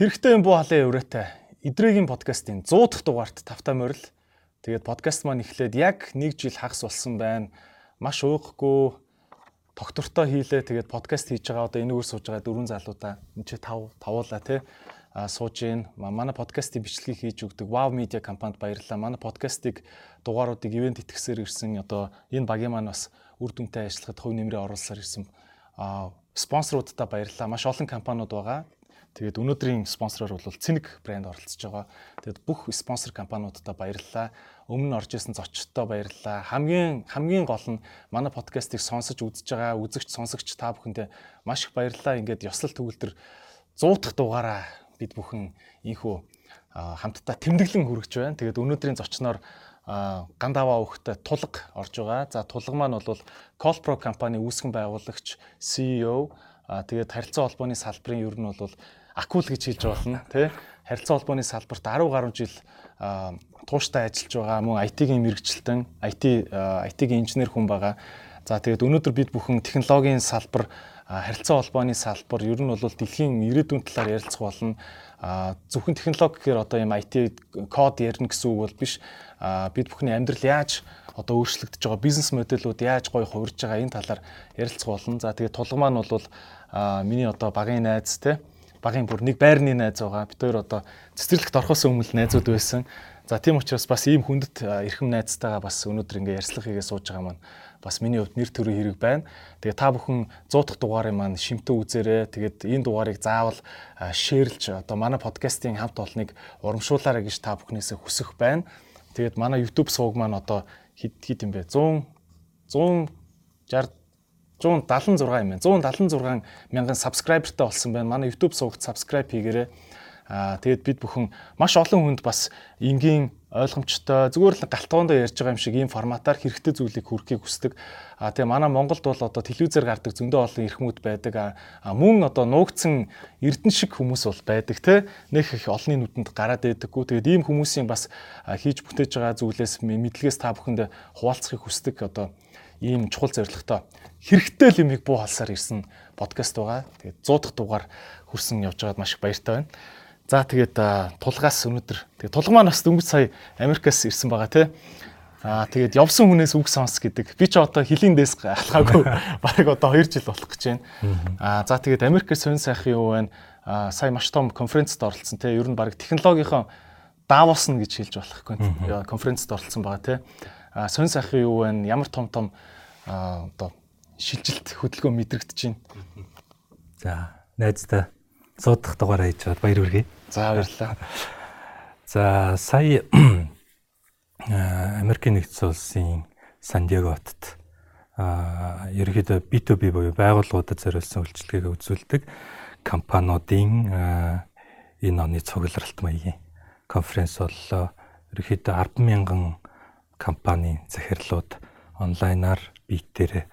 Хэрэгтэй юм буу халын өврөтэй эдрээгийн подкастын 100 дахь дугаарт тавтай морил. Тэгээд подкаст маань эхлээд яг 1 жил хагас болсон байна. Маш ууггүй доктортой хийлээ. Тэгээд подкаст хийж байгаа одоо энэгээр сууж байгаа дөрвөн залуудаа энэ чи 5 тавуулаа тий а сууж гин манай подкастын бичлэгийг хийж өгдөг Wow Media компанид баярлалаа. Манай подкастыг дугааруудыг ивент итгэсээр ирсэн одоо энэ багийн маань бас үр дүнтэй ажиллахад хувь нэмрээ оруулсаар ирсэн а спонсоруудаа баярлалаа. Маш олон компаниуд байгаа. Тэгээд өнөөдрийн спонсороор бол Цэник брэнд оролцож байгаа. Тэгээд бүх спонсор компаниудад баярлалаа. Өмнө нь орж исэн зочдтой баярлалаа. Хамгийн хамгийн гол нь манай подкастыг сонсож үзэж байгаа үзэгч сонсогч та бүхэндээ маш их баярлалаа. Ингээд ёслол төгөлдөр 100 дахь дугаараа бид бүхэн ийхүү хамтдаа тэмдэглэн хүргэж байна. Тэгээд өнөөдрийн зочноор гандава өгөхтэй тулга орж байгаа. За тулга маань бол Colpro компани үүсгэн байгуулагч CEO тэгээд харилцаа холбооны салбарын ер нь бол акул гэж хэлж болно тий харилцаа холбооны салбарт 10 гаруй жил тууштай ажиллаж байгаа мөн IT-ийн мэрэгчлэн IT IT-ийн инженер хүн байгаа. За тэгээд өнөөдөр бид бүхэн технологийн салбар харилцаа холбооны салбар ер нь бол дэлхийн ирээдүйн талаар ярилцах болно. Зөвхөн технологи гэхээр одоо юм IT код ярина гэсэн үг бол биш. Бид бүхний амьдрал яаж одоо өөрчлөгдөж байгаа бизнес модельүүд яаж гоё хувирж байгаа энэ талаар ярилцах болно. За тэгээд тулга маань бол миний одоо багын найз те багын бүр нэг байрны найз байгаа. Бид хоёр одоо цэцэрлэгт орохоос өмнө найзууд байсан. За тийм учраас бас ийм хүндэт эрхэм найзтайгаа бас өнөөдөр ингээ ярьцлага хийгээ сууж байгаа маань бас миний хувьд нэр төрийн хэрэг байна. Тэгээ та бүхэн 100 дахь дугаарыг маань шимтэн үзээрэй. Тэгээд энэ дугаарыг заавал шеэрлж одоо манай подкастын хамт олныг урамшуулаарай гэж та бүхнээсээ хүсэх байна. Тэгээд манай YouTube сувг маань одоо хэд хэд юм бэ? 100 160 176 юм байна. 176 мянган subscriberтай болсон байна. Манай YouTube сувагт subscribe хийгээрэй. Аа тэгээд бид бүхэн маш олон хүнд бас энгийн ойлгомжтой зүгээр л галтгоондоо ярьж байгаа юм шиг ийм форматаар хэрэгтэй зүйлийг хүргэхийг хүсдэг. А тэгээ манай Монголд бол одоо телевизээр гардаг зөндөө олон эрхмүүд байдаг. А мөн одоо нуугдсан эрдэн шиг хүмүүс бол байдаг те. Нэх их олонний нүдэнд гараад байдаггүй. Тэгээд ийм хүмүүсийн бас хийж бүтээж байгаа зүйлээс мэдлэгээс та бүхэнд хуваалцахыг хүсдэг. Одоо ийм чухал зорилготой хэрэгтэй л юмыг буу халсаар ирсэн подкаст байгаа. Тэгээд 100 дахь дугаар хүрсэн явж байгаад маш их баяртай байна. За тэгээд тулгаас өнөөдөр тэгээд тулга маань бас дөнгөж сая Америкаас ирсэн байгаа тий. Аа тэгээд явсан хүнээс үг сонс гэдэг. Би ч одоо хилийн дэс алхаагүй бараг одоо 2 жил болох гэж байна. Аа за тэгээд Америкээс сонь сайхан юу байна? Аа сая маш том конференцд оролцсон тий. Ер нь бараг технологийн нь гэж хэлж болохгүй. Конференцд оролцсон байгаа тий. Аа сонь сайхан юу байна? Ямар том том одоо шилжилт хөдөлгөөн мэдрэгдэж байна. За найздаа суудах дугаараа хийж чад баяр хүргэе. За баярлалаа. За сая Америкийн нэгдсэн улсын Сан Диего хотод а ерөнхийдөө B2B буюу байгууллагуудад зориулсан үйлчилгээг үзүүлдэг компаниудын энэ оны цугларалт маягийн конференц боллоо. Ерөнхийдөө 100000 компани захирлууд онлайнаар биетээр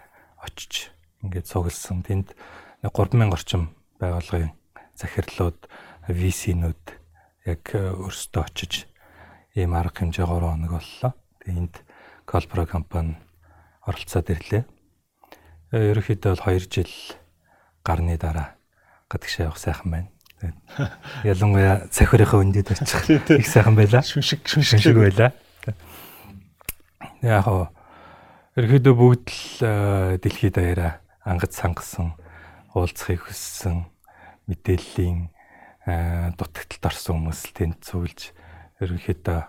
очиж ингээд цугласан. Тэнд 3000 орчим байгууллагын захирлууд VC-нүүд яг өөрсдөө очиж ийм арга хэмжээ 3 хоног боллоо. Тэгээ энд Colpro компани оролцоод ирлээ. Ерөнхийдөө бол 2 жил гарны дараа гадагшаа явах сайхан байна. Ялангуяа цахирынхаа өндөд очих их сайхан байлаа. Шүншиг шүншиг байлаа. Яг хоо ерөнхийдөө бүгд л дэлхийд даяараа ангад сангасан уулзахыг хүссэн мэдээллийн дутагталд орсон хүмүүс тэнд цуглж ерөнхийдөө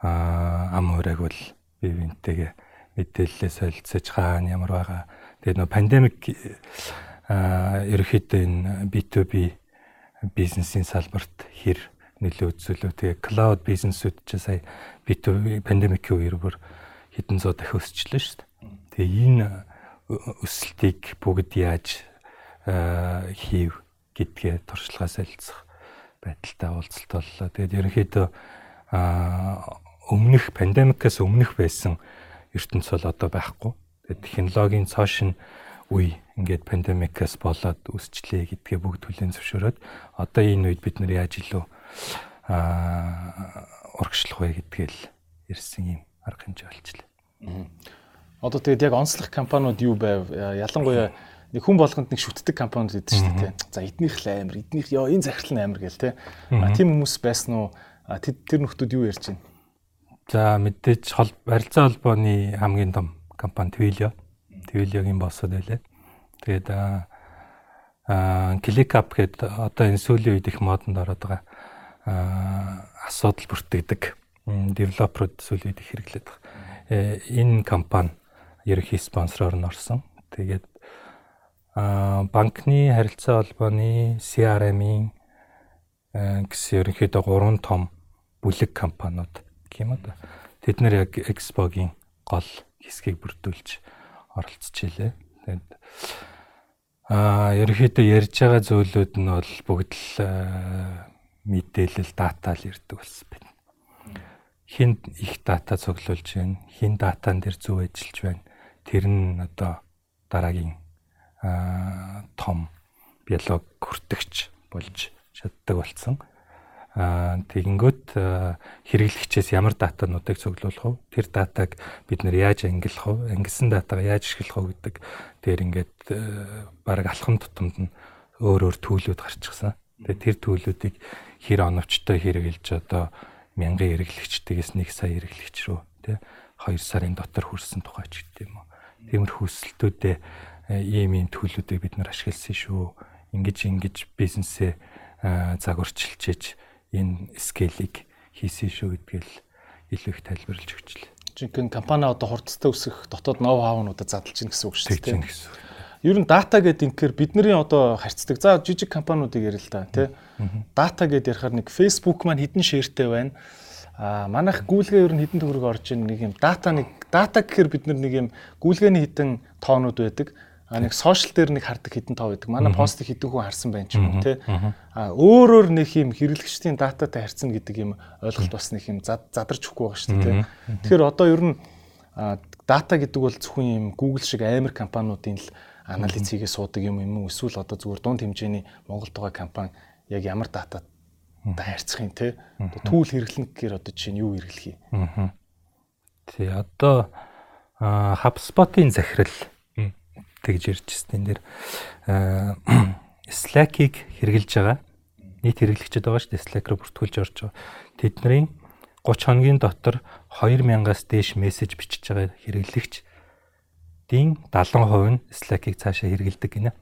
ам хуурайг бол бие биентэйгээ мэдээлэлээ солилцож хаана ямар байгаа. Тэгээд нөө пандемик ерөнхийдөө энэ B2B бизнесийн салбарт хэр нөлөө үзүүлв. Тэгээ cloud бизнесүүд ч сая B2B пандемикийн үеэр бүр хэдэн зуун дахин өсчлөө шүү дээ. Тэгээ энэ өсөлтийг бүгд яаж хийв гэдгээ туршлагаа солилцох байдалтай уулзалт боллоо. Тэгээд ерөнхийдөө өмнөх пандемикаас өмнөх байсан ертөнц бол одоо байхгүй. Тэгээд технологийн цоошин үе ингээд пандемикаас болоод үсчлээ гэдгээ бүгд хүлээн зөвшөөрөөд одоо энэ үед бид нар яаж илүү урагшлах вэ гэдгээл ирсэн юм арга хэмжээ болчихлоо. Одоо тэгээд яг онцлог компаниуд юу байв? Ялангуяа нэг хүн болгонд нэг шүтдэг компаниуд идэв шүү дээ. За эднийх л амар, эднийх ёо энэ захирал нь амар гэл те. А тийм хүмүүс байсан уу? Тэр нөхдүүд юу ярьж байна? За мэдээж харилцаа холбооны хамгийн том компани Twilio. Twilio-гийн боссод байлаа. Тэгээд аа ClickUp гэдэг одоо энэ сүүлийн үед их модонд ороод байгаа аа асуудал бүртгэдэг девелоперууд үед их хэрэглээд байгаа. Э, энэ компани ерөнхий спонсороор нь орсон. Тэгээд а банкны харилцаа холбооны CRM-ийн гэсэн ерөнхийдөө гурван том бүлэг компаниуд юм да. Тэд нэр яг Expo-гийн гол хэсгийг бүрдүүлж оролцож илээ. Тэгээд а ерөнхийдөө ярьж байгаа зүйлүүд нь бол бүгд л мэдээлэл дата л ирдэг болсон байна. Хин их дата цуглуулж байна, хин датан дээр зөв ажиллаж байна. Тэр нь одоо дараагийн том биолог хүртэгч болж чаддаг болсон. Тэгэнгүүт хэрэглэгчээс ямар датануудыг цуглуулах вэ? Тэр датаг бид нэр яаж ангилах вэ? Ангилсан датагаа яаж ашиглах вэ гэдэг дээр ингээд баг алхам тутамд нь өөр өөр төлөвлөд гарчихсан. Тэгээ тэр төлөвлөдийг хэр оновчтой хэрэгжилж одоо мянган хэрэглэгчдээс 1 сая хэрэглэгч рүү тий 2 сарын дотор хүрсэн тухай ч гэдэм юм. Тиймэрхүү өсөлтүүдээ ийм ийм төлөвлөдийг бид нар ашигласан шүү. Ингиж ингиж бизнесээ загварчилчиж энэ скейлийг хийсэн шүү гэдгээл илүү их тайлбарлаж өгчлээ. Жинхэнэ компани одоо хурдтай өсөх дотоод ноу хавнуудад задлж гин гэсэн үг шүү дээ. Тийм гэсэн. Ер нь дата гэдэг инхээр бидний одоо харьцдаг. За жижиг компаниудыг ярил л да тий. Дата гэдээ ярихаар нэг Facebook маань хідэн шеэртэй байна. А манайх гүйлгээ ер нь хідэн төгрөг орж ийн нэг юм дата нэг дата гэхээр бид нэг юм гүйлгээний хідэн тоонууд байдаг. А нэг сошиал дээр нэг хардаг хідэн тоо байдаг. Манай постыг хідэн хүн харсан байх юм тий. А өөрөөр нэг юм хэрэглэгчдийн дататай харьцна гэдэг юм ойлголт бас нэг юм задарч өгөхгүй байгаа шүү дээ тий. Тэгэхээр одоо ер нь дата гэдэг бол зөвхөн юм Google шиг амар компаниудын л анализ хийгээ суудаг юм юм эсвэл одоо зүгээр дунд хэмжээний Монголд байгаа компани яг ямар датад та харьцах юм те түүл хэрэглэнэ гэхээр одоо жишээ нь юу хэрэглэх юм. Тий одоо HubSpot-ын захирал тэгж ярьжсэн энэ дэр Slack-ийг хэрэгжилж байгаа. Нийт хэрэглэгчид байгаа шүү дээ. Slack руу бүртгүүлж орж байгаа. Тэдний 30 хоногийн дотор 2000-аас дээш мессеж бичиж байгаа хэрэглэгч дийн 70% нь Slack-ийг цаашаа хэрэгэлдэг гинэ.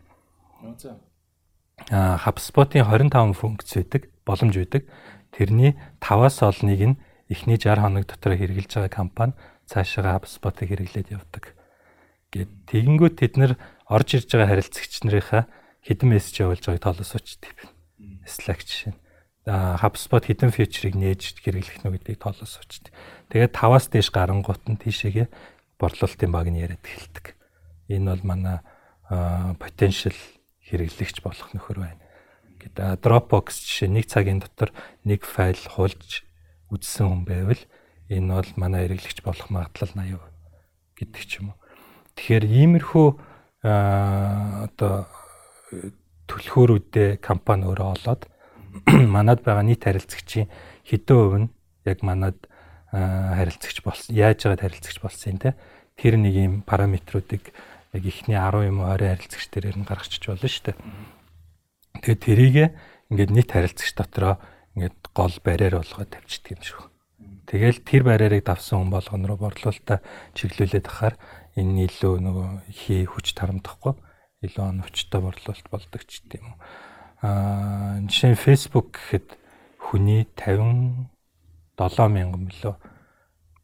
Аа HubSpot-ийн 25 функц байдаг, боломж байдаг. Тэрний 5-аас олныг нь эхний 60 хоног дотор хэрэгжилж байгаа компани цаашаа HubSpot-ыг хэрэглээд явдаг гэд тэгэнгүүт тэд нар орж ирж байгаа харилцагч нарынхаа хідэн мессеж явуулж байгааг тоолоос учдаг юм. Slack жишээ нь. Аа HubSpot хідэн фичерийг нээж хэрэглэх нь гэдгийг тоолоос учдаг. Тэгээд 5-аас дээш гарангуут нь тийшээгээ борлуулалтын баг нь яриад эхэлдэг. Энэ бол манай potential хэрэглэгч болох нөхөр байна. Гэт Dropbox жишээ нэг цагийн дотор нэг файл хуулж үзсэн хүн байвал энэ бол манай хэрэглэгч болох магадлал 80% гэдэг ч юм уу. Тэгэхээр иймэрхүү одоо төлхөөрүүдээ компани өөрөө олоод манад байгаа нийт харилцагчийн хэдэн хувь нь яг манад харилцагч болсон яаж яагаад харилцагч болсон те тэр нэг юм параметруудыг яг ихний 10 юм уу 20 харилцагч дээрээр нь гаргачих болно шүү дээ. Тэгээд тэрийг ингээд нийт харилцагч дотроо ингээд гол барьаар болгоод тавьчихдаг юм шүү. Тэгэл тэр барьарыг давсан хүн болгон руу борлуулалтаа чиглүүлээд ахаар энэ илүү нөгөө хий хүч тарамдахгүй илүү оновчтой борлуулалт болдог ч гэдэм юм. Аа жишээ нь Facebook гэхэд хүний 50 7000 мөлөө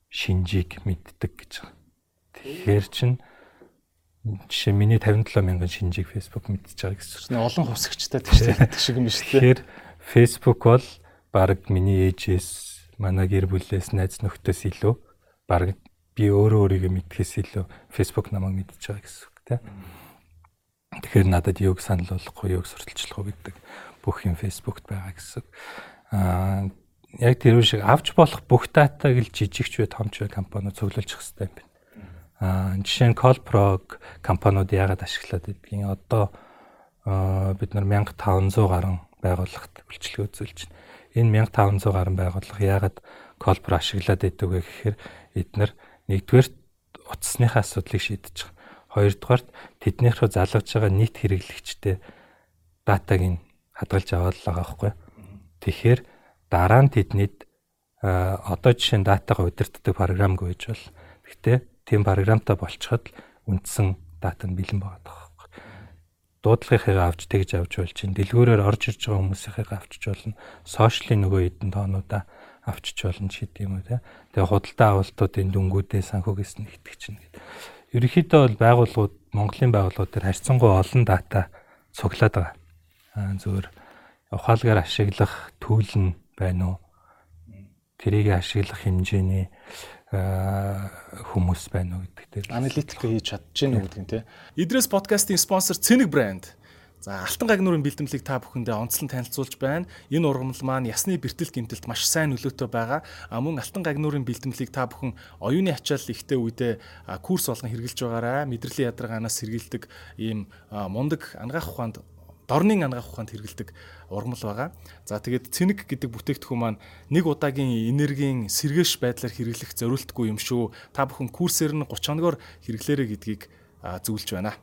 шинжийг мэддэг гэж байгаа. Тэгэхээр чинь жишээ миний 57 мянган шинжийг Facebook мэдчихэж байгаа гэсэн чинь олон хувьсагчтай тэгштэй шиг юм шүү дээ. Тэгэхээр Facebook бол баг миний ээжээс, манай гэр бүлээс, найз нөхдөөс илүү баг би өөрөө өөрийгөө мэдхээс илүү Facebook намайг мэдчихэж байгаа гэсэн үг тийм. Тэгэхээр надад юуг санал болгохгүй, юуг сурталчлах уу гэдэг бүх юм Facebook-т байгаа гэсэн. Аа яг тэр шиг авч болох бүх датаг л жижигч бай томч бай компаниуд цуглуулчих хэрэгтэй юм байна. Аа жишээ нь Colprog компаниуд яагаад ашиглаад байдгийг одоо бид нар 1500 гаруй байгууллагт үйлчлэг үзүүлж байна. Энэ 1500 гаруй байгууллага яагаад Colpro ашиглаад байдаг вэ гэхээр эдгээр нэгдүгээр утасныхаа асуудлыг шийдэж байгаа. Хоёрдугаарт тэднийхээ залгаж байгаа нийт хэрэглэгчтэй датаг нь хадгалж аваад л байгаа байхгүй. Тэгэхээр дараа нь тэднийд одоо жишээ нь датагаа удирддаг програмгүй гэж бол. Гэхдээ тийм програмтай болчиход үндсэн дата нь бэлэн байгаа байхгүй. Дуудлагынхаа авч тэгж авч бол чинь дэлгүүрээр орж ирж байгаа хүмүүсийнхээ авчиж болно. Сошиалын нөгөө хэдэн тоонуудаа авчиж болно ч гэдэг юм уу те. Тэгээ худалдаа авалтуудын дүнгуудээ санхүүгээс нь нэгтгэж чинь гэдэг. Ерөнхийдөө бол байгууллагууд Монголын байгууллагууд төр харьцангуй олон дата цуглаад байгаа. Аа зөвөр ухаалгаар ашиглах түүл нь байна уу? Тэрийг ашиглах хэмжээний хүмүүс байна уу гэдэг дээр аналитик хийж чадчихэв гэдэг нь тий. Идрээс подкастын спонсор Цэник брэнд За алтан гагнуурын бэлтгэлийг та бүхэндээ онцлон танилцуулж байна. Энэ ургамал маань ясны бэртэл гэмтэлт маш сайн нөлөөтэй байгаа. А мөн алтан гагнуурын бэлтгэлийг та бүхэн оюуны ачаал ихтэй үедээ курс болгон хэрэгжилж байгаарай. Мэдрэлийн ядаргаанаас сэргийлдэг ийм мундаг ангаах ухаанд дорны ангаах ухаанд хэрэгэлдэг ургамал байгаа. За тэгээд цэник гэдэг бүтээгдэхүүн маань нэг удаагийн энергийн сэргээш байдлаар хэрэглэх зориултгүй юм шүү. Та бүхэн курсээр нь 30 хоногоор хэрэглээрэй гэдгийг зөвлөж байна.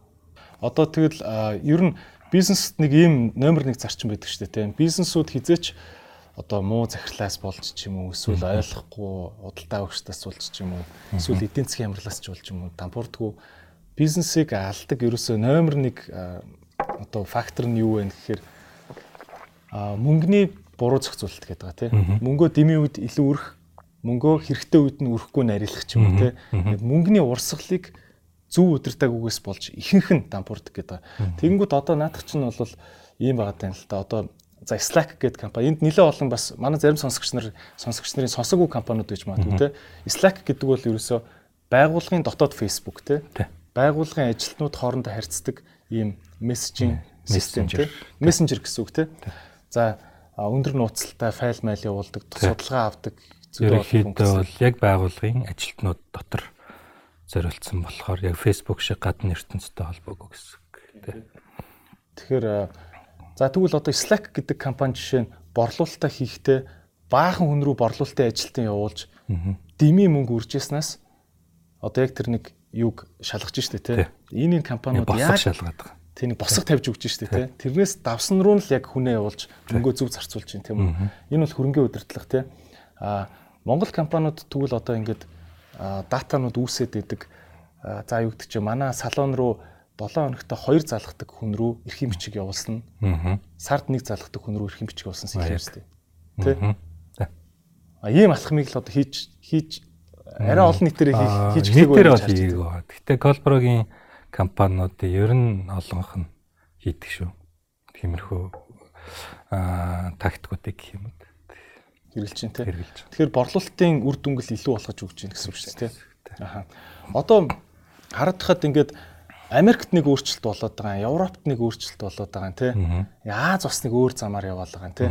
Одоо тэгэл ер нь бизнест нэг ийм номер 1 зарчим байдаг шүү дээ тийм. Бизнесүүд хизээч одоо муу захирлаас болж ч юм уу эсвэл ойлгохгүй худалдаа өгчтээс болж ч юм уу эсвэл эдийн засгийн амарлаас ч болж юм уу дампуурдгүй бизнесийг алдаг ерөөсөө номер 1 одоо фактор нь юу вэ гэхээр мөнгөний буруу зохицуулалт гэдэг байгаа тийм мөнгөө дэмий үед илүү өрх мөнгөө хэрэгтэй үед нь өрөхгүй нарийнлах ч юм уу тийм мөнгөний урсгалыг зөв удирдаагүйгээс болж ихэнх нь дампуурдаг гэдэг. Тэгэнгүүт одоо наадах чинь бол ийм байгаа тань л та. Одоо за Slack гэдэг компани энд нэлээд олон бас манай зарим сонсогч нар сонсогч нарын сонсоогүй компаниуд гэж магадгүй те. Slack гэдэг бол ерөөсөө байгууллагын дотоод Facebook те. Байгууллагын ажилтнууд хоорондоо харьцдаг ийм мессежинг те. Мессенжер гэсэн үг те. За өндөр нууцтай файл майл явуулдаг, судалгаа авдаг зүйл бол яг байгууллагын ажилтнууд дотор зориулсан болохоор яг Facebook шиг гадны ертөнцтэй холбоогүй гэсэн үг. Тэгэхээр за тэгвэл одоо Slack гэдэг компани жишээ нь борлуулалтаа хийхдээ баахан хүн рүү борлуулалтын ажилтан явуулж дэмий мөнгө үржсэнээс одоо яг тэр нэг юг шалгаж штэ тий. Энэ компаниуд яг шалгаад байгаа. Тэнийг босго тавьж өгч штэ тий. Тэрнээс давсан руу нь л яг хүнээ явуулж мөнгөө зөв зарцуулж чинь тийм үү. Энэ бол хөрөнгөний удирдлага тий. А Монгол компаниуд тэгвэл одоо ингээд датанууд үүсээд идэг. За юу гэдэг чи манай салон руу 7 хоногт 2 залгадаг хүн рүү эрхийн бичиг явуулсан. Сард нэг залгадаг хүн рүү эрхийн бичиг явуулсан систем тий. Тэ. А ийм алхмыг л одоо хийж хийж арай олон нийтээр хийж хийх нийтээр бол хийгээгүй. Гэтэ Колброгийн компаниудын ер нь олонх нь хийдэг шүү. Тиймэрхүү аа тактикуудыг гэх юм уу хэрэгжилж чинь тий. Тэгэхээр борлуулалтын үр дүнгэл илүү болгож өгч чинь гэсэн үг шүү дээ тий. Аха. Одоо харагдахад ингээд Америкт нэг өөрчлөлт болоод байгаа Европт нэг өөрчлөлт болоод байгаа юм тий. Яаж бас нэг өөр замаар яваал байгаа юм тий.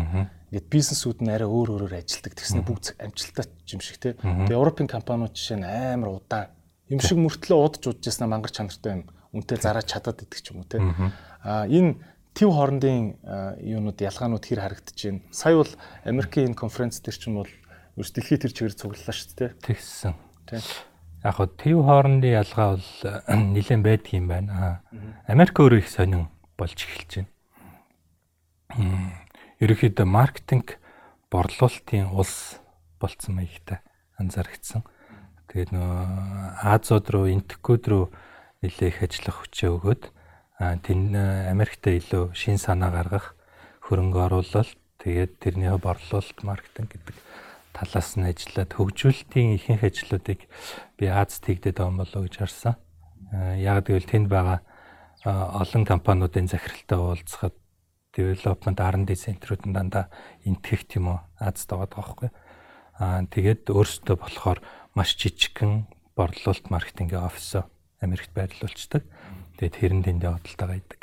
Ингээд бизнесүүд нь арай өөр өөрөөр ажилтдаг тэгснэ бүгд амжилттай юм шиг тий. Тэгээ Европын компаниуд жишээ нь амар удаан юм шиг мөртлөө удаж удаж яснаа мангар чанартай юм үнтэй зараад чадаад идэх ч юм уу тий. А энэ төв хоорондын юунууд ялгаанууд хэр харагдаж байна. Сая бол Америкийн энэ конференц дээр ч юм бол ерөөс дэлхийд тэр чигээр цуглалаа шүү дээ. Тэгсэн. Тийм. Яг хоо төв хоорондын ялгаа бол нэлээд байдаг юм байна. Америк өөрөө их сонин болж эхэлж байна. Ерөнхийдөө маркетинг борлуулалтын улс болцсон маягтай анзаарчихсан. Тэгээд нөө Азууд руу, Энтекүүд рүү нэлээх ажиллах хүчээ өгөөд тэн Америктэй илүү шин санаа гаргах хөрөнгө оруулалт тэгээд тэрнийхээ борлуулалт маркетинг гэдэг талаас нь ажиллаад хөгжүүлэлтийн ихэнх ажлуудыг би Аз тэгдэд байгаа болоо гэж харсан. Яг гэвэл тэнд байгаа олон компаниудын захиралтай уулзахад development R&D центрүүд нь дандаа энтгэх тийм үү Азад байгаа байхгүй. Аа тэгээд өөрсдөө болохоор маш жижигхэн борлуулалт маркетингийн офис Америкт байрлуулцдаг. Тэгээд хэрэн тэндээ хөдөлтөйгаа идэг.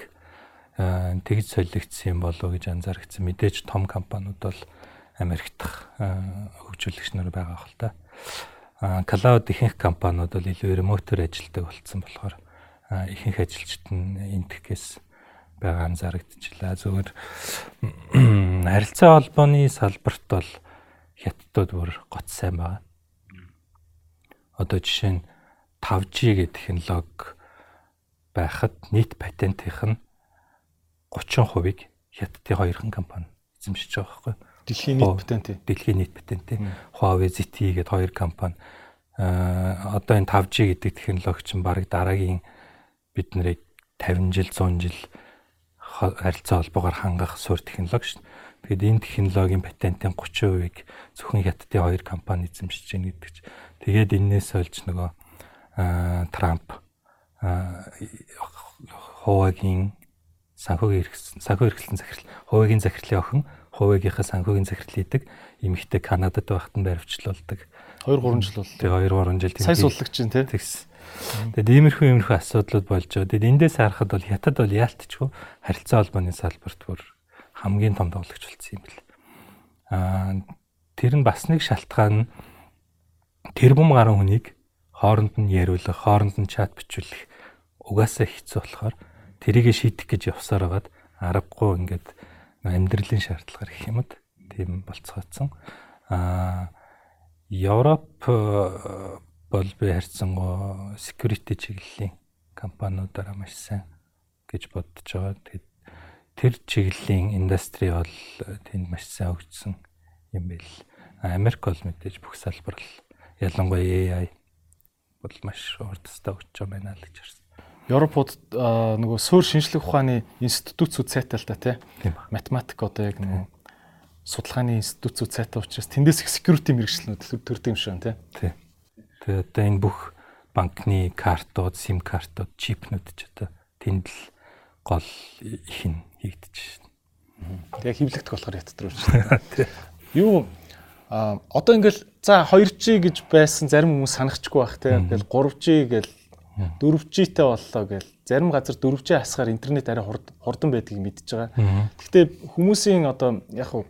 Аа тэгж солигдсон юм болов уу гэж анзаарчихсан. Мэдээж том компаниуд бол Америкт хөгжүүлэгч нар байгаа хэл та. Аа клауд ихэнх компаниуд бол илүү ремотор ажилтдаг болцсон болохоор ихэнх ажилчид нь энтгэхээс байгаа анзаарэгдчихлаа. Зүгээр харилцаа холбооны салбарт бол хятадууд бүр гоц сайн байгаа. Одоо жишээ нь 5G гэх технологи байхад нийт патентийнх нь 30%-ийг хятадын хоёрхан компани эзэмшиж байгаа байхгүй. Дэлхийн нийт патент. Дэлхийн нийт патент. Huawei, ZTE гэдэг хоёр компани а одоо энэ 5G гэдэг технологи чинь баг дараагийн бид нарыг 50 жил 100 жил харилцаа холбоогоор хангах суурь технологи шүү. Тэгэд энэ технологийн патентын 30%-ийг зөвхөн хятадын хоёр компани эзэмшиж байна гэдэг чинь. Тэгээд энээс олж нөгөө Трамп Хуваагийн санхүүгийн санхүү эрхлэн захирал Хуваагийн захирлын охин Хуваагийнхаа санхүүгийн захирал хийдэг эмэгтэй Канадад байхад нь баривчлуулдаг. 2 3 жил бол. Тэгээ 2 3 жил тийм. Сайн суллагч чинь тий. Тэгээд иймэрхүү иймэрхүү асуудлууд болж байгаа. Тэгээд эндээс харахад бол хятад бол яалтчгүй харилцаа холбооны салбарт бүр хамгийн том тоглогч болсон юм бэл. Аа тэр нь бас нэг шалтгаан нь тэрбум гаруй хүнийг хооронд нь яриулах, хооронд нь чат бичүүлэх угаасаа хэцүү болохоор тэрийг шийдэх гэж явсаар байгаад аргагүй ингээд амьдралын шаардлагаар гэх юм уу тийм болцгоодсон. Аа Европ бол би харьцангуй security чиглэлийн компаниудаараа маш сайн гэж бодож байгаа. Тэгээд тэр чиглэлийн индастри бол тэнд маш сайн өгдсөн юм байл. Америк бол мэдээж бүх салбар л ялангуяа AI бол маш урдстаа өгч байгаа байна л гэж харсан. Европод нөгөө суур шинжлэх ухааны институтсүүд сайтай л та тийм математик одоо яг нөгөө судалгааны институтсүүд сайтай учраас тэндээс их security мэрэгчлэнүүд төрдөг юм шиг байна тийм. Тэгээ одоо энэ бүх банкны картууд, сим картууд, чипнүүд ч одоо тэнд л гол их нь хийгдэж байна. Тэгээ хөвлөгдөх болохоор ятд руу шүү. Юу а одоо ингээл за 2G гэж байсан зарим хүмүүс санахчгүй байх те. Ингээл 3G гээл 4G-тэй боллоо гээл зарим газар 4G хасгаар интернет арай хурдан байдгийг мэдж байгаа. Гэхдээ хүмүүсийн одоо яг хуу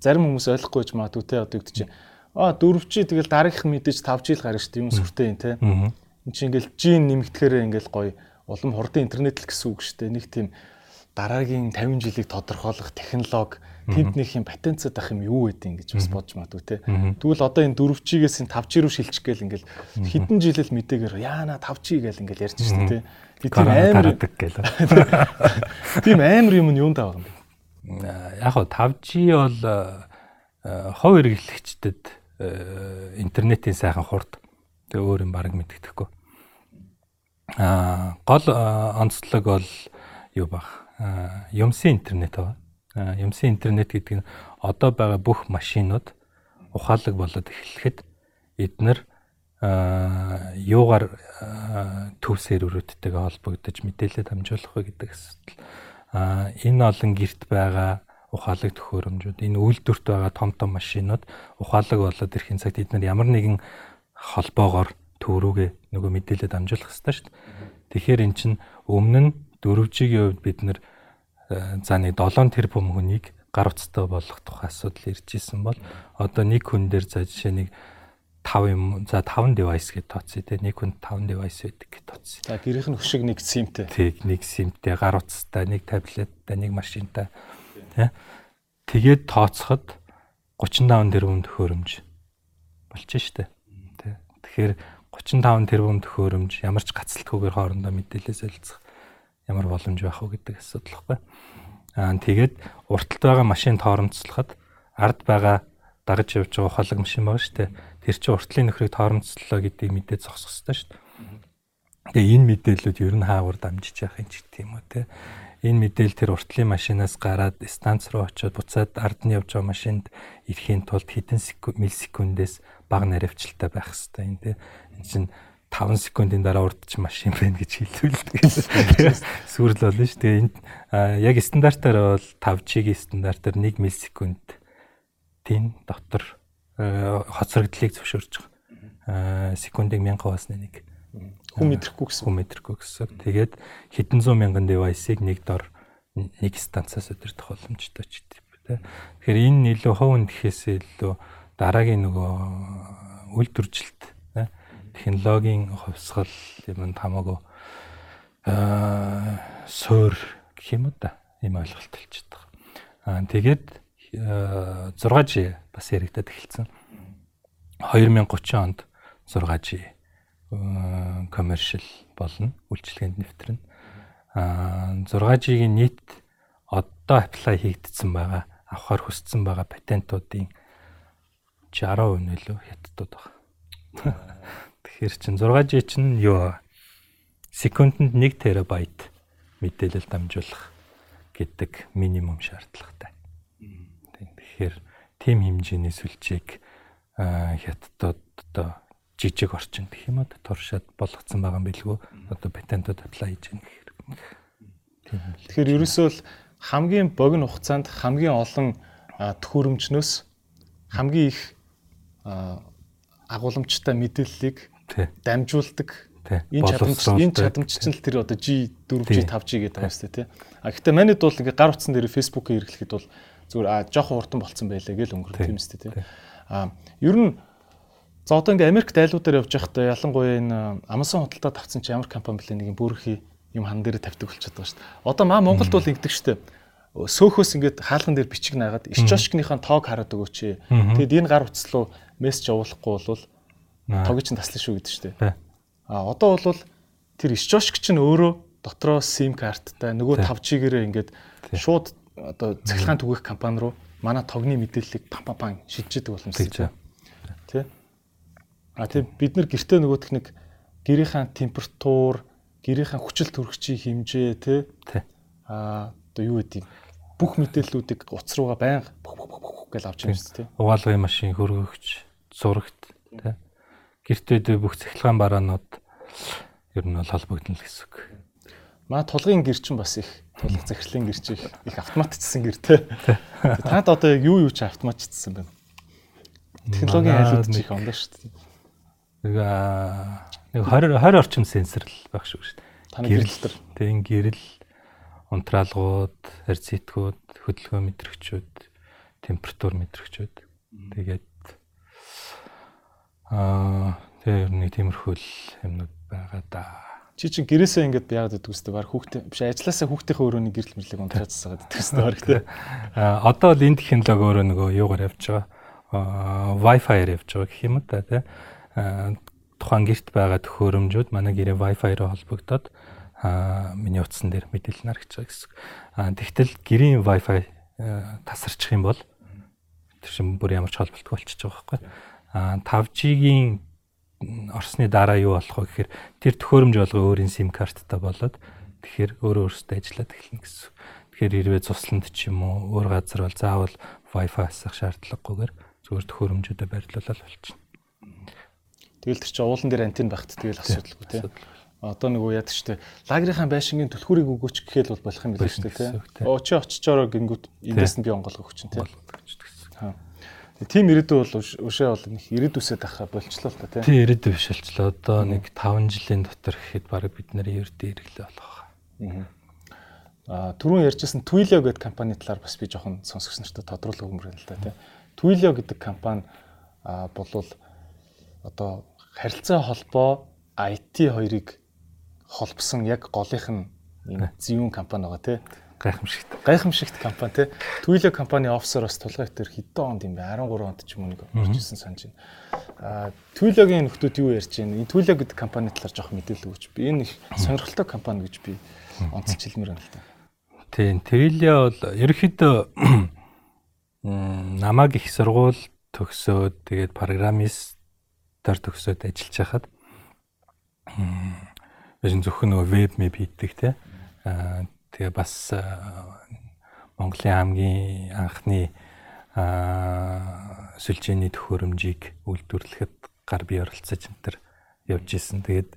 зарим хүмүүс ойлгохгүй ч магадгүй те одоо гэдэг чинь аа 4G тэгэл дараагийнх мэдээж 5G л гарна шүү дээ юм сүртэй юм те. Энд чинь ингээл G нэмэгдэхээр ингээл гоё улам хурдан интернет л гэсэн үг шүү дээ. Нэг тийм дараагийн 50 жилийг тодорхойлох технологи тэднийх юм патенцад ах юм юу гэдэг ингэж бас бодож магадгүй те. Тэгвэл одоо энэ 4G-гээс энэ 5G руу шилжих гээл ингээл хэдэн жилэл мэдээгээр яана 5G гээл ингээл ярьж шүү дээ те. Би тийм амар гээл. Тийм амар юм нь юунд байгаа юм бэ? Яг хоо 5G бол хов хэрэглэгчдэд интернетийн сайхан хурд тэг өөр юм баг мэддэхгүй. Аа гол онцлог бол юу баг юмсын интернет байна. Юмсын интернет гэдэг нь одоо байгаа бүх машинууд ухаалаг болоод эхлэхэд эднэр юугаар төв серверүүдтэйгээ холбогдож мэдээлэл хамжуулах вэ гэдэг асуудал. Энэ олон герт байгаа ухаалаг төхөөрөмжүүд, энэ үйлдвэрт байгаа том том машинууд ухаалаг болоод ирэхин цагт эднэр ямар нэгэн холбоогоор төв рүүгээ нөгөө мэдээлэл дамжуулах хэрэгтэй шүү дээ. Тэгэхээр эн чинь өмнө нь 4G-ийн хувьд бид нэр э, за нэг 7 тэрбум хүнийг гар утстай болгох тухай асуудал ирж исэн бол одоо нэг хүн дээр за жишээ нэг 5 юм за 5 device гэж тооцъё те нэг хүн 5 device байдаг гэж тооцъё. За гэрийнх нь хөшиг нэг симтэй. Тэг нэг симтэй гар утстай нэг таблеттай нэг машинтай те. Тэгээд тооцоход 35 тэрбум төхөөрөмж болж штэ. Тэ. Тэгэхээр 35 тэрбум төхөөрөмж ямар ч гацалтгүйгээр хоорондоо мэдээлэл солилцох ямар боломж байх вэ гэдэг асуудал баггүй. Аа тэгээд урталт байгаа машин тоормцлоход ард байгаа дагаж явж байгаа ухаалаг машин байгаа шүү дээ. Тэр чинь уртлын нөхрийг тоормцлоо гэдгийг мэдээд зогсох хэрэгтэй шүү дээ. Тэгээ энэ мэдээллүүд ер нь хаагур дамжиж явах юм ч гэх юм уу те. Энэ мэдээлэл тэр уртлын машинаас гараад станц руу очиод буцаад ард нь явж байгаа машинд ирэхийн тулд хэдэн миллисекундээс бага наривчлалтай байх хэрэгтэй юм те. Энэ чинь 5 секундын дараа урдч машин байна гэж хэлвэл сүрэл болно шүү. Тэгээ энд яг стандартаар бол 5G-ийн стандартаар 1 миллисекунд тэн дотор хоцрогдлыг зөвшөөрж байгаа. Секундыг 1000 хаваасны нэг. Хүн мэдрэхгүй гэсэн. Хүн мэдрэхгүй гэсэн. Тэгээд хэдэн зуун мянган девайсыг нэг дор нэг станцаас өдөртөх боломжтой ч гэдэг. Тэгэхээр энэ илүү хов үндэхээс илүү дараагийн нөгөө үйлдвэржилт технологийн хувьсгал юмд хамаагүй аа суур гэх юм уу да ийм ойлголт хэлчихэж байгаа. Аа тэгээд 6G бас яригдаад эхэлсэн. 2030 онд 6G commercial болно. Үйлчилгээнд нэвтрэнэ. Аа 6G-ийн нийт одоо apply хийгдсэн байгаа авахар хүссэн байгаа патентуудын 60% нөлөө хятадууд байна. Тэгэхээр чин 6G чинь юу секундэд 1 терабайт мэдээлэл дамжуулах гэдэг минимум шаардлагатай. Тэгэхээр тим хэмжээний сүлжээг хятадууд одоо жижиг орчинд гэх юм уу туршаад болгоцсон байгаа юм билгүй одоо патентууд apply хийж байгаа гэхээр. Тэгэхээр ерөөсөө л хамгийн богино хугацаанд хамгийн олон төхөөрөмжнөөс хамгийн их агууламжтай мэдээллийг дамжуулдаг. Энэ чадамж энэ чадамж чинь л тэр одоо G4, G5G гэдэг байгаа юм шүү дээ тий. А гэхдээ манайд бол ингээ гар утсан дээр Facebook-ийг хэрэглэхэд бол зүгээр а жоохон уртан болцсон байлаа гэл өнгөрөх юм шүү дээ тий. А ер нь за одоо ингээ Америкт айлуудаар явж байхдаа ялангуяа энэ Amazon худалдаа тавцсан чи ямар компани блэ нэг бүрхий юм хан дээр тавьдаг болчиход байгаа шүү дээ. Одоо маа Монголд бол ингэдэг шүү дээ. Сөөхөөс ингээд хаалган дээр бичиг наагаад иш жошкныхаа тоог хараад өгөөч. Тэгэд энэ гар утас руу мессеж явуулахгүй бол тоог чинь таслана шүү гэдэг шүү дээ. А одоо бол тэр исчошк чинь өөрөө дотроо SIM карттай нөгөө 5G-гээрээ ингээд шууд одоо цахилгаан түгээх компани руу манай тогны мэдээллийг пам пам пам шилжиждэг боломжтой тийм. Тэ? А тийм бид нар гэртээ нөгөөх нэг гэрийнхэн температур, гэрийнхэн хүчил төрөгчийн хэмжээ тэ. А одоо юу гэдэг бүх мэдээллүүдийг утас руугаа байнга гэж авч явж байна тийм. Угаалгын машин хөргөгч, зурагт тэ гэртээ бүх цахилгаан бараанууд ер нь бол холбогдно л гэсэн үг. Маа тулгын гэр чинь бас их тулга захирлын гэр чинь их автоматчсан гэр те. Таад одоо яг юу юу ч автоматчсан байна. Технологийн айлууд ч их ондоо шүү дээ. Нэг нэг 20 20 орчим сенсор л байх шүү дээ. Таны гэрэл төр. Тийм гэрэл унтраалгууд, арцитгууд, хөдөлгөөн мэдрэгчүүд, температур мэдрэгчүүд. Тэгээд Аа тэгээ ер нь тиймэрхүү юмнууд байгаа да. Чи чинь гэрээсээ ингээд яагаад гэдэг үстэй баг хүүхдээ биш ажилласаа хүүхдийнхээ өрөөний гэрэл мэрлэг унтраад цацаад гэдэг үстэй баг тий. Аа одоо л энэ технологи өөрөө нөгөө юугаар явж байгаа. Аа Wi-Fi-аар явж байгаа гэх юм да тий. Аа тухайн гэрт байгаа төхөөрөмжүүд манай гэрээ Wi-Fi-аар холбогдоод аа миний утсан дээр мэдээлэл нарагч байгаа гэсэн. Аа тэгтэл гэрийн Wi-Fi тасарчих юм бол тэр шин бүр ямар ч холболтгүй болчихж байгаа байхгүй 5G-ийн орсны дараа юу болох вэ гэхээр тэр төхөөрөмж болго өөрийн SIM карттай болоод тэгэхээр өөрөө өөрсдөө ажиллаад эхэлнэ гэсэн. Тэгэхээр хэрвээ цусланд ч юм уу өөр газар бол заавал Wi-Fi асах шаардлагагүйгээр зүгээр төхөөрөмжүүдэд байрлуулаад болчихно. Тэгэл тэр чинь уулан дээр антен багт тэгэл асуудалгүй тийм. Одоо нөгөө яадаг штэ лагерийнхаа байшингийн түлхүүрийг өгөөч гэхэл бол болох юм биш штэ тийм. Оо чи очичороо гингүүд эндээс нь би онгол өгч чинь тийм. Тийм ирээдүй бол өшөө бол нэг ирээдүйсээ тахаа болчлоо л та тийм. Ирээдүй биш болчлоо. Одоо нэг 5 жилийн дотор гэхэд баг бид нарын ердөө ирэглээ болох. Аа түрүүн ярьжсэн Twilio гэдэг компани талаар бас би жоохон сонсогч нартай тодруулах юмрын л та тийм. Twilio гэдэг компани аа болвол одоо харилцаа холбоо IT хоёрыг холбосон яг голынх нь энэ зөвүүн компани байгаа тийм гайхамшигт. Гайхамшигт компани те. Twilio компани офсороос тулгай дээр хэдэн онд юм бэ? 13 онд ч юм уу орчихсон санаж байна. Аа Twilio-гийн нөхдүүд юу ярьж байна? Энэ Twilio гэдэг компани талаар жоох мэдээлэл өгч би. Энэ их сонирхолтой компани гэж би онцч хэлмээр байна л да. Тийм, Twilio бол ерөөхдөө намаг их сургууль төгсөөд тэгээд программистаар төгсөөд ажиллаж хахад биш зөвхөн нөгөө веб мэп хийдэг те. Тэгээ бас Монголын хамгийн анхны сүлжээний төхөөрөмжийг үйлдвэрлэхэд гар бие оролцож энэ явж исэн. Тэгээд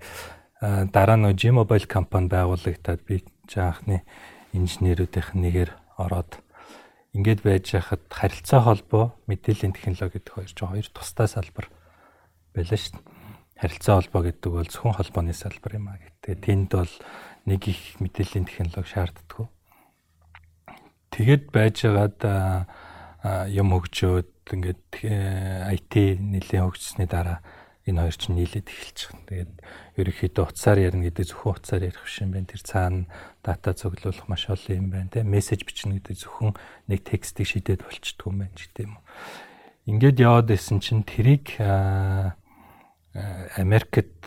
дараа нь G-Mobile компани байгуулагдаад би анхны инженерүүдийнх нэгээр ороод ингээд байж хахад харилцаа холбоо мэдээллийн технологи гэдэг хоёр ч хоёр тустай салбар байлаа шүү дээ. Харилцаа холбоо гэдэг бол зөвхөн холбооны салбар юм а гэдэг. Тэнд бол нэг их мэдээллийн технологи шаарддаг. Тэгэд байжгаад юм хөгжөөд ингээд IT нэлийн хөгжсөний дараа энэ хоёр чинь нийлээд байгаа. Тэгээд ерөнхийдөө утсаар ярина гэдэг зөвхөн утсаар ярих биш юм байна. Тэр цаана дата цуглуулах маш олон юм байна. Тэ мессеж бичнэ гэдэг зөвхөн нэг текстийг шийдээд болчдөг юм байна гэдэг юм уу. Ингээд яваад исэн чинь тэрийг Америкт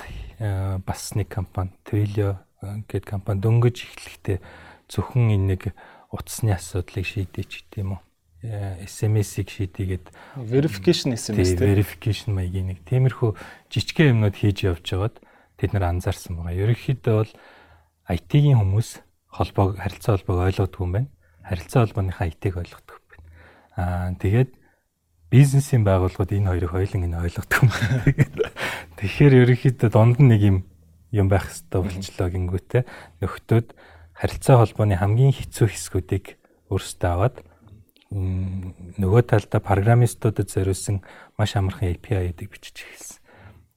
бас нэг компани Twilio гэдэг компани дөнгөж эхлэхдээ зөвхөн энэ нэг утасны асуудлыг шийдэж гэдэг юм уу? SMS-ийг шийдийгээд verification SMS тийм verification маягийн нэг тиймэрхүү жижигхэн юмнууд хийж явж байгаад тэд нар анзаарсан байгаа. Ерөнхийдөө бол IT-ийн хүмүүс холбоог харилцаа холбоог ойлгодгүй юм байна. Харилцаа холбооныхаа IT-г ойлгодог юм байна. Аа тэгээд бизнесийн байгууллагууд энэ хоёрыг хоёуланг нь ойлгодог юм байна. Тэгэхээр ерөнхийдөө дунд нь нэг юм юм байх хэрэгтэй болчлоо гингүүтээ нөхдөөд харилцаа холбооны хамгийн хэцүү хэсгүүдийг өөрсдөө аваад нөгөө талдаа программистуудад зориулсан маш амархан API-уудыг бичиж эхэлсэн.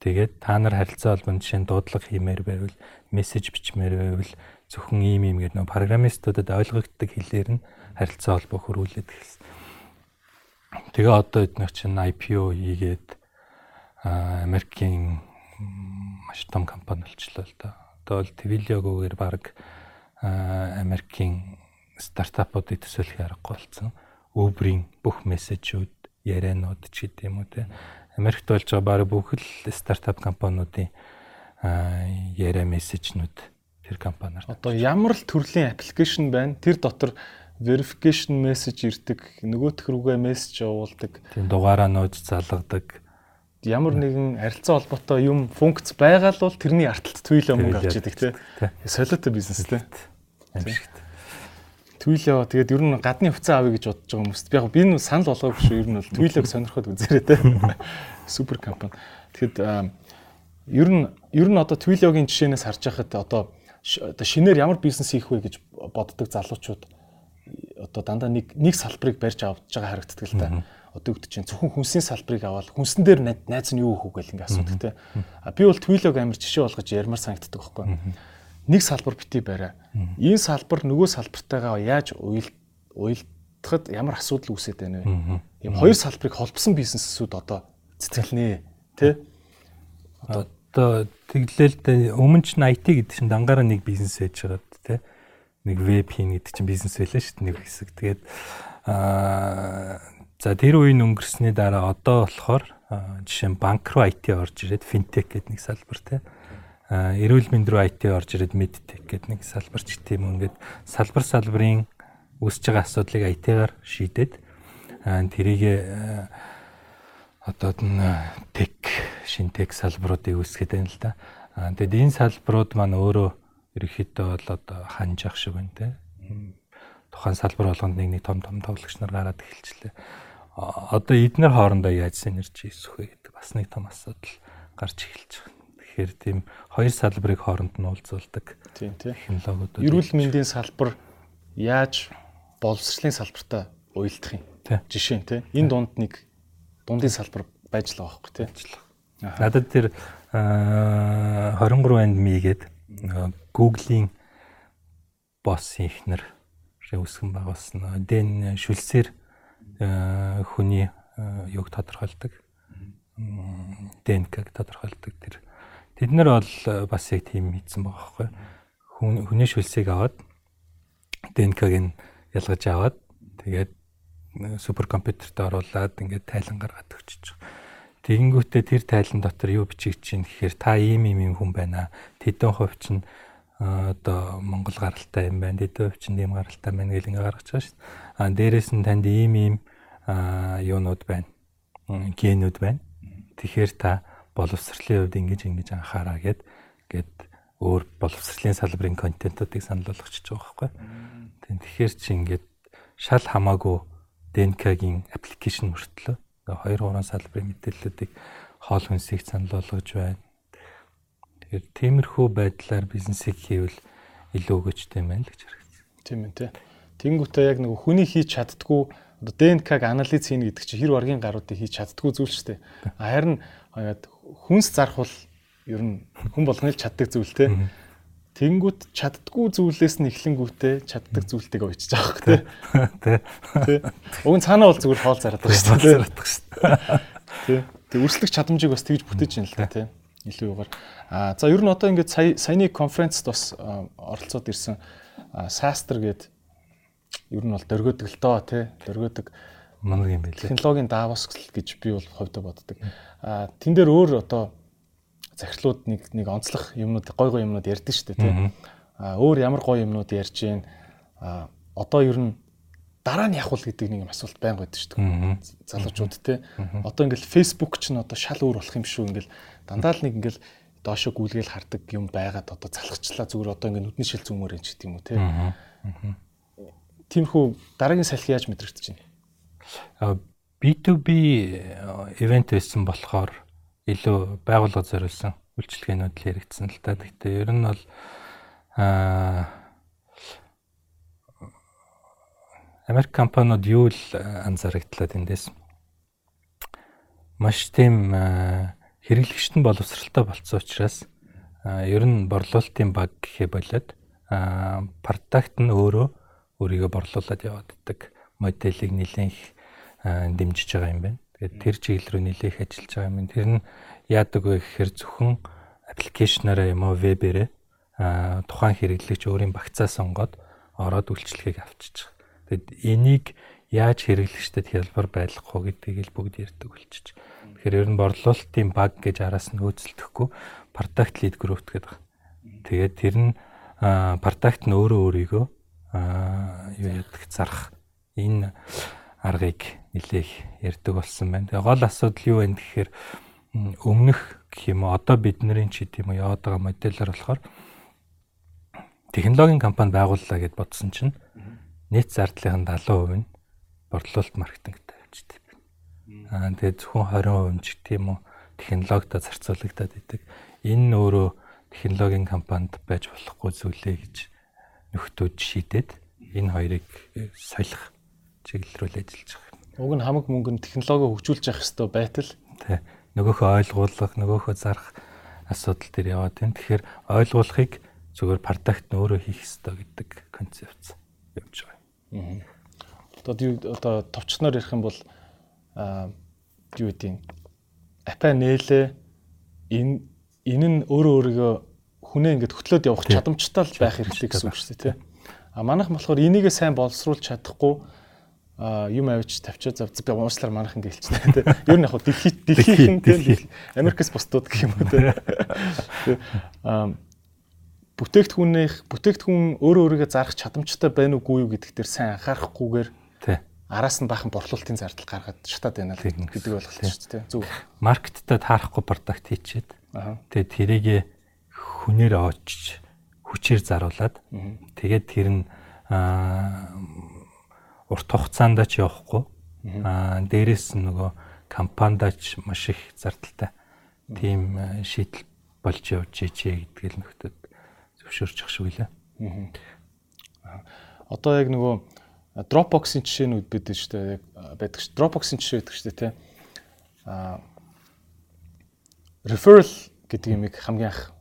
Тэгээд та нар харилцаа холбоонд жишээ нь дуудлага хиймээр байвал, мессеж бичмээр байвал зөвхөн ийм ийм гэдэг нөгөө программистуудад ойлгогддог хэлээр нь харилцаа холбоо хөрвүүлээд эхэлсэн. Тэгээ одоо эдгээр чинь IPO хийгээд Америкийн маш том компани болчлоо л да. Одоо бол Twilio-гоор баг Америкийн стартапуудыг төсөөлөх аргагүй болсон Uber-ийн бүх мессежүүд, ярианууд ч гэдэг юм уу те. Америкт болж байгаа баг бүх л стартап компаниудын яриа мессежнүүд тэр компаниар. Одоо ямар л төрлийн аппликейшн байна? Тэр дотор verification message ирдэг, нөгөөх рүүгээ мессеж явуулдаг. Тийм дугаараа нууж залгадаг. Ямар нэгэн харилцаа холбоотой юм функц байгаа л бол тэрний арталт твил мөнгө авч идэг тий. Солиотой бизнес тий. Амжигт. Твилөө тэгээд ер нь гадны хувцас авъя гэж бодож байгаа хүмүүст би яг би энэ санал болгоогүй шүү ер нь бол Твилөөг сонирхоод үзээрэй те. Супер компани. Тэгэхэд ер нь ер нь одоо Твилөөгийн жишээнээс харж байхад одоо шинээр ямар бизнес хийх вэ гэж боддог залуучууд одоо дандаа нэг нэг салбарыг барьж авч байгаа харагддаг л та. Одоо өгдөг чинь зөвхөн хүнсийн салбарыг аваад хүнсэн дээр найз нь юу өгөх вэ гэл ингээ асуудаг те. Би бол Твилөөг амар жишээ болгож ярмаар санагддаг байхгүй нэг салбар бити барай. Энэ салбар нөгөө салбартайгаа яаж уйл уйлдахад ямар асуудал үүсээд байна вэ? Ийм хоёр салбарыг холбосон бизнесүүд одоо цэцгэлнэ тий? Одоо тэглэлд өмнө ч IT гэдэг чинь дангаараа нэг бизнес байж байгаа тий? Нэг веб хийн гэдэг чинь бизнес байлаа шүү дээ нэг хэсэг. Тэгээд аа за тэр үеийн өнгөрсний дараа одоо болохоор жишээ нь банк руу IT орж ирээд финтек гэдэг нэг салбар тий эрүүл мэнд рүү IT орж ирээд медтек гэдэг нэг салбарч тийм ингээд салбар салбарын үүсэж байгаа асуудлыг IT-гаар шийдээд тэрийг одоо тек шинтек салбаруудыг үүсгэхэд байна л да. Тэгэд энэ салбарууд маань өөрөө ерөөхдөө бол одоо ханж ах шиг байна те. Тухайн салбар болгонд нэг нэг том том тоглогч нар гараад эхэлчлээ. Одоо эднэр хоорондоо яаж синержи хийх вэ гэдэг бас нэг том асуудал гарч эхэлж байна. Тэгэхээр тийм хоёр салбарыг хооронд нь уулзуулдаг. Тийм тийм. Технологиуд. Эрүүл мэндийн салбар яаж боловсролын салбартаа уялдах юм? Жишээ нь тийм. Энэ дунд нэг дундын салбар байж л байгаа байхгүй тийм. Надад тэр 23 анд мигээд Google-ийн босс ихнэр үсгэн байгуулсан. Дэн шүлсээр хүний юг тодорхойлдог. ДНК-г тодорхойлдог тэр Тэд нар бол э, бас яг тийм хийсэн байгаа байхгүй. Хүн хүний шүлсийг аваад ДНК-г нь ялгаж аваад тэгээд э, суперкомпьютерт оруулаад ингээд тайлан гаргаад өгчөж байгаа. Тэгэнгүүтээ тэр тайлан дотор юу бичиж чинь гэхээр та ийм ийм юм хүн байна. Тэдэн хувь чинь э, одоо Монгол гаралтай юм байна. Тэдэн хувь чинь ийм гаралтай байна гэл ингээд гаргаж байгаа шүү дээ. Аа дээрэс нь танд ийм ийм юунууд байна. Генүүд байна. Тэгэхээр та боловсролын хувьд ингэж ингэж анхаараа гэд гээд өөр боловсролын салбарын контентуудыг санал болгочихж байгаа байхгүй. Тэгэхээр чи ингээд шал хамаагүй ДНК-гийн аппликейшн мөртлөө 2 3 салбарын мэдээллүүдийг хоол хүнсийг санал болгож байна. Тэгэхээр тиймэрхүү байдлаар бизнесийг хийвэл илүү өгөөжтэй юм байна л гэж харагдсан. Тийм ээ тий. Тэнгүүтээ яг нэг хүний хийж чаддгүй одоо ДНК-г анализ хийнэ гэдэг чинь хэр баргийн гаруудыг хийж чаддгүй зүйл шүү дээ. Харин хүнс зарах бол ер нь хүн болгоны л чаддаг зүйл те. Тэнгүүт чаддгүй зүйлээс нь эхлэнгүүтээ чаддаг зүйлтэйг очиж байгаа хөх те. Тэ. Уг нь цаанаа бол зүгээр хоол зараад байгаа шүү дээ. Зараад байгаа шүү дээ. Тэ. Тэг өрсөлдөх чадамжийг бас тэгж бүтээж ин л та те. Илүү югаар. А за ер нь одоо ингээд сая саяны конференцд бас оролцоод ирсэн Састер гээд ер нь бол дөргөөдөг л доо те. Дөргөөдөг манаг юм байлээ. Технологийн Давос гэж би бол хувьдаа боддог. А тэн дээр өөр одоо захирлууд нэг нэг онцлог юмнууд гой гой юмнууд ярьдэн шүү дээ тий. А өөр ямар гой юмнууд ярьж гин а одоо ер нь дараа нь явах гэдэг нэг юм асуулт байнг байдаг шүү дээ. Залуучууд тий. Одоо ингээл Facebook ч н одоо шал өөр болох юм шүү ингээл дандаа л нэг ингээл доошо гүйлгээл хардаг юм байгаад одоо залхачлаа зүгээр одоо ингээд нүдний шил зүүмөр юм ч гэдэг юм уу тий. Тиймхүү дараагийн салхи яаж мэдрэгдэж байна? B2B ивент байсан болохоор илүү байгууллага зориулсан үйлчилгээнүүд л хэрэгцсэн л та. Гэхдээ ер нь бол аа Америк компаниуд юу л анзаарагдлаа тэндээс. Маш тийм хэрэглэгчт нь боловсралтай болцсон учраас ер нь борлуулалтын баг гэхээ болоод продакт нь өөрөө өөрийгөө борлуулад яваад иддэг моделийг нэлээх дэмжиж байгаа юм байна. Тэгээд тэр чиглэл рүү нэлээх ажиллаж байгаа юм. Тэр нь яадаг вэ гэхээр зөвхөн аппликейшнаараа юм уу вебээрээ а тухайн хэрэглэгч өөрийн багцаа сонгоод ороод үйлчлэгийг авчиж. Тэгэд энийг яаж хэрэглэгчдэд хялбар байлгах вэ гэдгийг л бүгд ярьдаг болчих. Тэгэхээр ер нь борлуулалтын баг гэж араас нь хөөцөлдөхгүй product lead growth гэдэг. Тэгээд тэр нь product нь өөрөө өөрийгөө юу яадаг зарах энэ аргыг нэлээх ярьдаг болсон байна. Тэгээ гол асуудал юу вэ гэхээр өмнөх гэх юм уу одоо бидний ч гэдэм үү яваад байгаа модельээр болохоор технологийн компани байгууллаа гэд бодсон чинь нийт зардлын 70% нь борлуулалт маркетингтэй явждаг. Аа тэгээ зөвхөн 20% ч гэдэм үү технологидо зарцуулагдаад идэг. Энэ нь өөрөө технологийн компанид байж болохгүй зүйлээ гэж нөхдүүд шийдээд энэ хоёрыг солих чиглэл рүү ажиллаж байгаа юм. Уг нь хамаг мөнгөнд технологи хөгжүүлж явах хэрэгтэй байтал тий нөгөөхөө ойлгуулах, нөгөөхөө зарах асуудал төр яваад байна. Тэгэхээр ойлгуулахыг зүгээр продакт нь өөрөө хийх хэрэгтэй гэдэг концепц явж байгаа. Одоо одоо товчноор ярих юм бол юу гэдэг апа нээлээ энэ энэ нь өөрөө өөрийгөө хүнээ ингээд хөтлөөд явах чадамжтай л байх хэрэгтэй гэсэн үг шүү дээ тий. А манайх болохоор энийгээ сайн боловсруулж чадахгүй юм авч тавьчаа зав би ууслаар манайхан гэлчтэй тий. Ер нь яг дэлхий дэлхийн тий Америкс бусдууд гэх юм уу тий. Бүтээгдэхүүнийх бүтээгдэхүүн өөрөө өөрийгөө зарах чадамжтай байна уугүй юу гэдэгт төр сайн анхаарахгүйгээр араас нь бахан борлуулалтын зардал гаргаад шатаад байна л гэдэг ойлголт шүү дээ зөв маркеттай таарахгүй продакт хийчихэд. Тэгээ тэрийг хүнээр оочж хүчээр заруулад. Тэгээд тэр нь урт хугацаанд ч явахгүй. Аа дээрэс нь нөгөө компанидаач маш их зардалтай. Тийм шийдэл болж явж ичээ гэдгийг нөхдөд зөвшөөрч ах шиг үлээ. Одоо яг нөгөө Dropbox-ын жишээнүүд байдаг шүү дээ. Яг байдаг шүү. Dropbox-ын жишээ байдаг шүү дээ, тий. Аа referral гэдэг юмыг хамгийн анх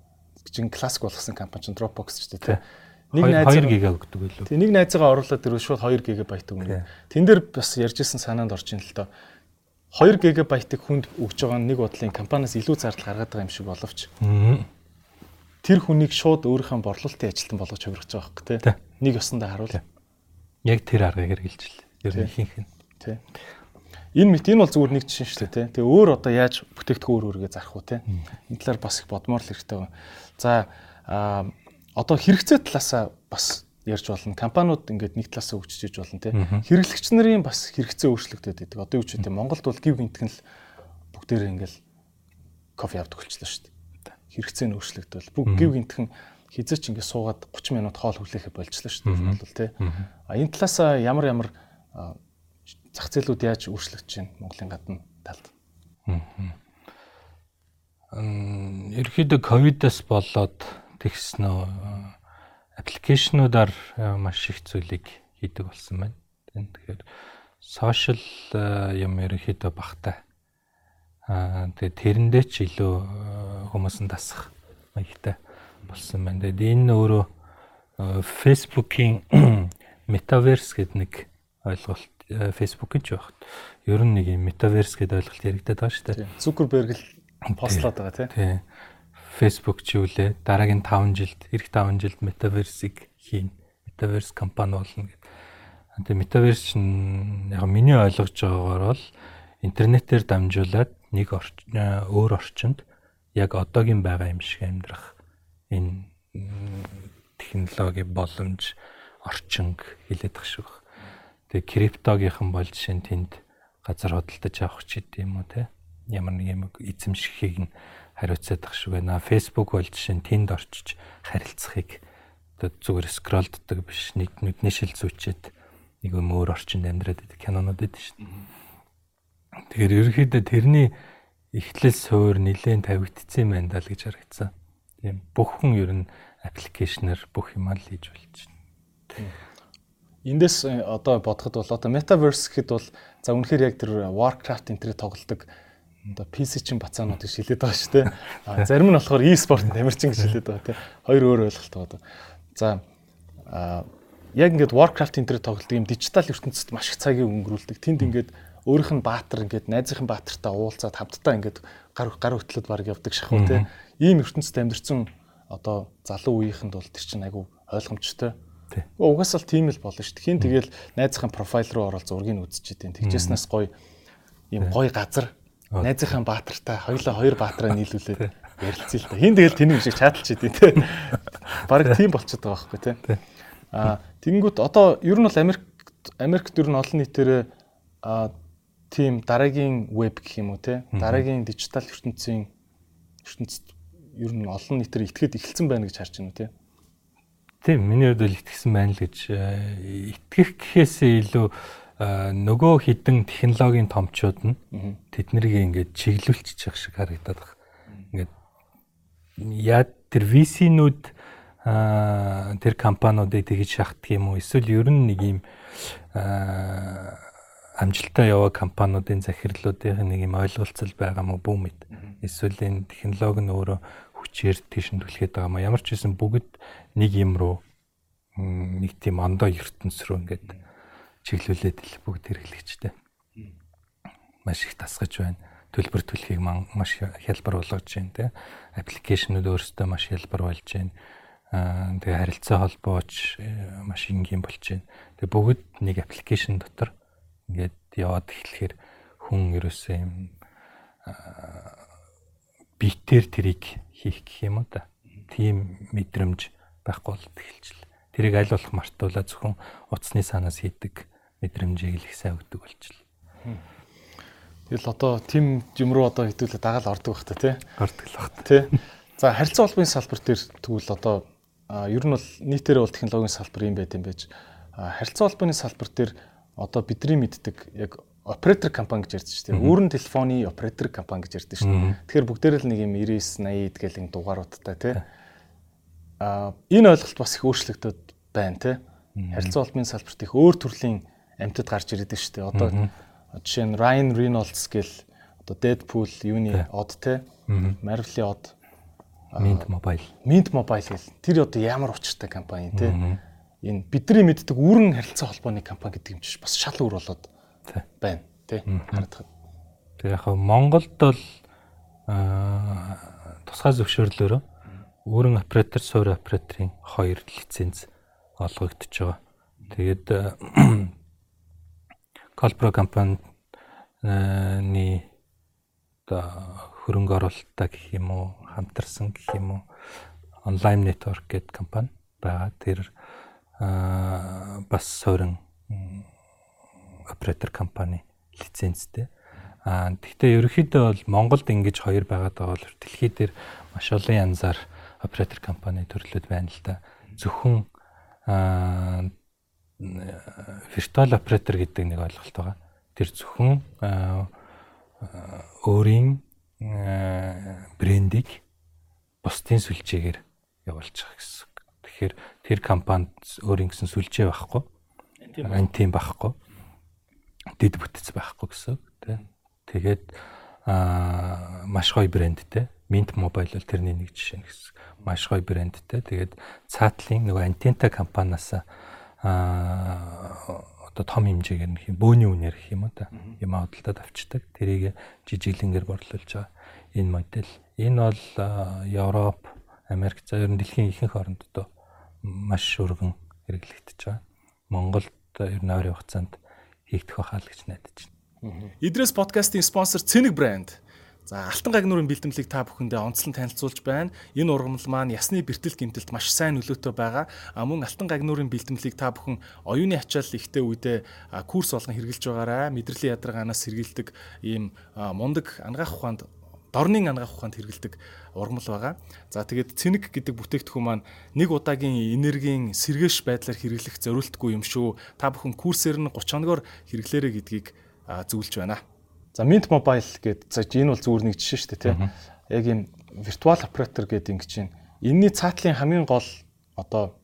чинь классик болгосон компани чинь Dropbox шүү дээ, тий нэг найзаа 2 гига өгдөг байлгүй. Тэг нэг найзаагаа оруулаад тэр шууд 2 гигабайт өгнө. Тэн дээр бас ярьжсэн санаанд орж ин л доо. 2 гигабайтыг хүнд өгж байгаа нэг бодлын компаниас илүү зардал гаргаад байгаа юм шиг боловч. Тэр хүнийг шууд өөрийнхөө борлуулалтын ажилтан болгож хувиргаж байгаа байхгүй тий. Нэг ёсондоо харуул. Яг тэр аргыг хэрэгжилж л. Ер нь ихэнх нь. Тий. Энэ мэт энэ бол зүгээр нэг жишээ шүү дээ тий. Тэгээ өөр одоо яаж бүтээгдэхүүн өөр өөргөө зарах уу тий. Энэ талаар бас их бодмоор л хэрэгтэй байна. За аа одоо хэрэгцээ талаасаа бас ярьж болно. Компаниуд ингээд нэг талаасаа хөгжиж болно тий. Хэрэглэгч нарын бас хэрэгцээ өөрчлөгдөд байдаг. Одоо юу ч үгүй Монголд бол гів гинтгэн л бүгдээрээ ингээл кофе авдаг болчихлоо шүү дээ. Хэрэгцээ нь өөрчлөгдөв. Бүгд гів гинтгэн хизээч ингээд суугаад 30 минут хоол хүлээхэ болчихлоо шүү дээ. Бол тий. А энэ талаасаа ямар ямар зах зээлүүд яаж өөрчлөгдөж байна Монголын гадна талд. Ерөнхийдөө ковидос болоод тэгснөө аппликейшнуудаар маш их зүйлийг хийдэг болсон байна. Тэгэхээр сошиал юм ерөнхийдөө багтай. Аа тэгээд тэрэндээ ч илүү хүмүүс нь дасах маягтай болсон байна. Тэгээд энэ өөрөө Facebook-ийн metaverse гэдэг нэг ойлголт Facebook-ийн ч багт ер нь нэг юм metaverse гэдэг ойлголт яригдаад байгаа шүү дээ. Zuckerberg л постлоод байгаа тийм. Facebook ч юу лээ дараагийн 5 жилд эх 5 жилд metaverse-ийг хийн. Metaverse компани болно гэдэг. Тэгээ metaverse чинь яг миний ойлгож байгаагаар бол интернетээр дамжуулаад нэг өөр орчинд яг одоогийн байгаа юм шиг амьдрах энэ технологи боломж орчинг хилээд тах шиг. Тэгээ криптогийнхан бол жишээ нь тэнд газар хөдөлтөж авах ч гэдэм үү те. Ямар нэг юм эзэмшихийг нь хариуцаад тах шиг байна. Facebook бол жишээ нь тэнд орчиж харилцахыг зүгээр скролддаг биш нэг нүдний шил зүүчээд нэг юм өөр орчинд амьдраад байдаг кинонууд байдаг шүү дээ. Тэгэхээр ерөнхийдөө тэрний эхлэл суур нэлээд тавигдсан юм байна л гэж харагдсан. Тийм бүхэн ер нь аппликейшнэр бүх юм л хийж болж байна. Эндээс э, одоо бодоход бол одоо metaverse гэхэд бол за үнэхээр яг тэр Warcraft энтрийг тоглодог одоо PC чин бацаануудыг шилээд байгаа шүү дээ. А зарим нь болохоор e-sport тамирчин гэж шилээд байгаа тийм. Хоёр өөр ойлголт байгаа. За яг ингээд Warcraft энтрийг тоглодог юм дижитал ертөнцид маш их цагийг өнгөрүүлдэг. Тэнд ингээд өөрийнх нь баатар ингээд найзынхын баатартай уулзаад хамтдаа ингээд гар гар хөтлөд баг явдаг шахуу те. Ийм ертөнцид амьдэрсэн одоо залуу үеийнхэнд бол тэр чинь айгу ойлгомжтой. Угаас л тийм л болно шүү дээ. Хин тэгэл найзынхын профайл руу ороод зургийг үзчихэд тийм. Тэгжснээс гоё ийм гоё газар найзынхаа баатартай хоёлаа хоёр баатараа нийлүүлээд ярилцъя л та. Хин тэгэл тэнийг шиг чаталч идэв те. Бараг тийм болчиход байгаа байхгүй те. Аа тэгэнгүүт одоо ер нь бол Америк Америкт ер нь олон нийтээр аа тийм дараагийн веб гэх юм уу те? Дараагийн дижитал ертөнцийн ертөнцид ер нь олон нийтээр итгэхэд эхэлсэн байна гэж харж байна уу те? Тийм миний хувьд бол итгэсэн байна л гэж э, итгэх гэхээсээ илүү э, нөгөө хідэн технологийн томчууд нь тэднийг ингээд чиглүүлчих шиг харагдаад байна. Ингээд яа тэр VC-нүүд тэр компаниудыг тэгж шахдаг юм уу? Эсвэл ер нь нэг юм амжилттай яваа компаниудын захирлуудын нэг юм ойлголцол байгаа мó бүү мэд. Эсвэл энэ технологи нь өөрөө хүчээр тийш түлхээд байгаа мó. Ямар ч байсан бүгд нэг юм руу нэг тийм ондоо ертөнц рүү ингээд чиглүүлээд л бүгд хэрэглэгчтэй. Маш их тасгаж байна. Төлбөр төлөхийг маш хялбар болгож байна те. Аппликейшнүүд өөрсдөө маш хялбар болж байна. Тэгээ харилцаа холбооч э, маш энгийн болж байна. Тэгээ бүгд нэг аппликейшн дотор ингээд яваад эхлэхээр хүн ерөөсөө юм битээр тэрийг хийх гэх юм уу та. Тийм мэдрэмж байхгүй бол эхэлчихлээ. Тэрийг аль болох мартуулаа зөвхөн утасны санаас хийдэг мэдрэмжийг л их сайн өгдөг болчихлоо. Тэгэл одоо тим юм руу одоо хэдүүлээ дагаал ордог бах та тий. Ордог л бах та. Тий. За харилцаа холбооны салбар дээр тэгвэл одоо ер нь бол нийтээр бол технологийн салбар юм байт юм байж харилцаа холбооны салбар дээр одоо бидний мэддэг яг оператор компани гэж ярьдаг шүү дээ. Үүрэн телефоны оператор компани гэж ярьдаг шүү дээ. Тэгэхээр бүгдээр л нэг юм 99 80 гэл ин дугааруудтай тий. Аа энэ ойлголт бас их өөрчлөгдөд байна тий. Харилцаа холбооны салбарт их өөр төрлийн амьтад гарч ирээд шүү дээ. Одоо жишээ нь Ryan Reynolds гэл одоо Deadpool юуны од тий. Marvel-ийн од Mint Mobile. Mint Mobile гэл тэр одоо ямар учиртай компани тий энэ бидний мэддэг үүрэн харилцаа холбооны компани гэдэг юм чинь бас шал өөр болоод байна тий харагдах. Тэгээ яг Монголд бол тусгай зөвшөөрлөөр өөрөн оператор суур операторын хоёр лиценз олгогдож байгаа. Тэгээд Колпро компанины одоо хөрөнгө оруулалтаа гэх юм уу хамтарсан гэх юм уу онлайн нэтворк гэдэг компани байгаа. Тэр бас суурин оператор компани лицензтэй. Аа гэхдээ ерөнхийдөө бол Монголд ингэж хоёр байгаад байгаа бол дэлхий дээр маш олон янзаар оператор компани төрлөд байна л да. Зөвхөн аа виртуал оператор гэдэг нэг ойлголт байгаа. Тэр зөвхөн өөрийн брендийг бусдын сүлжээгээр явуулчих гэсэн. Тэгэхээр тэр компанид өөр ингэсэн сүлжээ байхгүй. Антим байхгүй. Дэд бүтэц байхгүй гэсэн. Тэгээд аа маш гоё брэндтэй. Mint Mobile бол тэрний нэг жишээ гэсэн. Маш гоё брэндтэй. Тэгээд цаатлын нөгөө антента компаниас аа одоо том хэмжээгээр нэг юм бөөний үнээр гэх юм уу та юм худалдаад авчдаг. Тэрийг жижиглэнгээр борлуулж байгаа. Энэ модель. Энэ бол Европ, Америк за ер нь дэлхийн ихэнх орнууд маш өргөн хэрэглэгдэж байгаа. Монголд ер нь ойрын хугацаанд хийгдэх байхаа л гэж найдаж байна. Идрээс подкастын спонсор Цэник брэнд. За алтан гагнуурын бэлтгэлийг та бүхэндээ онцлон танилцуулж байна. Энэ ургамал маань ясны бэртэл гэмтэлд маш сайн нөлөөтэй байгаа. А мөн алтан гагнуурын бэлтгэлийг та бүхэн оюуны ачаал ихтэй үедээ курс болгон хэрэгжилж байгаарай. Мэдрэлийн ядаргаанаас сэргийлдэг ийм мундаг ангаах ухаанд дорнын ангаах ухаанд хэрэгэлдэг ургамал байгаа. За тэгээд цэник гэдэг бүтээгдэхүүн маань нэг удаагийн энергийн сэргээш байдлаар хэрэглэх зориултгүй юм шүү. Та бүхэн курсээр нь 30 хоногоор хэрэглээрэй гэдгийг зөвлөж байна. За Mint Mobile гэдэг энэ бол зүгээр нэг жишээ шүү дээ тийм. Яг юм virtual operator гэдэг ингэ чинь энэний цаатлын хамгийн гол одоо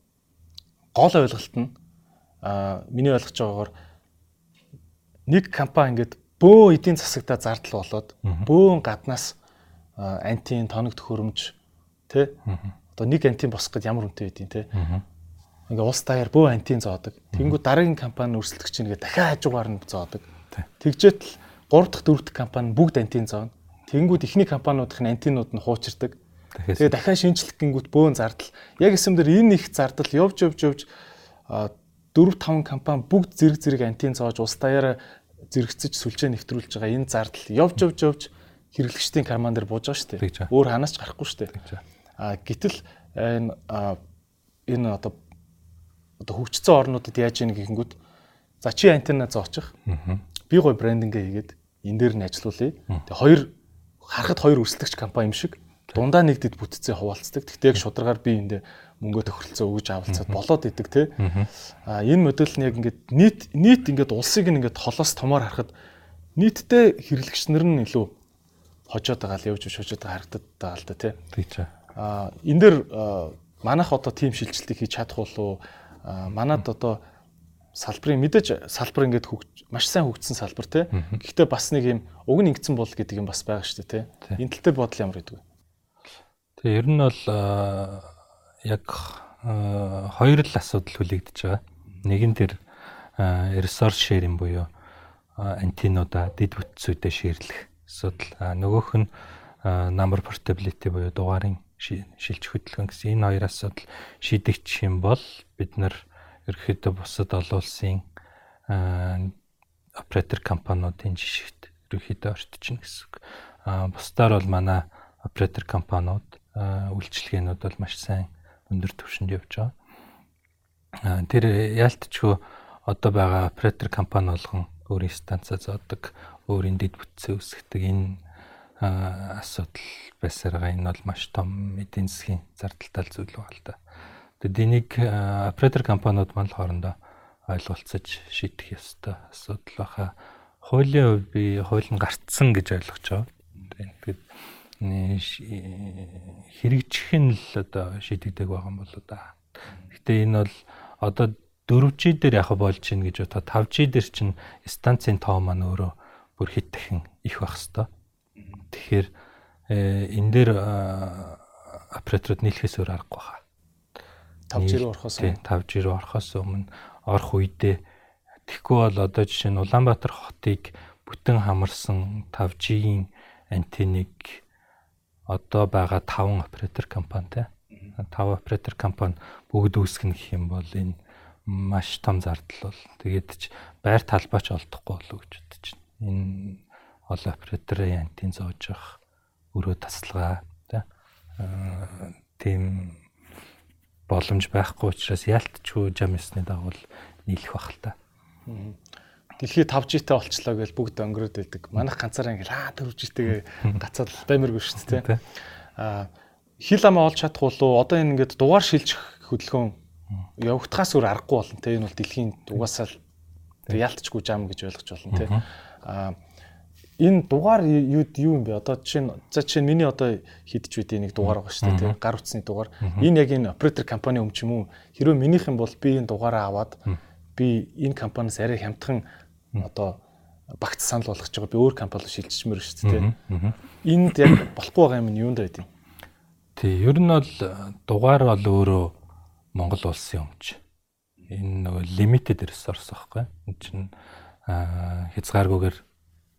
гол ойлголт нь а миний ойлгож байгаагаар нэг компани ингээд бөө эдийн засагтаа зардал болоод бөөн гаднаас антин тоног төхөөрөмж тэ одоо нэг антин босох гэд ямар үнэтэй байдیں۔ тэ ингээ улс даяар бөө антин зоодог. Тэнгүү дараагийн компани өрсөлдөгч нэгэ дахиад хажуугаар нь зоодог. Тэгжээт л 3 дахь 4 дахь компани бүгд антин зооно. Тэнгүүд ихний компаниудын антинууд нь хуучирдаг. Тэгээ дахиад шинжлэх гингүүт бөөн зардал. Яг эсэм дээр энэ их зардал явж явж явж 4 5 компани бүгд зэрэг зэрэг антин зоож улс даяараа зэрэгцэж сүлжээ нэвтрүүлж байгаа энэ зардал явж явж явж хэрэглэгчдийн карман дээр бууж байгаа шүү дээ. Өөр ханаас ч гарахгүй шүү дээ. А гэтэл энэ энэ одоо одоо хөгжсөн орнуудад яаж ийн гэхэнгүүт за чи антенна зоочих. Би гой брендингээ хийгээд энэ дээр нь ажиллаулъя. Тэгээ хоёр харахад хоёр өрсөлдөгч компани юм шиг дундаа нэг дэд бүтцээ хуваалцдаг. Тэгтээ яг шударгаар би эндээ мөнгө тохиролцоо өгж авалцаад болоод идэг те. А энэ модель нь яг ингээд нийт нийт ингээд улсыг ингээд холоос томоор харахад нийтдээ хэрэглэгч нар нь илүү хожоод байгаа л явж хожоод байгаа харагдаад байгаа л да те. Тийч. А энэ дэр манайх одоо тим шилжилтийг хийж чадах болов манад одоо салбарын мэдээж салбар ингээд хөгж маш сайн хөгжсөн салбар те. Гэхдээ бас нэг юм уг нь ингэсэн бол гэдэг юм бас байгаа шүү дээ те. Энэ тал дээр бодол ямар гэдэг вэ? Тэгээ ер нь бол яг хоёр л асуудал хүлээгдэж байгаа. Нэг нь тэр resource sharing буюу антинуудаа дид бүтцүүдэд ширлэх асуудал. Нөгөөх нь number portability буюу дугаарын шилж хөдөлгөн гэсэн энэ хоёр асуудал шийдэгдэх юм бол бид нар ерөөхдөө бусад олон улсын оператор компаниудын жишгт ерөөхдөө ортчихно гэсэн үг. А бусдаар бол манай оператор компаниуд үйлчлэгээнүүд бол маш сайн өндөр түвшинд явж байгаа. Тэр яалтчгүй одоо байгаа оператор компани болгон өөрийн станцаа зоодог, өөрийн дэд бүтцээ үүсгдэг энэ асуудал байсаар байгаа. Энэ бол маш том эдийн засгийн зардалтай зүйл байна л да. Тэгэд энийг оператор компаниуд маань хоорондоо ойлголцож шийдэх ёстой асуудал баха. Хуулийн хувь би хууль нь гарцсан гэж ойлгож байгаа. Тэгээд хэрэгжих нь л одоо шийдэгдэг байгаа юм болоо да. Гэтэ энэ бол одоо 4G дээр яг болж гин гэж бодоход 5G дээр чинь станцын тоо маань өөрөө бүр хит дахин их байх хэвээр. Тэгэхээр энэ дээр операторууд нийлхээс өөр аргагүй хаа. 5G рүү орохоос өмнө 5G рүү орохоос өмнө орох үедээ тэгэхгүй бол одоо жишээ нь Улаанбаатар хотыг бүтэн хамарсан 5G-ийн антенныг одоо байгаа 5 оператор компанитай 5 оператор компани бүгд үүсгэнэ гэх юм бол энэ маш том зардал бол тэгээд ч байр талбайч олдохгүй болов гэж бодож байна. Энэ олон операторын антен зоож явах өрөө тасалгаа тийм боломж байхгүй учраас ялтчгүй жам ёсны дагуу нийлэх бах л та. Дэлхий 5G-тэй болчлоо гэж бүгд өнгөрөөд байдаг. Манайх ганцаараа ингээл аа 4G-тэйгээ гацаад баймиргүй шүү дээ. Аа хил амаа олж чадах болов одоо энэ ингээд дугаар шилжих хөдөлгөөн явагдахаас өөр аргагүй болно те энэ бол дэлхийн угаасаа ялтчгүй жам гэж ойлгож болно те. Аа энэ дугаар юу юу юм бэ? Одоо жишээ нь за жишээ нь миний одоо хийдэж үдээ нэг дугаар байгаа шүү дээ, тийм гар утасны дугаар. Энэ яг энэ оператор компани юм ч юм уу? Хэрвээ минийх юм бол би энэ дугаараа аваад би энэ компаниас арай хямдхан одоо багц санал болгож байгаа. Би өөр компани руу шилжчихмээр шүү дээ, тийм. Энд яг болохгүй байгаа юм нь юунд байдیں۔ Тий, ер нь бол дугаар бол өөрөө Монгол улсын өмч. Энэ нөгөө limited resource байхгүй. Энэ чинь хязгааргүйгээр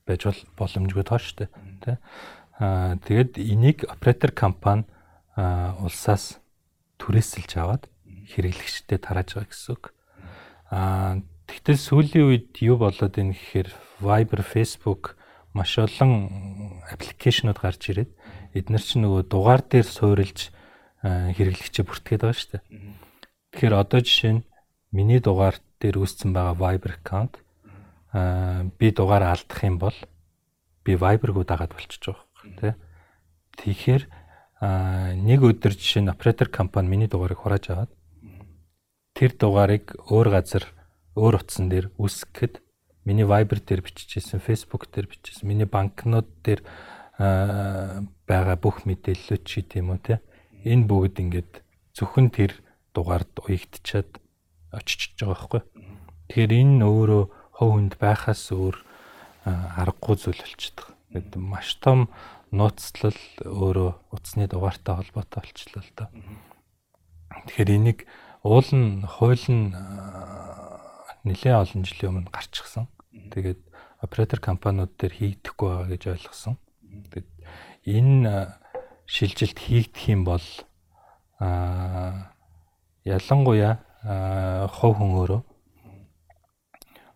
байж боломжгүй тоо штэ тий. Аа тэгээд энийг оператор компани улсаас түрээсэлж аваад хэрэглэгчдэд тарааж байгаа гэсэн үг. Аа тэгтэл сүүлийн үед юу болоод байна гэхээр Viber, Facebook маш олон аппликейшнууд гарч ирээд эдгээр чинь нөгөө дугаар дээр суурилж хэрэглэгчээ бүртгээд байгаа шүү дээ. Тэгэхээр одоо жишээ нь миний дугаар дээр үүссэн байгаа Viber account би дугаараа алдах юм бол би Viber-гоо дагаад болчихж байгаа юм тий. Тэгэхээр нэг өдөр жишээ нь оператор компани миний дугаарыг хурааж аваад тэр дугаарыг өөр газар өөр утсан дээр үсгэхэд миний Viber дээр биччихсэн, Facebook дээр биччихсэн, миний банкнод дээр байгаа бүх мэдээллүүд чи тийм үү те. Энэ бүгд ингээд зөвхөн тэр дугаард уягдчаад очиж байгаа байхгүй. Тэгэхээр энэ өөрөө хов хүнд байхаас өөр аргагүй зүйл болчихдог. Гэт маш том нууцлал өөрөө утасны дугаартай холбоотой болчихлоо л доо. Тэгэхээр энийг уул нь хууль нь нэлээд олон жилийн өмнө гарчихсан. Тэгээд оператор компаниуд дээр хийгдэхгүй байгаа гэж ойлгосон. Тэгээд энэ шилжилт хийгдэх юм бол а ялангуяа хов хүн өөрөө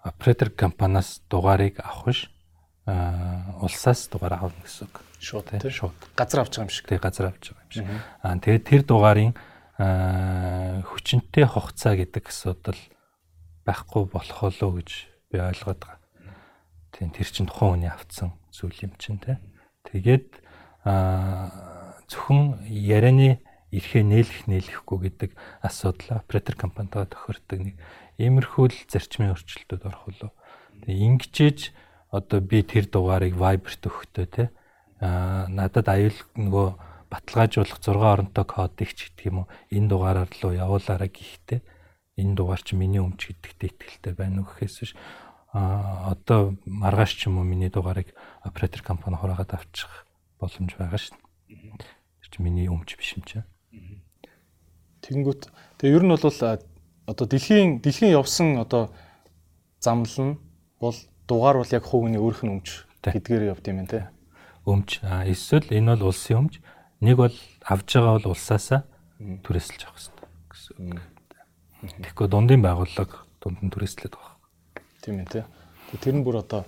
оператор компаниас дугаарыг авах биш улсаас дугаар авах гэсэн үг. Шууд тийм шууд. Газар авч байгаа юм шиг. Тэгээ газар авч байгаа юм шиг. Аа тэгээд тэр дугаарын хүчинтэй хугацаа гэдэг асуудал байхгүй болох болоо гэж би ойлгоод байгаа. Тийм тэр чинь тухайн хүний авцсан зүйл юм чинь те. Тэгээд зөвхөн ярианы эрхээ нээлэх нээлэхгүй гэдэг асуудал оператор компанитайгаа тохирдог нэг иймэрхүү л зарчмын өөрчлөлтүүд орох болов. Тэгээ ингэжээж одоо би тэр дугаарыг Viber-т өгөхдөө те аа надад аюул нөгөө баталгаажуулах 6 оронтой кодыг ч гэдэг юм уу энэ дугаараар руу явуулаарай гэхдээ энэ дугаар чи миний өмч гэдэгт итгэлтэй байна уу гэхээс биш а одоо маргааш ч юм уу миний дугаарыг оператор компани хураагаад авчих боломж байгаа дээ. Тэр чи миний өмч биш юм чинь. Тэнгүүт тэгээ ер нь бол одоо дэлхийн дэлхийн явсан одоо замл нь бол дугаар бол яг хувийн өөрөх нь өмч гэдгээр явд юм те. Өмч. Эсвэл энэ бол улсын өмч. Нэг бол авж байгаа бол улсаасаа түрээсэлж авах хэрэгтэй гэсэн үг. Тэгэхгүй дундын байгууллага дунд нь түрээслээд байгаа. Тийм ээ те. Тэр нь бүр одоо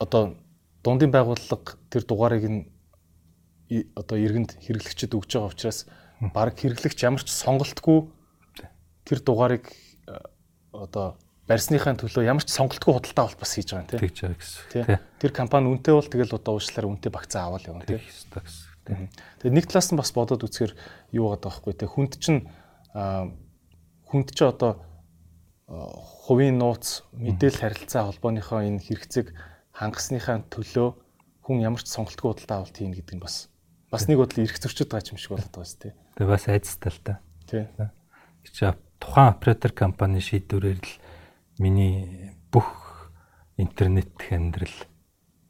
одоо дундын байгууллага тэр дугаарыг нь одоо иргэнд хэрэглэгчэд өгж байгаа учраас баг хэрэглэгч ямар ч сонголтгүй тэр дугаарыг э, одоо барьсныхаа төлөө ямар ч сонголтгүй худалдаа авалт бас хийж байгаа юм тийм. Тэгж байгаа гэсэн. Тэр компани үнэтэй бол тэгэл одоо уучлаарай үнэтэй багцаа аваад явна тийм. Тэгээд нэг талаас нь бас бодоод үзэхээр юу байгаа байхгүй тийм. Хүнд чинь хүнд чинь одоо хувийн нууц мэдээлэл харилцаа холбооныхоо энэ хэрэгцээг хангасныхаа төлөө хүн ямар ч сонголтгүй худалдаа авалт хийн гэдэг нь бас бас нэг бодлоо эрх зөрчид байгаа юм шиг болоод байгаа шүү дээ. Тэгээ бас айцтай л та. Тий. Чи тухайн оператор компани шийдвэрээр л миний бүх интернет дэх амьдрал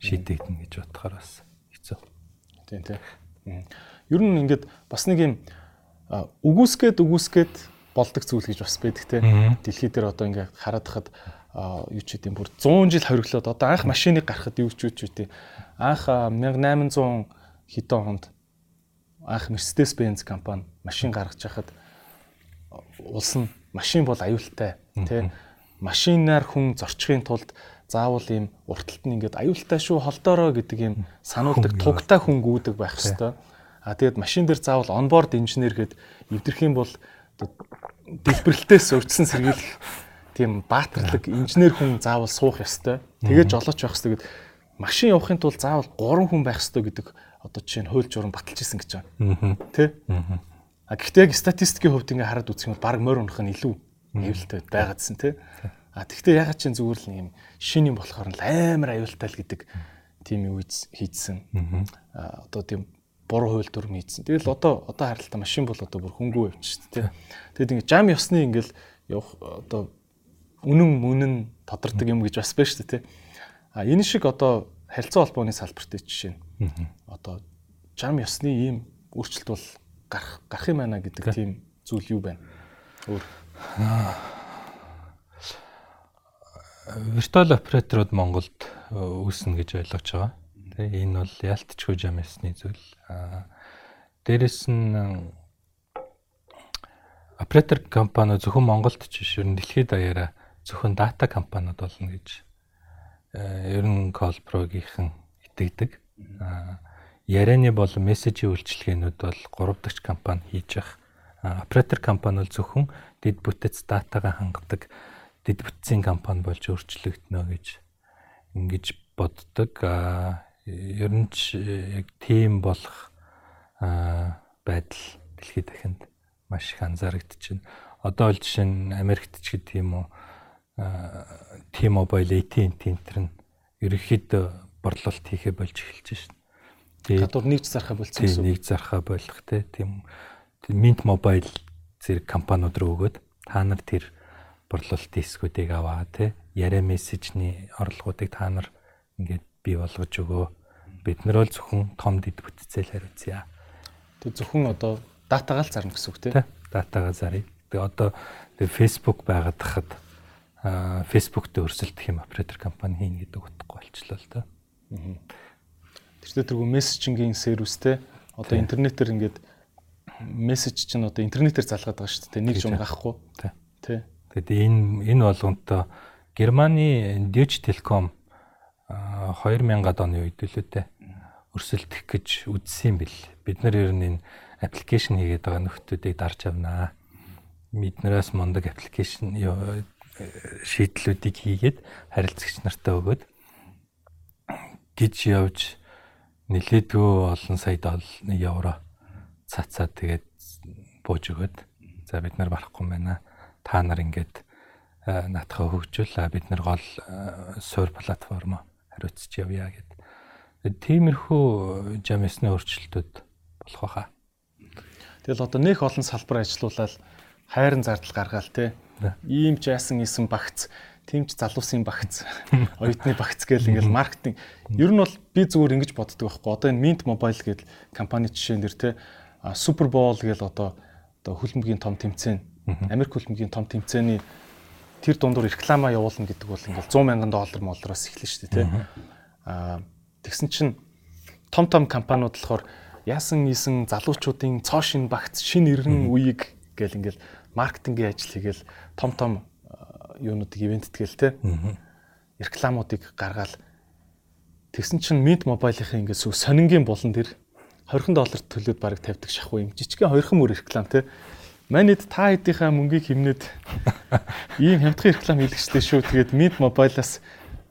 шийдэгдэн гэж бодохоор бас хэцүү. Тийм тий. Ер нь ингээд бас нэг юм үгүйсгээд үгүйсгээд болдог зүйл гэж бас байдаг те. Дэлхий дээр одоо ингээд хараад хахад юу ч гэдэм бүр 100 жил хориглоод одоо анх машиныг гаргахад юу ч юу ч үгүй. Анх 1800 хэдэн хонд анх Mercedes-Benz компани машин гаргаж хахад улс нь машин бол аюултай тий. Машинаар хүн зорчихын тулд заавал ийм урталт нь ингээд аюултай шүү холдоороо гэдэг ийм сануулдаг тугтай хүн гүйдэг байх хэвээр. А тэгээд машин дээр заавал онборд инженер гээд эвдэрх юм бол дэлбэрэлтээс өвчсөн сэргийлэх тийм баатарлаг инженер хүн заавал суух ёстой. Тэгээд жолооч байх гэд машин явахын тулд заавал 3 хүн байх ёстой гэдэг одоо жишээ нь хууль журам баталж исэн гэж байна. Тэ? А гэхдээ яг статистикийн хувьд ингээ хараад үзэх юм бол баг морь унах нь илүү аюултай байгаадсэн тэ. А тэгвэл ягаад ч зүгээр л юм шин юм болохоор л амар аюултай л гэдэг тийм юу хийдсэн. А одоо тийм буруу хууль дүрм хийдсэн. Тэгэл одоо одоо харалтаа машин бол одоо бүр хөнгөө явчихсан тэ. Тэгэд ингээ жам ёсны ингээл явах одоо үнэн мөнэн тодордог юм гэж бас байна шүү дээ тэ. А энэ шиг одоо харилцаа холбооны салбарт жишээ нь одоо жам ёсны ийм өөрчлөлт бол гарах гарах юм байна гэдэг тийм зүйл юу байна? Өөр виртуал операторууд Монголд э, үүснэ гэж ойлгож байгаа. Тэ энэ бол ялтчгүй жам ёсны зүйл. Дээрэс нь оператор компани зөвхөн Монголд ч биш ер нь дэлхийд даяараа зөвхөн дата компаниуд болно гэж ер нь Colpro-гийнхэн итгэдэг. Ярианы болон мессежийн үйлчилгээнүүд бол 3 дахь компани хийж байгаа. Оператор компани бол зөвхөн дэд бүтэц датагаа хангадаг дэд бүтцийн компани болж өөрчлөгдөнө гэж ингэж боддог. Ер нь ч яг тийм болох байдал дэлхийд дахинд маш их анзаарэгдэж байна. Одоо бол жишээ нь Америкт ч гэдэг юм уу T-Mobile, AT&T энтер нь ерөнхийдөө борлуулалт хийхэ болж эхэлж байна. Тэгээд гадуур нэгж зархаа болцсон гэсэн. Нэг зархаа болох те тийм Mint Mobile зэрэг компаниуд руу өгөөд та нар тэр борлуулалт дискүүдийг аваа те яриа мессежний орлогуудыг та нар ингээд бий болгож өгөө. Бид нар бол зөвхөн том дэд бүтцэл хариуцъя. Тэг зөвхөн одоо датагаал зарна гэсэн үг те. Датагаа зарыг. Тэг одоо Facebook байгаад хахад Facebook дээр өрсөлдөх юм оператор компани хийн гэдэг утгагүй болчлоо л доо. Тэр тэргүй мессежингийн сервистэй одоо интернетээр ингээд мессеж чинь одоо интернетээр залгаад байгаа шүү дээ. Нэг юм гахгүй. Тий. Тэгээд энэ энэ болгонтой Германы Deutsche Telekom 2000-ад оны үед л үтэй өрсөлдөх гэж үзсэн бил. Бид нар ер нь энэ аппликейшн хийгээд байгаа нөхдүүдийг дарж авнаа. Биднээс мундаг аппликейшн шийдлүүдийг хийгээд харилцагч нартай өгөөд гэж явж нилээдгүй олон сая доллар евро цацаад тэгээд бууж өгөөд за бид нар барахгүй байна. Та нар ингээд наатахаа хөгжүүл бид нар гол суур платформ хариуцж явъя гэд. Тиймэрхүү жамсны өөрчлөлтүүд болох байхаа. Тэгэл одоо нөх олон салбар ажилуулаад хайрын зардал гаргаал те. Ийм ч яасан исэн багц, тийм ч залуусын багц, оюутны багц гэл ингээл маркетинг. Ер нь бол би зүгээр ингэж боддог байхгүй. Одоо энэ Mint Mobile гэдэг компани жишээн дэр те Super Bowl гэл одоо одоо хөлбөмбөгийн том тэмцээн, Америк хөлбөмбөгийн том тэмцээний тэр дундуур реклама явуулна гэдэг бол ингээл 100 мянган доллар моллороос эхэлнэ шүү дээ те. Аа тэгсэн чинь том том компаниуд болохоор яасан ийсэн залуучуудын цоо шин багц шин иргэн үеиг гэл ингээл маркетингийн ажил хийгээл том том юунуудыг ивент тэгэл те. Рекламуудыг гаргаал тэгсэн чинь Mint Mobile-ийн ингээд сонингийн булан дээр 20 доллар төлөөд бараг тавьдаг шахуу юм. Жижигхэн хоёрхан мөр реклам те. Манайд та хэдийнхаа мөнгийг хэмнээд ийм хямдхан реклам хийлгэжтэй шүү. Тэгээд Mint Mobile-аас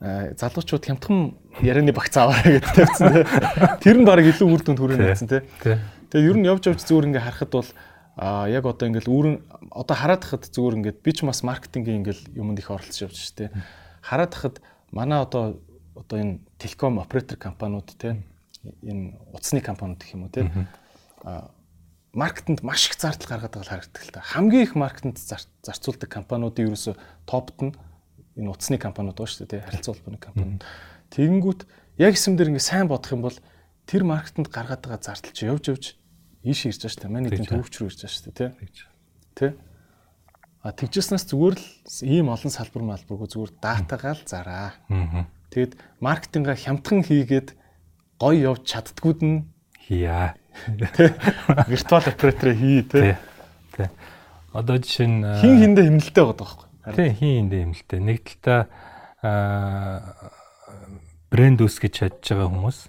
залуучууд хямдхан ярианы багц аваарай гэж тавьсан. Тэр нь баг илүү үр дүнд хүрэх гэсэн тий. Тэгээ ер нь явж явж зүгээр ингээ харахад бол а яг одоо ингээл үүрэн одоо хараад хахад зүгээр ингээд би ч бас маркетингийн ингээл юмд их оролцож явж штэ. Хараад хахад манай одоо одоо энэ телеком оператор компаниуд тий энэ утасны компаниуд гэх юм уу тий а маркетинд маш их зардал гаргаад байгаа харагддаг л та. Хамгийн их маркетинд зарцуулдаг компаниудын ерөөсө топт нь энэ утасны компаниуд ба шүү дээ харилцаа холбооны компаниуд. Тэгэнгүүт яг эсэм дээр ингээ сайн бодох юм бол тэр маркетинд гаргаад байгаа зардал чи явж явж ийш ирж байгаа шүү дээ. Манай эдийн төвч рүү ирж байгаа шүү дээ тий. Тэ? А тэгжснээс зүгээр л ийм олон салбар малбаргүй зүгээр датагаа л зараа. Тэгэд маркетинга хямдхан хийгээд гоё явж чаддгууд нь хийя. Виртуал оператор хий тэ. Тэ. Одоо жишээ нь хин хиндэ хэмнэлтэй байгаа байхгүй Тийм хин эндээ хэмэлтэй. Нэг талаа аа брэнд үүсгэж чадж байгаа хүмүүс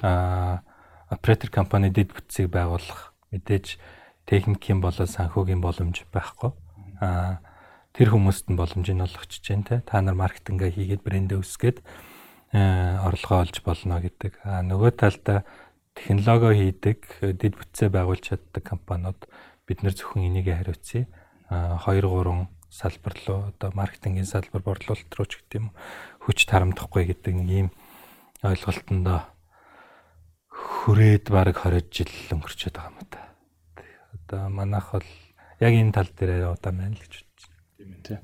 аа оператор компани дэд бүтцийг байгуулах мэдээж техникийн болоод санхүүгийн боломж байхгүй. Аа тэр хүмүүст нь боломж нь олгочихж जैन те. Та нар маркетингээ хийгээд брэндээ үүсгээд орлогоо олж болно гэдэг. Аа нөгөө талдаа технологи хийдэг, дэд бүтцээ байгуулж чаддаг компаниуд бид нар зөвхөн энийг хариуцъя. Аа 2 3 салбар руу одоо маркетингийн салбар борлуулалт руу ч гэдэг юм хүч тарамдахгүй гэдэг нэг ийм ойлголтонд хүрээд баг 20 жил өнгөрчөөд байгаа юм да. Одоо манайх бол яг энэ тал дээр удаан байна л гэж бодож байна. Тийм ээ.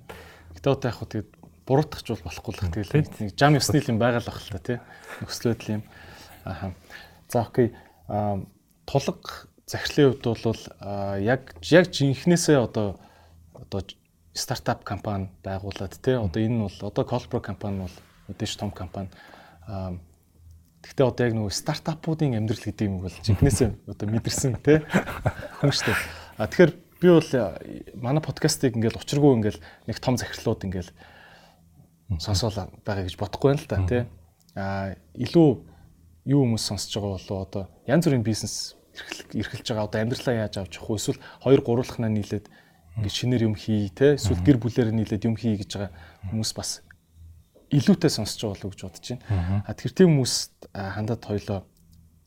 Гэтэ одоо яг хөө тэгээд буруутгах ч болохгүй л тэгэл нэг жам ёсны юм байгаа л бах л та тий. Нөхцөл байдал юм. Аа. За окей. Аа тулг захирлын хувьд бол яг яг жинхнээсээ одоо одоо стартап компани байгуулад тий одоо энэ нь бол одоо Colpro компани бол мэдээж том компани Гэхдээ одоо яг нөгөө стартапуудын амьдрал гэдэг юм бол жинхнээсээ одоо мэдэрсэн тий хүн штэ. А тэгэхээр би бол манай подкастыг ингээл учиргүй ингээл нэг том захирлууд ингээл сонсоол байгаа гэж бодохгүй байна л да тий. А илүү юу хүмүүс сонсож байгаа болов одоо янз бүрийн бизнес эрхэлж байгаа одоо амьдралаа яаж авч явах вэ эсвэл 2 3 лахнаа нийлээд ингээд шинээр юм хий те эсвэл гэр бүлээр нийлээд юм хий гэж байгаа хүмүүс бас илүүтэй байгаа болов уу гэж бодож байна. А тэр тийм хүмүүс хандаад хоёлоо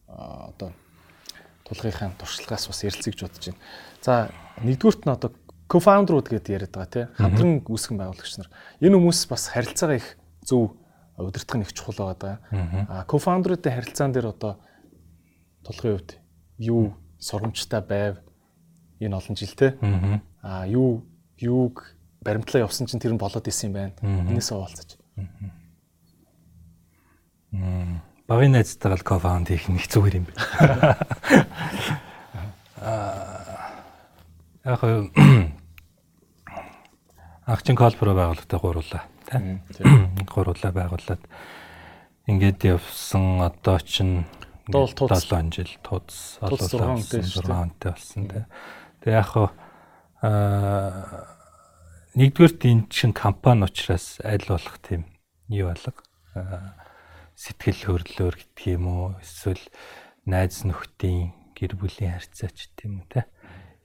одоо тулгынхаа туршлагаас бас ярилцъя гэж бодож байна. За нэгдүгürt нь одоо co-founder-ууд гэдээ яриад байгаа тийм хамтран үүсгэн байгуулагч нар. Энэ хүмүүс бас харилцаагаа их зөв удирдах нь их чухал байгаа. А co-founder-уудын харилцаан дээр одоо тулгын хувьд юу сургамжтай байв энэ олон жил те. Аа юу юуг баримтлаа явсан чинь тэр нь болоод исэн юм байна. Энээсээ уулзаж. Мм. Багын найзтайгаа л кофаунд хийх нэг зүгээр юм байна. Аа яг агчин колпро байгуулалтаа гурлаа тийм. Гурлаа байгуулад ингээд явсан одоо чинь Дуул тууц 7 жил тууц олуулаа 6 онтой болсон тийм. Тэгээ яг аа нэгдүгээр тийм чин компани учраас аль болох тийм юу алга сэтгэл хөдлөөр гэдэг юм уу эсвэл найз нөхдийн гэр бүлийн харьцаач гэдэг юм те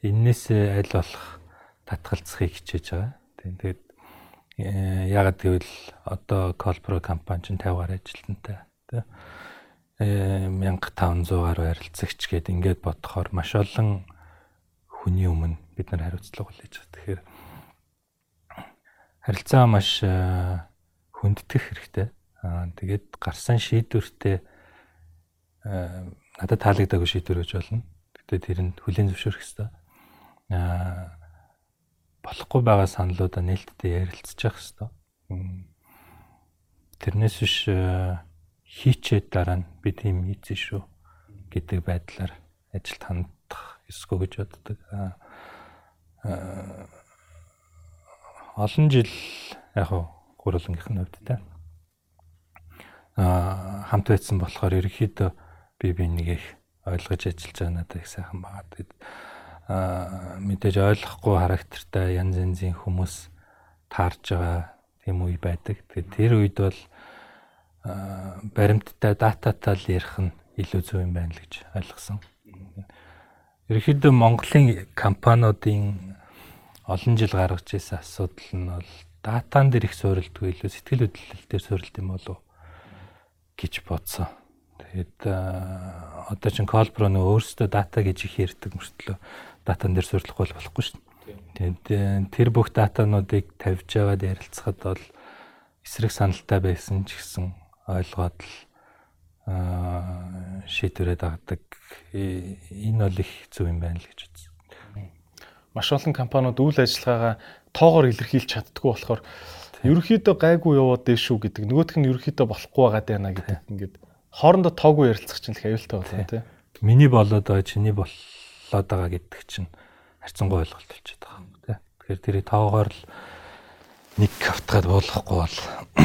энээс аль болох татгалзахыг хичээж байгаа. Тэгээд э, ягаад гэвэл одоо Colpro компани чинь 50 гаруй ажилтнтай те 1500 гаруй харилцагч гээд ингээд бодохоор маш олон хүний өмнө бид нар хариуцлага хүлээж байгаа. Тэгэхээр харилцаа маш э, хүндэтгэх хэрэгтэй. Аа тэгээд гарсан шийдвэртээ надад таалагдаагүй шийдвэр гэж болно. Гэтэ тэр нь хүлийн зөвшөөрөх хэрэгтэй. Аа болохгүй байгаа саналуудаа нээлттэй ярилцчих хэрэгтэй. Тэрнээс биш э, хийчээд дараа нь би тийм хийсэн шүү гэдэг байдлаар ажилд хандах эсгүй гэж боддог. Олон жил яг гурвангийнх нь хувьд та а хамт байсан болохоор ерөөхдөө би би нэг их ойлгож ажиллаж байгаа надад их сайхан. Тэгэд а мэдээж ойлгохгүй характертай янз янзын хүмүүс таарж байгаа тийм үе байдаг. Тэгээд тэр үед бол баримттай дататай л ярих нь илүү зөв юм байна л гэж ойлгосон. Ерөнхийдөө Монголын компаниудын олон жил гаргаж ирсэн асуудал нь бол датан дээр их суурилдгүй илүү сэтгэл хөдлөл дээр суурилт юм болов гэж бодсон. Тэгээд одоо чин Colpro нөө өөрсдөө дата гэж их ярьдаг мөртлөө датан дээр суурилахгүй болохгүй шүү дээ. Тэгээд тэр бүх датануудыг тавьж аваад ярилцахад бол эсрэг саналтай байсан ч гэсэн ойлгоод л шийдвэрээ дагдаг. Энэ бол их зөв юм байна л гэж үзсэн. Маш олон компаниуд үйл ажиллагаагаа тоогоор илэрхийлж чаддгүй болохоор ерөөхдөө гайгүй яваад дээ шүү гэдэг. Нөгөөх нь ерөөхдөө болохгүй байгаа даа гэдэг. Ингээд хоорондоо тоогүй ярилцах чинь их аюултай байна тийм. Миний болоод байгаа чиний болоод байгаа гэдэг чинь харьцангуй ойлголт болчиход байгаа юм тийм. Тэгэхээр тэрийг тоогоор л нэг автгаад болохгүй бол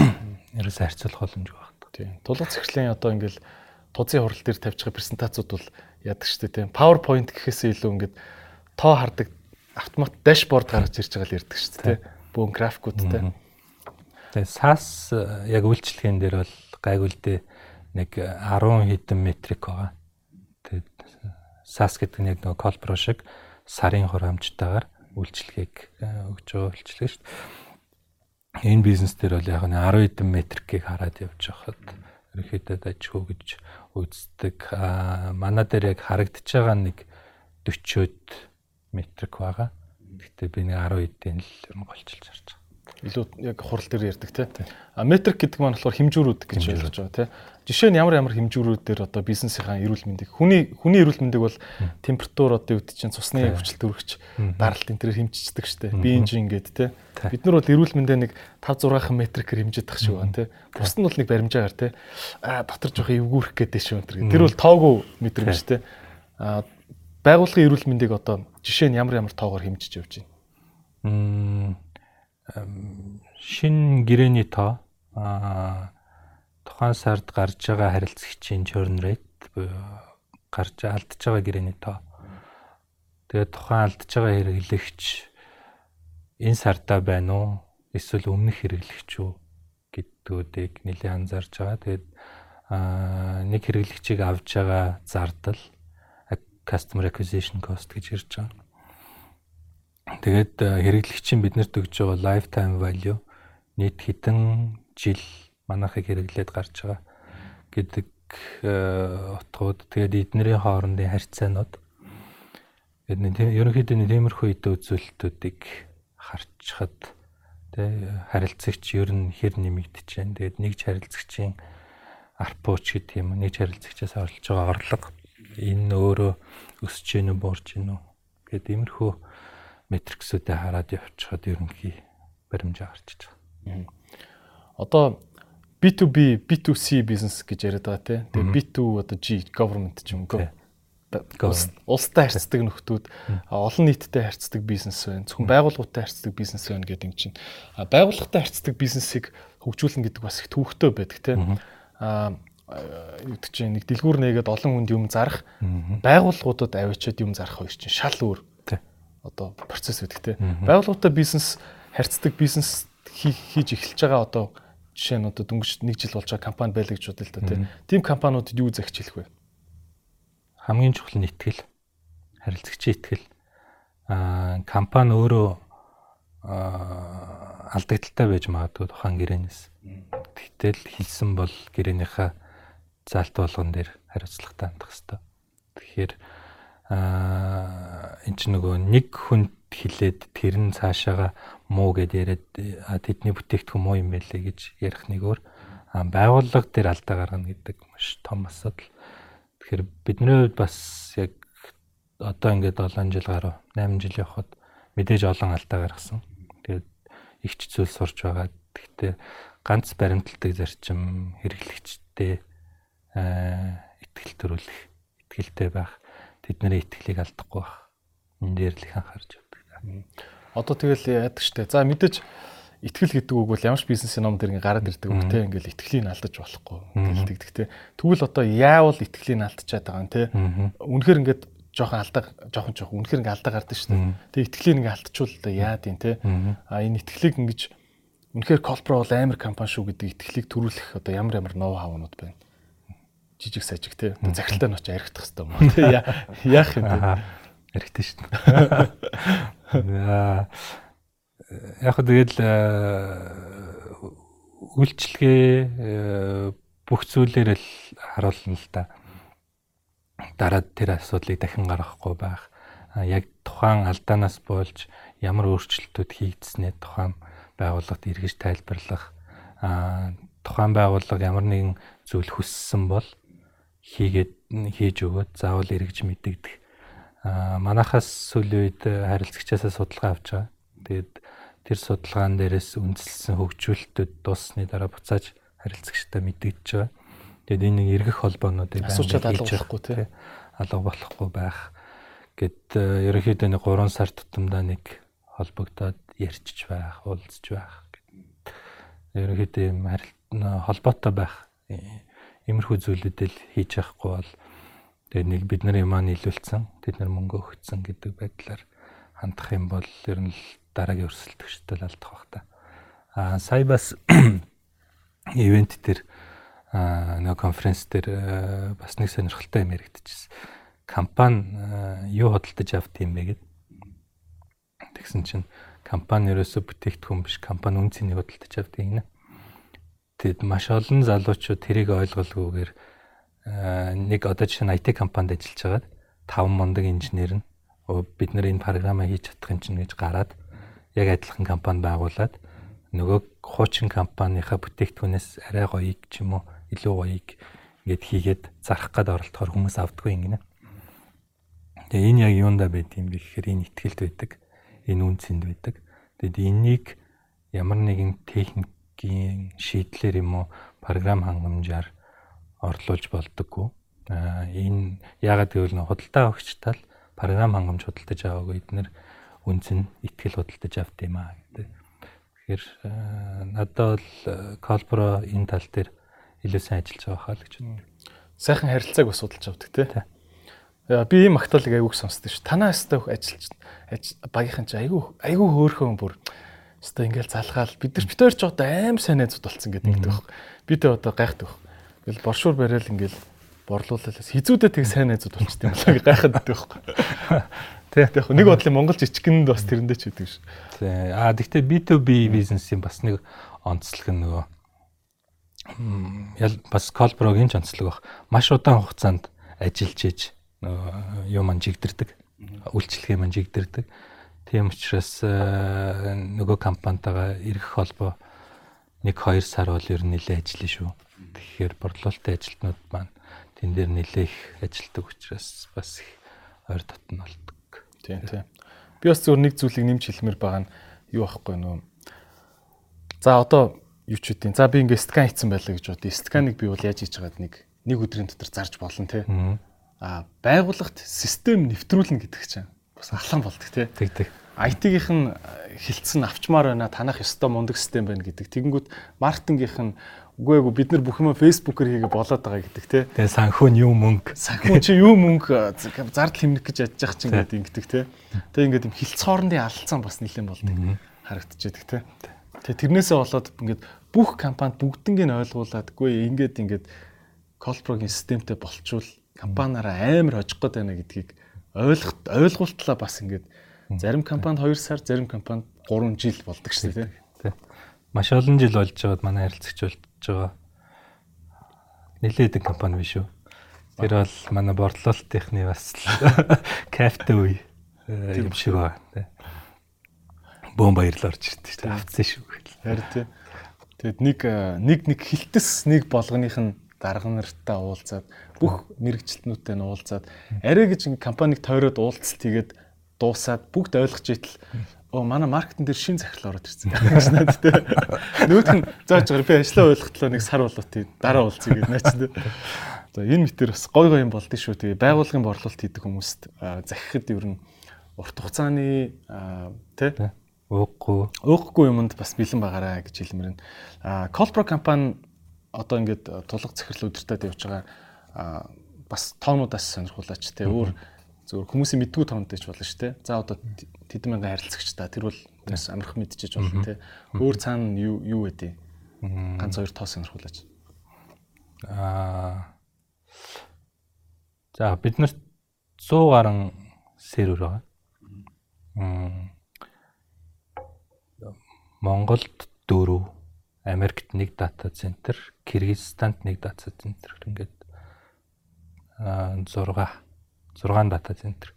ерөөсөө харьцуулах боломжгүй Тийм. Тулгац захирлын одоо ингээл тузын хурал дээр байгаа презентацууд бол яадаг шүү дээ тийм. PowerPoint гэхээсээ илүү ингээд тоо хардаг автомат дашборд гаргаж ирж байгаа л ярддаг шүү дээ. Бүүн графикуудтай. Тэгээ SaaS яг үйлчлэгийн дээр бол гайгуулдэ нэг 10 хэдэн метрик байгаа. Тэгээд SaaS гэдэг нь яг нөгөө Colpro шиг сарын хурамжтайгаар үйлчлэгийг өгж байгаа үйлчлэг шүү дээ энэ бизнес дээр бол яг нь 10 хэдэн метрикийг хараад явж байхад ерөнхийдөө дажгүй гэж үздэг. Аа манай дээр яг харагдаж байгаа нэг 40-од метрик байгаа. Гэхдээ би нэг 10 хэдэн л ер нь голчилж харж байгаа илүү яг хурал дээр ярьдаг тий. А метрик гэдэг маань болохоор хэмжүүрүүд гэж ойлгож байгаа тий. Жишээ нь ямар ямар хэмжүүрүүд дээр одоо бизнесийн эрүүл мэндийг хүний хүний эрүүл мэндийг бол температур одоо үүд чинь цусны хүчил төрөгч даралт энэ төр хэмжиждэг штэ. Биенжин ингээд тий. Бид нар бол эрүүл мэндээ нэг 5 6 метрикээр хэмжиж тах шиг байна тий. Бус нь бол нэг баримжаагаар тий. А дотор жоох эвгүүрэх гэдэг шүү энэ. Тэр бол тоогүй мэдрэмж тий. А байгууллагын эрүүл мэндийг одоо жишээ нь ямар ямар тоогоор хэмжиж явж байна. Шин гэрээний тоо а тухайн сард гарч байгаа харилцагчийн churn rate гарч алдж байгаа гэрээний тоо. Тэгээд тухайн алдж байгаа хэрэглэгч энэ сартаа байна уу? Эсвэл өмнөх хэрэглэгч үү хэрэглэгчдүүдийг нэлээд анзаарж байгаа. Тэгээд аа нэг хэрэглэгчийг авж байгаа зардал customer acquisition cost гэж ярьж байгаа. Тэгээд хэрэглэгчийн биднэрт өгж байгаа lifetime value нийт хэдэн жил манайхыг хэрэглээд гарч байгаа гэдэг утгууд тэгээд эднэрийн хоорондын харьцаанууд ерөнхийдөө тиймэрхүү эдэ үзүүлэлтүүдийг харчхад тэ харилцагч ер нь хэр нэмэгдэж байна. Тэгээд нэг харилцагчийн арпууч гэдэг юм нэг харилцагчаас орлож байгаа орлого энэ өөрөө өсөж гэнэ буурж гэнэ гэдэг иймэрхүү метриксүүдэд хараад явчихад ерөнхий баримжаа гарчиж байгаа. Одоо B2B, B2C бизнес гэж яриад байгаа тий. Тэгээ B2 одоо G government ч юм уу. Улстай харьцдаг нөхдүүд олон нийттэй харьцдаг бизнес байна. Зөвхөн байгууллагатай харьцдаг бизнес байна гэдэг юм чинь. Байгууллагатай харьцдаг бизнесийг хөгжүүлнэ гэдэг бас их төвөгтэй байдаг тий. Аа гэдэг чинь нэг дэлгүүр нээгээд олон хүнд юм зарах байгууллагуудад авчиад юм зарах хоёр чинь шал өөр. Одоо процесс үүдэг те байгууллагатай бизнес харьцдаг бизнес хийж эхэлж байгаа одоо жишээ нь одоо дөнгөж нэг жил болж байгаа компани байлаа гэж бодлоо та тийм компаниудад юу захичлах вэ? Хамгийн чухал нь итгэл харилцагчийн итгэл. А компани өөрөө алдагдaltaй байж магадгүй тухайн гэрээнээс. Тэгтэл хэлсэн бол гэрээнийхээ заалт болгон дээр хариуцлагатай хандах хэрэгтэй. Тэгэхээр аа эн чинь нөгөө нэг хүнд хилээд тэр нь цаашаага муу гэд яриад тэдний бүтээгдэхүүн муу юм байлээ гэж ярих нэг өөр байгууллага дээр алдаа гаргана гэдэг маш том асуудал. Тэгэхээр бидний хувьд бас яг одоо ингээд 7 жил гаруй 8 жил явхад мэдээж олон алдаа гаргасан. Тэгээд их ч зүйл сурч байгаа. Гэхдээ ганц баримталдаг зарчим хэрэглэгчтэй итгэл төрүүлэх, итгэлтэй байх, тэдний итгэлийг алдахгүй байх. Энэ дээр л их анхаарч явдаг. Одоо тэгэл яадаг штэ. За мэдээж итгэл гэдэг үг бол ямар ч бизнесийн ном дээр гараад ирдэг үг те ингээл итгэлийг алдаж болохгүй гэлдэг те. Тэгвэл одоо яавал итгэлийг алдчихад байгаа юм те. Үнэхээр ингээд жоохон алдаа жоохон жоохон үнэхээр ингээд алдаа гардаг штэ. Тэгээ итгэлийг ингээд алдчихвал яад юм те. А энэ итгэлийг ингэж үнэхээр Колпро бол амар компани шүү гэдэг итгэлийг төрүүлэх одоо ямар ямар ноу хавнууд байна жижиг сажиг те. Захиралтай нь очиж яригдах хэрэгтэй юм те яах юм бэ? Яригдсан шүү дээ яг хөө тэгэл үйлчлэгээ бүх зүйлээр л харуулна л да дараад тэр асуудлыг дахин гаргахгүй байх. Яг тухайн алдаанаас болж ямар өөрчлөлтүүд хийгдснээ тухайн байгууллагад эргэж тайлбарлах. Тухайн байгууллага ямар нэгэн зүйл хүссэн бол хийгээд хийж өгөөд заавал эргэж мэдэгдэх. Аа манахаас сүүлийн үед харилцагчаасаа судалгаа авч байгаа. Тэгээд тэр судалгаан дээрээс үндэслсэн хөгжүүлэлтүүд дууссаны дараа буцааж харилцагчтай мэдэгдэж байгаа. Тэгээд энэ нэг эргэх холбоонуудыг асуучаад алга болохгүй тий. Алга болохгүй байх гэд ерөнхийдөө нэг 3 сар тутамдаа нэг холбогдоод ярьчих байх, уулзч байх. Ерөнхийдөө юм холбоотой байх Иймэрхүү зүйлүүдэл хийж явахгүй бол тэгээ нэг бид нар юмаа нийлүүлсэн, тэд нар мөнгө өгсөн гэдэг байдлаар хандах юм бол ер нь л дараагийн өрсөлд төвчтөл алдах бах та. Аа сая бас ивент дээр нэг конференц дээр бас нэг сонирхолтой юм яригдчихсэн. Компани юу хөдөлтөж авт юм бэ гэд. Тэгсэн чинь компани ерөөсө бүтээгдэхүүн биш, компани үн цэнийг хөдөлтөж авт юм нэ. Тэгэд маш олон залуучууд тэрийг ойлголгүйгээр нэг одоо жишээ нь IT компанид ажиллаж байгаа 5 мундаг инженер нь бид нар энэ програмаа хийж чадах юм чинь гэж гараад яг адилхан компани байгуулад нөгөө хуучин компанийхаа бүтээгдэхүүнээс арай гоёыг ч юм уу илүү гоёыг ингээд хийгээд зарах гад оролдохоор хүмүүс авдаггүй ингэнэ. Тэгээ энэ яг юунда байд юм бэ гэхээр энэ ихтгэлд байдаг. Энэ үнцэнд байдаг. Тэгэд энийг ямар нэгэн техник техникийн шийдлэр юм уу програм хангамжаар орлуулж болдоггүй. Аа энэ яагаад гэвэл худалдаа өгчтал програм хангамж худалдаж аваагүй эднэр үнц нь ихтгэл худалдаж авт юм аа гэдэг. Тэгэхээр надад бол Колпро энэ тал дээр илүү сайн ажиллаж байгаа хаа л гэж боддог. Сайхан харилцааг бас судалж авдаг тий. Би ийм магтаалыг айгүйх сонсдог ш. Танаа өстө ажиллаж багийнхан чи айгүй айгүй хөөрхөн бүр Өстой ингээл залгаал бид нар битээр ч одоо аим сайн найзууд болсон гэдэг байдаг байхгүй. Би тэ одоо гайхдаг. Ингээл боршуур барайл ингээл борлуулалаас хизүүдээ тэг сайн найзууд болчтой юм гайхаад байдаг байхгүй. Тэ яг нэг бодлын Монгол жижиггэнд бас тэрэндээ ч үүдэг ш. Тэ а гэхдээ B2B бизнесийн бас нэг онцлог нөгөө ял бас колброгийн ч онцлог баг. Маш удаан хугацаанд ажиллаж иж нөгөө юм маань жигдэрдэг. Үйлчлэгээ маань жигдэрдэг. Тийм учраас э, нөгөө компанитайгаа ирэх холбоо 1 2 сар бол ер нь нэлээд ажиллана шүү. Тэгэхээр борлуулалтын ажилтнууд маань тэн дээр нэлээд их ажилтдаг учраас бас их ойр дотн болдог. Тийм тийм. Би бас зөвхөн нэг зүйлийг нэмж хэлмээр байгаа нь юу аахгүй нөө. За одоо юу ч үгүй. За би ингээ скан хийсэн байлаа гэж бод. Сканыг би бол яаж хийж байгаад нэг нэг өдрийн дотор зарж болно те. Аа байгууллагт систем нэвтрүүлнэ гэдэг чинь бас алхам болдог те. Тэг тэг. IT-гийнх нь хилцэн авчмаар байна танах ёстой мундаг систем байна гэдэг. Тэгэнгүүт маркетингийнх нь үгүй эгүй бид нар бүх юм фэйсбүүкээр хийгээ болоод байгаа гэдэг те. Тэгээ санхүү нь юу мөнгө. Санхүү чи юу мөнгө зардал хэмнэх гэж ядж ах чинь гэдэг ингэдэг те. Тэгээ ингээд юм хилцэн хоорондын алалцсан бас нэлээд болдог харагдчихэдэг те. Тэгээ тэрнээсээ болоод ингээд бүх компанид бүгднийг нь ойлгуулад үгүй ингээд ингээд колпрогийн системтэй болчвол компаниараа амар хожих гээд байна гэдгийг ойлгох ойлгуултлаа бас ингээд Зарим компанид 2 сар, зарим компанид 3 жил болдог шүү дээ, тий. Маш олон жил болж байгаад манай харилцагч болж байгаа. Нилээдэг компани биш үү? Тэр бол манай борлуулалтынхны бас кафте үе э, юм шиг байна, тий. Бөөн баярлал орж ирдэ шүү дээ. Авцсан шүү гэл. Харин тий. Тэгэд нэг э, нэг нэг хилтэс нэг болгоных нь дарга нартаа уулзаад бүх мэрэгчлэтнүүдтэй нь уулзаад арай гэж компаниг тойроод уулзалт хийгээд дуусаад бүгд ойлгож итэл оо манай маркетинг дээр шин захирал ороод ирсэн гэж надад тэ. Нөгөөх нь зааж байгаа би ажлаа ойлгохлоо нэг сар болоо тий дараа уулзъя гэж наач тэ. За энэ мэтэр бас гой гой юм болдсон шүү. Тэгээ байгууллагын борлуулалт хийдэг хүмүүст захихад ер нь урт хугацааны тэ уухгүй уухгүй юмд бас бэлэн байгаарай гэж хэлмээр нь. А Colpro компани одоо ингээд тулга захирал өдөртөд явж байгаа бас тоонуудаас сонирхуулаач тэ өөр зөвхөн хүмүүсийн мэдгүй тоонтой ч болно шүү дээ. За одоо тэдэн мянган харилцагч та тэр бол бас амарх мэдчихэж болно те. Өөр цаана юу юу вэ? Ганц хоёр тоо сонирхуулаач. Аа. За бид нарт 100 гаруй сервер байгаа. Мм. Монголд 4, Америкт 1 дата центр, Кыргызстанд 1 дата центр ингээд аа 6 6 дата центр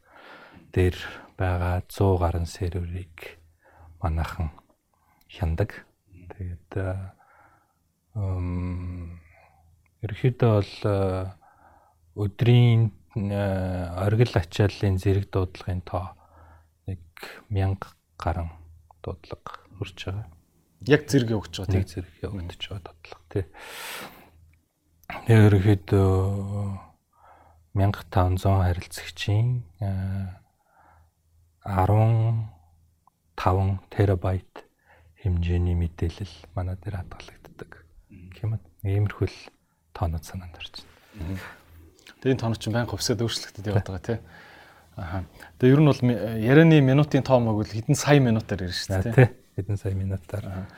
дээр байгаа 100 гаруй серверийг манайхан хяндаг. Тэгээд м ерөөхдөө бол өдрийн оргил ачааллын зэрэг дуудлагын тоо нэг 1000 гаруй дуудлага хүрч байгаа. Яг зэрэг явагдаж байгаа тийм зэрэг явагдаж байгаа дуудлага тий. Ерөөхдөө 1500 харилцагчийн 15 терабайт хэмжээний мэдээлэл манай дээр хадгалагддаг. Гэмэд иймэрхүү л тоонууд санаанд орж байна. Тэгээ энэ тоонууд чинь байнга хувьсаад өөрчлөгдөд яваад байгаа тийм. Аха. Тэгээ ер нь бол ярианы минутын тоо мог л хэдэн сая минутаар ирж шүү дээ тийм. Хэдэн сая минутаар.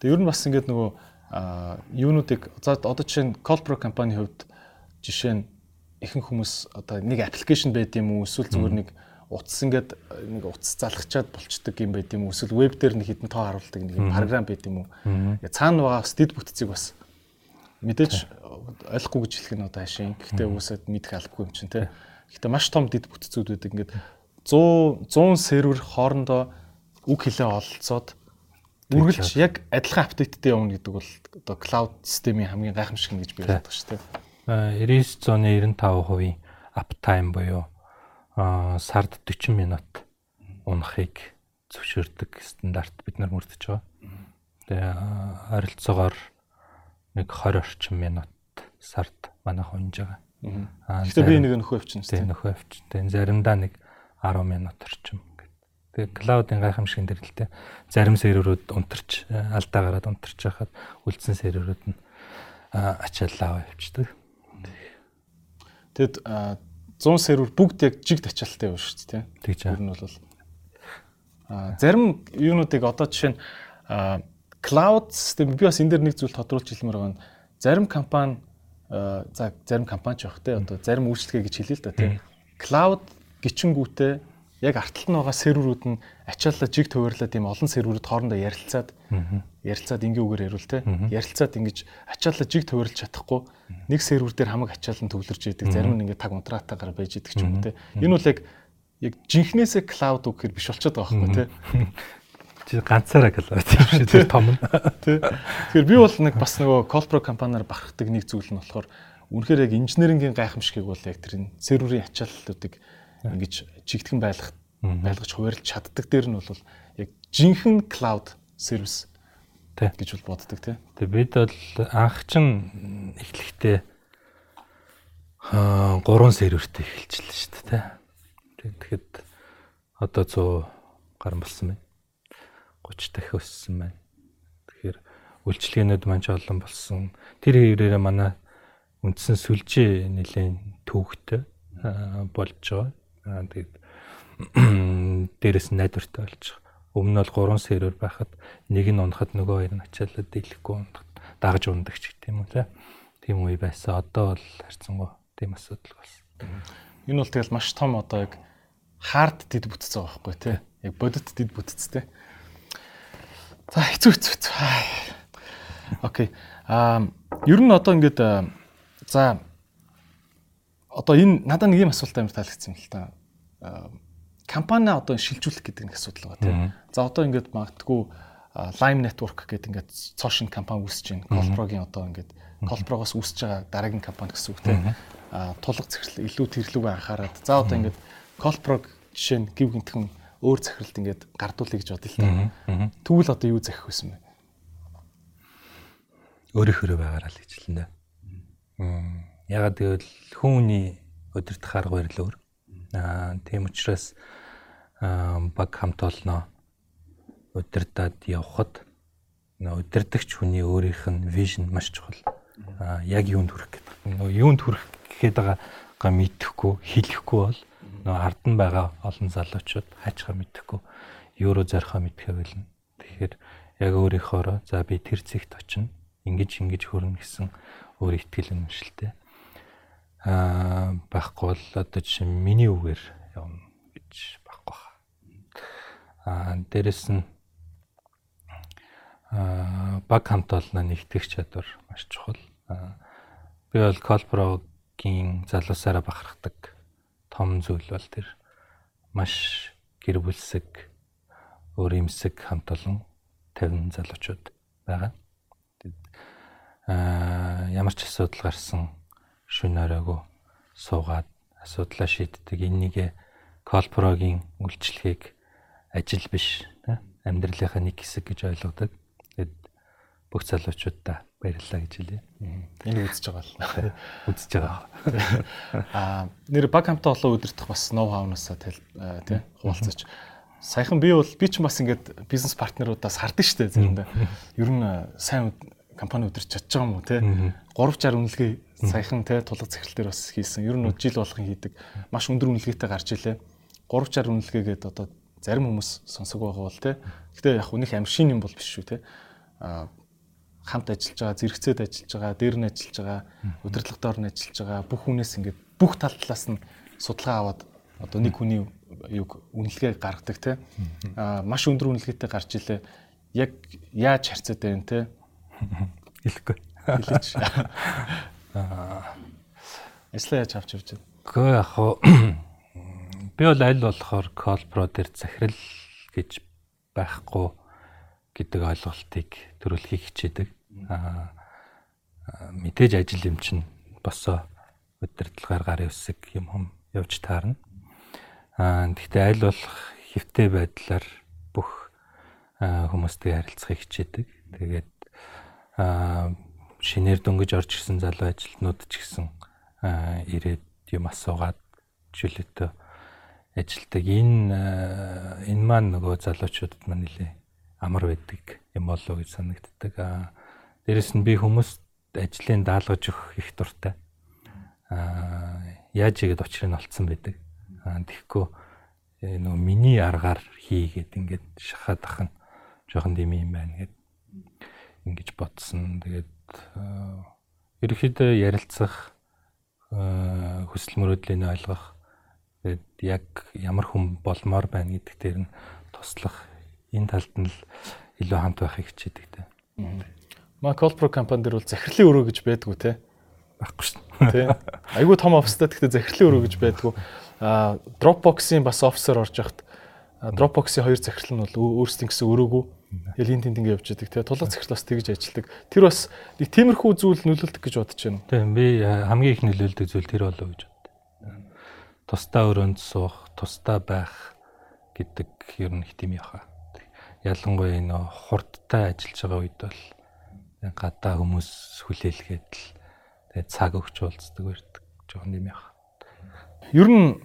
Тэгээ ер нь бас ингээд нөгөө юунуудыг одоо жишээ нь Colpro компани хувьд жишээ нь ихэнх хүмүүс одоо нэг аппликейшн байд юм уу? Эсвэл зүгээр нэг утас ингээд нэг утас залгачаад болчдөг юм байд юм уу? Эсвэл веб дээр нэг хідэн тоо харуулдаг нэг програм байд юм уу? Цаана байгаа стед бүтцийг бас мэдээж ойлгохгүй гэж хэлэх нь одоо хашийн гэхдээ уусаад мэдэх албагүй юм чинь те гэхдээ маш том дэд бүтцүүд байдаг. Ингээд 100 100 сервер хоорондоо үг хэлээ олцоод үргэлж яг адилхан апдейттэй явна гэдэг бол одоо cloud системийн хамгийн гайхамшиг нь гэж би боддог шүү дээ 99.95% uptime буюу сард 40 минут унахыг зөвшөөрдөг стандарт бид нар мөрдөж байгаа. Тэгээ харилцаагаар нэг 20 орчим минут сард манайх унж байгаа. Аа. Гэхдээ би нэг нөхөө авчин. Тэгээ нөхөө авчин. Тэгээ заримдаа нэг 10 минут орчим гэдэг. Тэгээ клаудын гайхамшигын дэрэлтэй зарим серверүүд унтарч алдаа гараад унтарч байхад үлдсэн серверүүд нь ачааллаа авчдаг. Тэгэд 100 сервер бүгд яг жиг тачаалтай явна шүү дээ тийм. Тэгж ер нь бол. Зарим юунуудыг одоо жишээ нь cloud system би бас энэ дээр нэг зүйл тодруулж хэлмээр байгаа нь зарим компани за зарим компани ч байх те одоо зарим үйлчлэгээ гэж хэлээ л да те cloud гिचингүүтээ яг арталт нь байгаа серверүүд нь ачаалал жиг төвөрлөө тийм олон серверүүд хоорондоо ярилцаад ярилцаад ингийн үгээр ярил те. Ярилцаад ингэж ачаалал жиг төвөрлж чадахгүй нэг сервер дээр хамаг ачаалал нь төвлөрж идэг зарим нь ингээд таг унтраатаагаар байж идэг ч юм уу те. Энэ бол яг яг жинхнээсээ cloud үг гэхээр биш болчиход байгаа байхгүй те. Чи ганцаараа cloud юм шиг тэр том нь. Тий. Тэгэхээр би бол нэг бас нөгөө Colpro компаниар бахархдаг нэг зүйл нь болохоор үнэхээр яг инженерингийн гайхамшигыг бол яг тэр серверийн ачааллуудыг ингэж чигтгэн байлгах байлгаж хуваарлж чаддаг дээр нь бол яг жинхэнэ cloud service гэж бол боддог тий. Тэгээ бид бол анх чин эхлэхдээ аа 3 сервертэй эхэлчихлээ шүү дээ тий. Тэгэхэд одоо 100 гарсан болсон байна. 30 дахин өссөн байна. Тэгэхээр үйлчлэгээнүүд ч олон болсон. Тэр хэврээрээ манай үндсэн сүлжээ нэлээд төвөгтэй болж байгаа. Тэгээд дээрэс найдвартай болж байгаа. Өмнө нь бол 3 сервер байхад нэг нь унахад нөгөө хоёр нь ачаалаад дийлэхгүй унах дагаж ундаг ч гэх юм уу тийм үе байсан. Одоо бол харьцангуй тийм асуудал болсон. Энэ бол тэгэл маш том одоо яг хард дид бүтцсэн байгаа байхгүй тий. Яг бодит дид бүтцтэй. За хэцүү хэцүү. Окей. Аа ер нь одоо ингээд за одоо энэ надад нэг юм асуулт амар таалагдсан юм л та. Компани одоо шилжүүлэх гэдэг нэг асуудал байгаа тийм. За одоо ингээд магадгүй Lime Network гэдэг ингээд цоошин компани үүсэж байна. Colpro-гийн одоо ингээд Colpro-гоос үүсэж байгаа дараагийн компани гэсэн үг тийм. Тулга захирал илүү тэрлүүгээ анхаарад. За одоо ингээд Colpro жишээ нь гів гинтхэн өөр захиралд ингээд гардуулъя гэж бодъё л та. Тэгвэл одоо юу захих вэ? Өөрийнхөө байгаараа л гэж хэлнэ. Ягаад гэвэл хүмүүний удирдах арга барил өөр. Аа тийм учраас баг хамт олноо удирдаад явхад удирдахч хүний өөрийнх нь вижн маш чухал. Аа яг юунд хүрэх гэдэг. Нөгөө юунд хүрэх гэхэд байгаа мэдэхгүй, хэлэхгүй бол нөгөө ард нь байгаа олон залуучууд хаачихаа мэдэхгүй юу руу зорихоо мэдхээ билнэ. Тэгэхээр яг өөрийнхоороо за би тэр зэгт очино. Ингиж ингэж хөрнө гэсэн өөр ихтгэл үнэмшилтэй аа байхгүй бол одоо жишээ миний үгээр явна гэж. Аа дээрэс нь аа баг хамт олно нэгтгэх чадвар маш чухал. Би бол Колпрогийн залуусаараа бахархдаг том зүйл бол тэр маш гэр бүлсэг өөр юмсэг хамт олон 50 залуучууд байгаа. Аа ямар ч асуудал гарсан шүн оройгоо суугаад асуудлаа шийддэг. Энийгээ Колпрогийн үйлчлэгийг ажил биш амьдралынхаа нэг хэсэг гэж ойлгодог. Тэгэд бүх залуучуудаа баярлалаа гэж хэлье. Энэ үзэж байгаа л. Үзэж байгаа. Аа нэр баг хамтаа олон өдөртөх бас ноу хаунаасаа тий хуваалцаж. Саяхан би бол би ч бас ингээд бизнес партнеруудаас хардсан шүү дээ заримдаа. Ер нь сайн компани өдөрч чадж байгаа юм уу те 360 үнэлгээ саяхан тулга захирал дээр бас хийсэн. Ер нь жил болгон хийдэг. Маш өндөр үнэлгээтэй гарч илээ. 360 үнэлгээгээд одоо зарим хүмүүс сонсог байгаа бол те. Гэтэ яг үнэх амшин юм бол биш шүү те. А хамт ажиллаж байгаа, зэрэгцээд ажиллаж байгаа, дээр нь ажиллаж байгаа, удирдлага доор нь ажиллаж байгаа бүх хүнээс ингээд бүх тал талаас нь судалгаа аваад одоо нэг хүний юг үнэлгээ гаргадаг те. А маш өндөр үнэлгээтэй гарч илээ. Яг яаж харьцаад байна те Хэлэхгүй. Хэлээч. Аа. Эслэ яаж авч явж байна? Гэхдээ яг би бол аль болохоор Colpro дээр захирал гэж байхгүй гэдэг ойлголтыг төрүүлэхийг хичээдэг. Аа мэдээж ажил юм чинь босоо удирдлагаар гарын үсэг юм хум явж таарна. Аа гэхдээ аль болох хэвтэй байдлаар бүх хүмүүстэй харилцахыг хичээдэг. Тэгээд аа шинээр дөнгөж орж ирсэн залуу ажилтнууд ч гэсэн ирээд юм асуугаад жилэтөө ажилтдаг. Энэ энэ маань нөгөө залуучуудад маань нэлээ амар байдаг юм болоо гэж санагддаг. Дээрэс нь би хүмүүст ажлын даалгаж өгөх их дуртай. Аа яаж игээд учрыг нь олцсон байдаг. Аа тэгэхгүй нөгөө миний аргаар хийгээд ингээд шахаад ах нь жоохон дэм юм байна гэд ингэж бодсон. Тэгээд ерөөхдөө ярилцах хүсэл мөрөөдлийн ойлгох тэгээд яг ямар хүн болмоор байна гэдэг дээр нь туслах энэ талд нь л илүү хамт байхыг хичээдэг те. Ма Colpro компани дээр бол захирлын өрөө гэж байдгүй те. Баггүй дээ. Тэ. Айгуу том офстай гэхдээ захирлын өрөө гэж байдгүй. А Dropbox-ийн бас офсер орж яхад Dropbox-ийн хоёр захирал нь бол өөрсдийн гэсэн өрөөгөө Тэгэл ин тэнд ингэ явж байдаг. Тэгээ тулгац захирал бас тэгж ажилдаг. Тэр бас нэг тиймэрхүү зүйл нөлөөлдөг гэж бодож байна. Тийм би хамгийн их нөлөөлдөг зүйл тэр болов гэж. Тусдаа өрөөнд суух, тусдаа байх гэдэг ер нь их тийм яхаа. Ялангуяа энэ хурдтай ажиллаж байгаа үед бол гадаа хүмүүс хүлээлгээд л тэгээ цаг өгч уулздаг байдаг. Жохон юм яхаа. Ер нь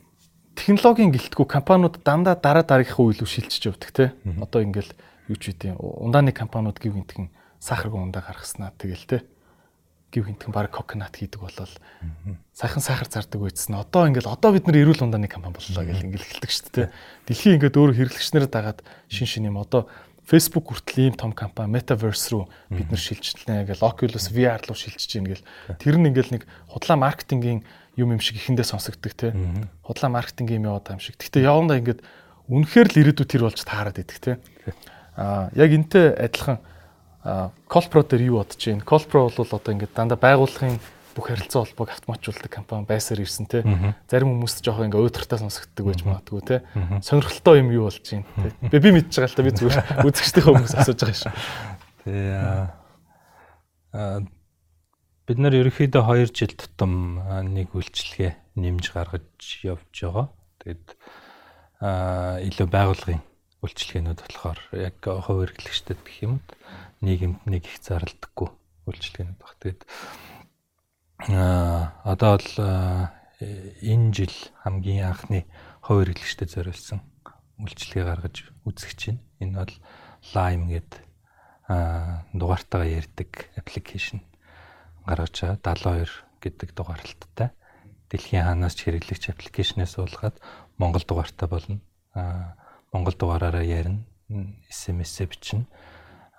технологийн гэлтгүү компаниуд дандаа дараа дараагийнхаа үйл шилжиж явдаг те. Одоо ингээл юу ч үгүй ундааны компаниуд гів гинтгэн сахаргүй ундаа гаргаснаа тэгэл те гів гинтгэн баг коконат хийдэг болол сайхан сахар зардаг байцсан. Одоо ингээл одоо бид нар эрүүл ундааны компани боллоо гэл ингээл эхэлдэг шүү дээ. Дэлхийн ингээд өөр хэрэглэгчнэрээ дагаад шин шин юм одоо Facebook хүртэл ийм том компани Metaverse руу бид нар шилжлээ гэл Oculus VR руу шилжиж гин гэл тэр нь ингээл нэг худлаа маркетингийн юм юм шиг ихэндээ сонсогддог те. Худлаа маркетинг юм яваад байгаа юм шиг. Гэхдээ явандаа ингээд үнэхээр л ирээдүйд тэр болж таарад идэх те. Аа яг энтэй адилхан Colpro дээр юу бодож байна? Colpro бол одоо ингээд дандаа байгууллагын бүх харилцаа холбоог автоматжуулдаг компани байсаар ирсэн те. Зарим хүмүүст жоох ингээ өөдрөлтөө сонсогддог байж магадгүй те. Сонирхолтой юм юу болж байна те. Би би мэдж байгаа л та би зүгээр үзэгчдийнхээ хүмүүс асууж байгаа шээ. Тэгээ аа бид нар ерөнхийдөө 2 жил тутам нэг үйлчлэгээ нэмж гаргаж явж байгаа. Тэгээд аа илүү байгуулгын үйлчлэгээнүүд болохоор яг хувь эрхлэгчдэд гэх юм нийгэмд нэг их зарлдаггүй үйлчлэгээнүүд баг. Тэгээд аа одоо бол энэ жил хамгийн анхны хувь эрхлэгчдэд зориулсан үйлчлэгээ гаргаж үзэх чинь энэ бол Lime гэдэг аа дугаартайгаа ярьдаг аппликейшн гаргаж байгаа 72 гэдэг дугаарлалттай. Дэлхийн хаанаас ч хэрэглэгч аппликейшнээс суулгаад Монгол дугаартай болно. Аа монгол дугаараараа ярина SMS-ээ бичнэ.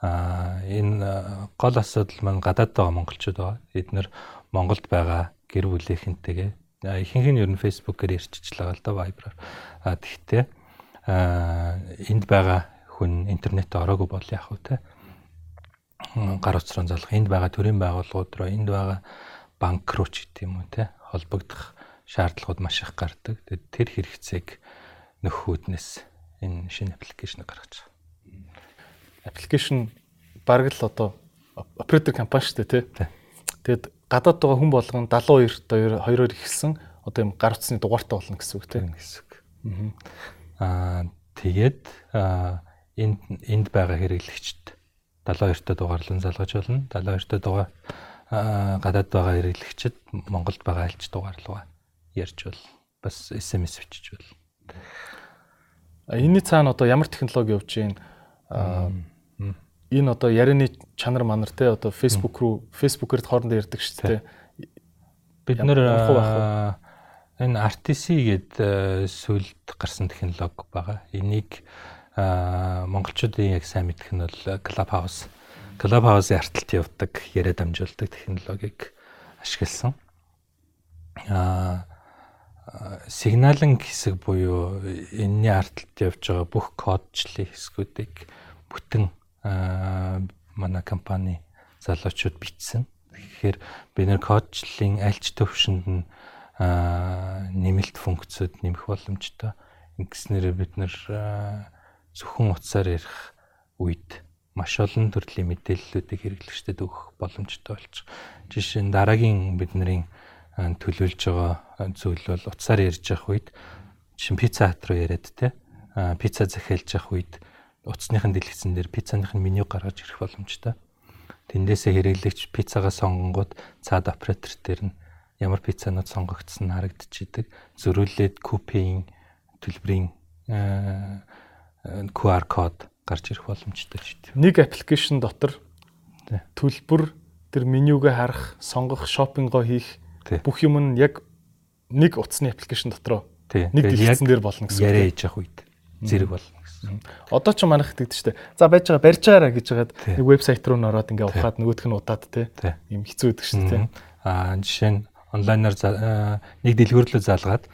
Аа энэ гол асуудал маань гадаад байгаа монголчууд байгаа. Бид нэр Монголд байгаа гэр бүлийнхэнтэйгээ ихэнх нь ер нь Facebook-ээр ярьчихлаа л да Viber-аар. А тэгтээ а энд байгаа хүн интернет ороогүй бол яах вэ те? Гар утсрын залах энд байгаа төрийн байгууллагууд руу энд байгаа банк руу ч гэдэг юм уу те холбогдох шаардлагууд маш их гардаг. Тэр хэрэгцээг нөхөднөөс энэ шинэ аппликейшн гаргаж. Аппликейшн бараг л одоо оператор компани шүү дээ тий. Тэгэд гадаад байгаа хүн болгон 72 одоо хоёроор ихсэн одоо юм гар утасны дугаартай болно гэсэн үг тий гэсэн үг. Аа тэгээд энд энд байгаа хэрэглэгчд 72 та дугаарлан залгаж болно. 72 та дугаар гадаад байгаа хэрэглэгчд Монголд байгаа альч дугаарлууга ярьж бол бас SMS бичиж бол Энийний цаана одоо ямар технологи явж байна? Энэ одоо ярианы чанар манар те одоо Facebook руу Facebook-ээр хоорондоо ярьдаг шүү дээ. Бид нэр энэ RTC гээд сүлд гарсан технологи байгаа. Энийг монголчуудын яг сайн мэдэх нь бол Clubhouse. Clubhouse-ийн арталт явдаг, яриа дамжуулдаг технологиг ашигласан. Аа сигналын хэсэг буюу энэний арталт явж байгаа бүх кодчлын хэсгүүдийг бүтэн манай компани залуучууд бичсэн. Тэгэхээр бид нэр кодчлын альч төвшөнд нь нэмэлт функцүүд нэмэх боломжтой. Ингэснээр бид нэр зөвхөн утсаар ярих үед маш олон төрлийн мэдээллүүдийг хэрэглэгчдэд өгөх боломжтой болчих. Жишээ нь дараагийн бидний төлөвлөж байгаа зүйл бол утсаар ярьж явах үед чин пицца хат руу яриад те пицца захиалж явах үед утасныхын дэлгэцэн дээр пиццаныхын меню гаргаж ирэх боломжтой. Тэндээсээ хэрэглэгч пиццагаа сонгонгууд цаад оператор дээр нь ямар пиццанууд сонгогдсон нь харагдчихэдэг. Зөрүүлээд купийн төлбөрийн QR код гарч ирэх боломжтой ч гэдэг. Нэг аппликейшн дотор төлбөр тэр менюгээ харах, сонгох, шопингоо хийх бүх юм нь яг нэг утасны аппликейшн дотроо Нэг дэлгэцэн дээр болно гэсэн. Яриа хийж явах үед зэрэг болно. Одоо ч манайх тэгдэж штэ. За байж байгаа барьж байгаараа гэж хагаад нэг вебсайт руу нөрөөд ингээ ухаад нөгөөх нь удаад те. Ийм хэцүү байдаг штэ те. Аа жишээ нь онлайнаар нэг дэлгүүрлөө залгаад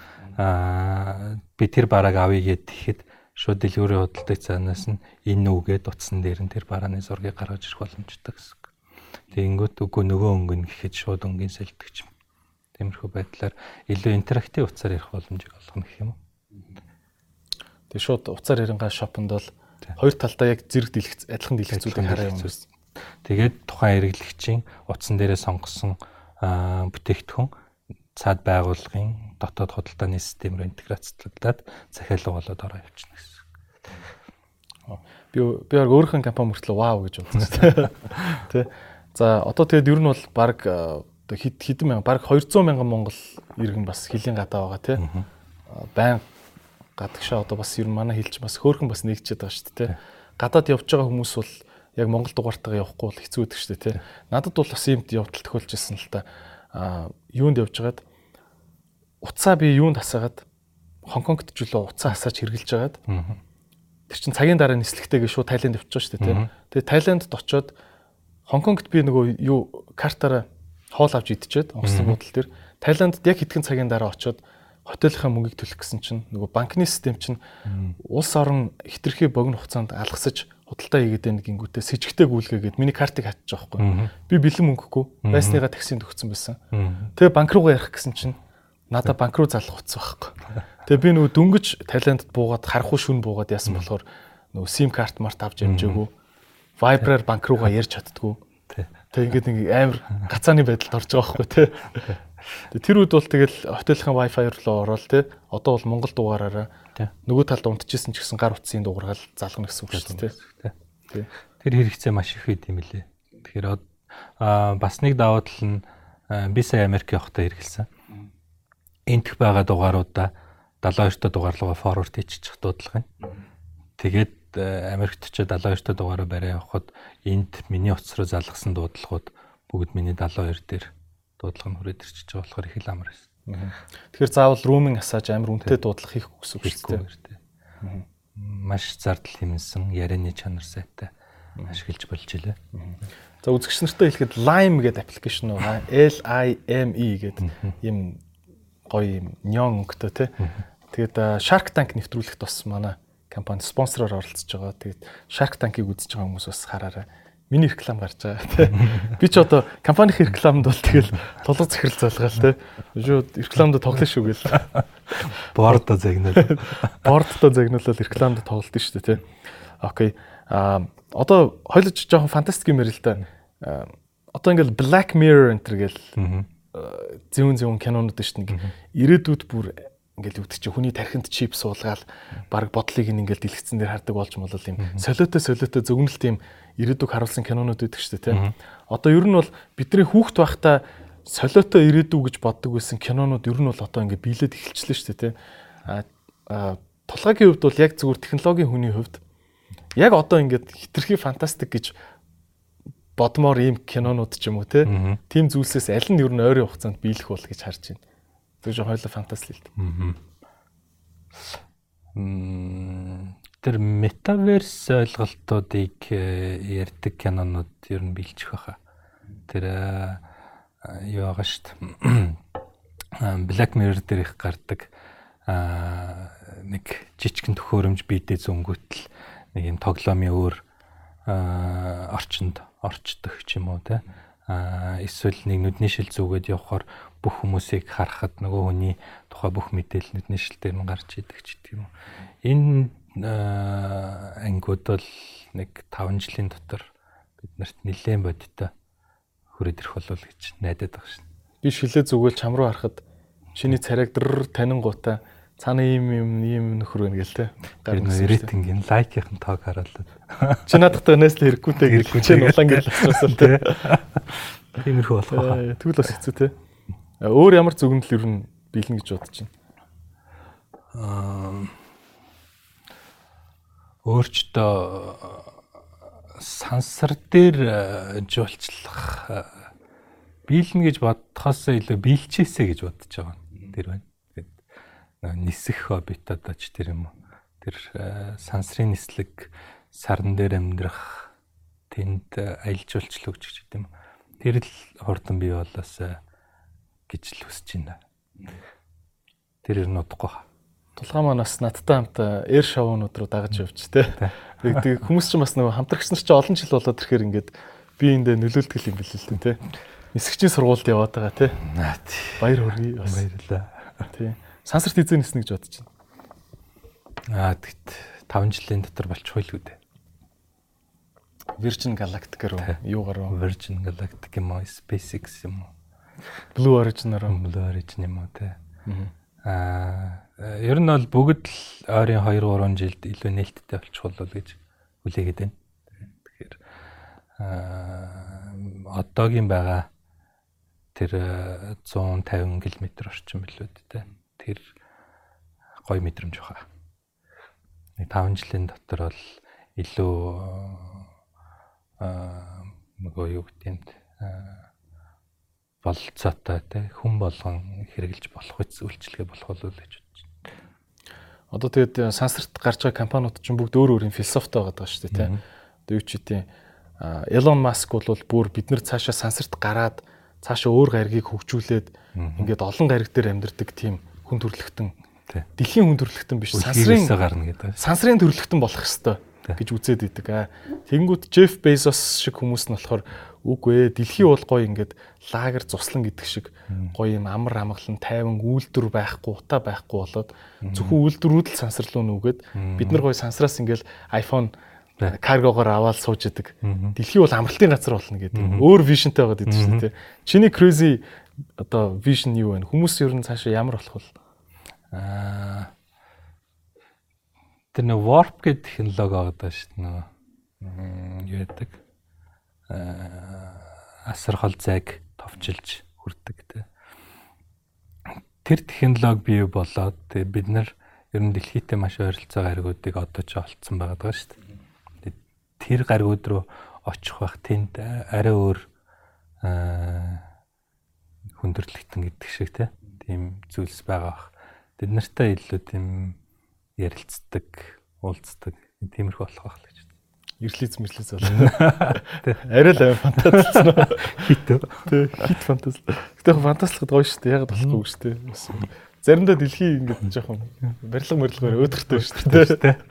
аа би тэр бараг авъя гэд тэгэхэд шууд дэлгүүрийн худалдаж цаанаас нь энэ үгээд утсан дээр нь тэр барааны зургийг гаргаж ирэх боломжтой гэсэн. Тэгэнгүүт үгүй нөгөө өнгөн гэхэд шууд өнгийн сэлдэгч. Тиймэрхүү байдлаар илүү интерактив утсаар ярих боломжийг олгоно гэх юм уу. Тэгээ шууд уцаар ярингаа шопонд бол хоёр талдаа яг зэрэг дэлгэц адилхан дэлгэцүүдийг хараа юм байна. Тэгээд тухайн хэрэглэгчийн утсан дээрээ сонгосон бүтээгдэхүүн цаад байгууллагын дотоод худалдааны систем рүү интеграцлагдаад захиалга болоод ороо явчихна гэсэн. Би би яг өөрийнхөө компани мөртлөө вау гэж бодсон. Тэ. За одоо тэгээд ер нь бол баг хэд хэдэн мянга баг 200 мянган монгол иргэн бас хилийн гадаа байгаа тий. Байн гадагшаа одоо бас ер нь манай хэлж бас хөөхөн бас нэгчээд байгаа шүү дээ. Гадаад явж байгаа хүмүүс бол яг монгол дугаартайгаа явахгүй бол хэцүү байдаг шүү дээ. Надад бол бас иймд явдал тохиолж ирсэн л та. Аа юунд явжгаад уцаа би юунд хасаагаад Хонконгт үлээ уцаа хасааж хэрглэж байгаад тэр чин цагийн дараа нислэгтэйгээ шууд Тайланд явчихсан шүү дээ. Тэгээ Тайландд очоод Хонконгт би нөгөө юу картаараа хоол авч идчихэд онгоцны буудлын дээр Тайландд яг хэдхэн цагийн дараа очоод хотелийнхаа мөнгийг төлөх гэсэн чинь нөгөө банкны систем чинь улс орон хитрхи богино хугацаанд алгасаж худалдаа хийгээд байна гингүүтээ с ิจ гтэй гүйлгээгээд миний картыг хатчих жоохгүй. Би бэлэн мөнгөгүй байсныгаа таксинд өгсөн байсан. Тэгээ банк руугаа ярих гэсэн чинь надаа банк руу залах утас байхгүй. Тэгээ би нөгөө дөнгөж Талиандд буугаад харахгүй шүн буугаад яасан болохоор нөгөө сим карт март авч ямжаагүй. Viber-аар банк руугаа ярьж чаддгүй. Тэг ингээд нэг амар гацааны байдалд орж байгаа байхгүй тий. Тэр үед бол тэгэл хотелхийн Wi-Fi руу ороод тий. Одоо бол Монгол дугаараараа нөгөө талд унтчихсэн ч гэсэн гар утсын дугааргаал залгана гэсэн үг шүү дээ. Тэр хэрэгцээ маш их байд юм лээ. Тэгэхээр бас нэг даваа тал нь би сая Америк явахдаа хэрэгэлсэн энтх байгаа дугааруудаа 72 та дугаарлуугаа форвард хийчих дуудлага юм. Тэгээд Америкт ч 72 та дугаараа барай явахад энд миний утас руу залгасан дуудлагууд бүгд миний 72 дээр дуудлага нь хүрээд ирчихэж байгаа болохоор их л амар байсан. Тэгэхээр заавал roaming асааж амар үнэтэй дуудлага хийх шүү дээ. Маш зардал хэмнсэн ярианы чанар сайтай ашиглаж болж илээ. За үзэгч нартай хэлэхэд Lime гэдэг аппликейшн байгаа. L I M E гэдэг юм гоё юм нён өнгөтэй тий. Тэгээд Shark Tank нэвтрүүлэгт бас манай компани спонсороор оролцож байгаа. Тэгээд Shark Tank-ыг үзэж байгаа хүмүүс бас хараарай. Миний реклам гарч байгаа тий. Би ч одоо компанийн рекламд бол тэгэл тулгуур захирал залгаал тий. Шууд рекламд тоглоно шүү гээл. Бордо загнал. Бордо загналал рекламд тоглолт шүү дээ тий. Окей. А одоо хойлож жоохон фантастик юм ярил л да. Одоо ингээл Black Mirror энэ гээл зүүн зүүн кинонууд шүү дээ. Ирээдүйд бүр ингээл гэдэг чи хүний тархинд чип суулгаал баг бодлыг ингээл дэлгэцэн дээр хардаг болж молол юм. Солиотой солиотой зөгнөлт юм ирээдүг харуулсан кинонууд байдаг шүү дээ тийм. Одоо ер нь бол бидний хүүхд байхдаа солиотой ирээдүг гэж боддог байсан кинонууд ер нь бол одоо ингээд биелээд эхэлчихлээ шүү дээ тийм. А тулгаагийн хувьд бол яг зүгээр технологийн хүний хувьд яг одоо ингээд хитрхи фантастик гэж бодмоор ийм кинонууд ч юм уу. Тим зүйлсээс аль нь ер нь ойрын хугацаанд биелэх бол гэж харж байна. Тэр жоо хоёлоо фантаст л л. Тэр метаверс ойлголтуудыг э, ярьдаг кинонууд ер нь биелчих байхаа. Тэр э, юу байгаа шүү дээ. Black Mirror дээр их гардаг нэг жижигэн төхөөрөмж биедээ зөнгөтл нэг юм тоглоомын өөр орчинд орчдог ч юм уу те эсвэл нэг нүдний шил зүгээд явхаар бүх хүмүүсийг харахад нөгөө хүний тухай бүх мэдээлэл нүдний шил дээр нь гарч идэг ч гэдэг юм. Энэ ангууд бол нэг 5 жилийн дотор биднэрт нэлээд бодиттой хүрээд ирэх болов гэж найдаад байгаа шин. Би шилээ зүгэл чам руу харахад чиний царайг дөр танингуудаа цаана ийм юм ийм нөхөр байна гэл те. Гар рейтингийн лайкийн тоог харуулдаг. Чи өнөөс л хэрэггүйтэй хэрэггүй чи улаан гэл асуусал те. Тиймэрхүү болох байна. Тэгвэл бас хэцүү те. Өөр ямар зүгнэл ер нь бэлэн гэж бодож байна. Аа өөрчдөө сансар дээр жуулчлах биелнэ гэж бодхоос илүү биелчээсэ гэж бодож байгаа. Тэр байна нисэх хоббит одоо ч тэр юм уу. Тэр сансрын нислэг сарн дээр амьдрах тэнд аялал жуулчлал өгч гэдэг юм. Тэр л хурдан бий болоос гэж л хүсэж байна. Тэр нь удахгүй хаа. Тулгаа маань бас надтай хамт эйр шоунууд руу дагаж явж тэ. Тэгээ хүмүүс ч бас нөгөө хамтрагч нар ч олон жил болоод ирэхээр ингээд би эндээ нөлөөлдөг юм бэл л дээ тэ. Нисгчийн сургуульд яваад байгаа тэ. Наа тий. Баяр хүргэе бас. Баярлалаа. Тий. Сансарт эзэн ниснэ гэж бодож байна. Аа тэгт 5 жилийн дотор болчихгүй л үү дээ. Virgin Galactic руу юугаар уу? Virgin Galactic юм уу? SpaceX юм уу? Blue Origin руу. Blue Origin юм уу те. Аа ер нь бол бүгд л ойрын 2 3 жилд илүү нээлттэй болчихвол гэж хүлээгээд байна. Тэгэхээр аа одоогийн байгаа тэр 150 км орчим билүүд те. Тэр гой мэдрэмж баха. Нэг 5 жилийн дотор бол илүү аа нөгөө юу гэдэмт болцоотой те хүн болгон хэрэгжилж болох үйлчлэгээ болох болов гэж. Одоо тэгээд э, сансарт гарч байгаа компаниуд чинь бүгд өөр өөр юм философитой байгаа даа шүү дээ тийм. Одоо юу ч үгүй. Elon Musk бол бүр бид нар цаашаа сансарт гараад цаашаа өөр гаригийг хөгжүүлээд ингээд олон гариг дээр амьдардаг тийм хүн төрлөختөн. Дэлхийн хүн төрлөختөн биш сансрын гарна гэдэг. Сансрын төрлөختөн болох хэвээр гэж үзээд идэг. Тэнгүүд Jeff Bezos шиг хүмүүс нь болохоор үгүй ээ дэлхий бол гоё ингээд лагер цуслан гэдэг шиг гоё юм амар амгалан тайван үйлдвэр байхгүй утаа байхгүй болоод зөвхөн үйлдвэрүүд л сансарлуу нүгээд бид нар гоё сансраас ингээд iPhone каргогоор аваад сууж идэг. Дэлхий бол амралтын газар болно гэдэг. Өөр вижнтэй байгаад идэв шүү дээ. Чиний crazy одоо vision юу вэ? Хүмүүс ер нь цаашаа ямар болох вэ? Аа тэр нэг warp гэдэг технологи байгаа шүү дээ. Юу яадаг? Аа асар хол зайг товчилж хүрдэг те. Тэр технологи бий болоод бид нар ер нь дэлхийтэй маш ойролцоо гаригуудыг одоо ч олцсон байгаа шүү дээ тэр гаригуд руу очих бах тэнд арай өөр хүндрэлтэн гэдэг шиг тийм зүйлс байгаа бах. Тэд нартай илүү тийм ярилцдаг, уулздаг тиймэрхүү болох байх л гэж байна. Ирлиз мэрлиз болно. Арай л фантазлсан уу? Хит. Тэ хит фантаз. Гэтэ фантазлахад гоё шүү дээ. Яг болохгүй шүү дээ. Заримдаа дэлхий ингэж жоохон барилга мөрлөгөөр өөдөртэй шүү дээ.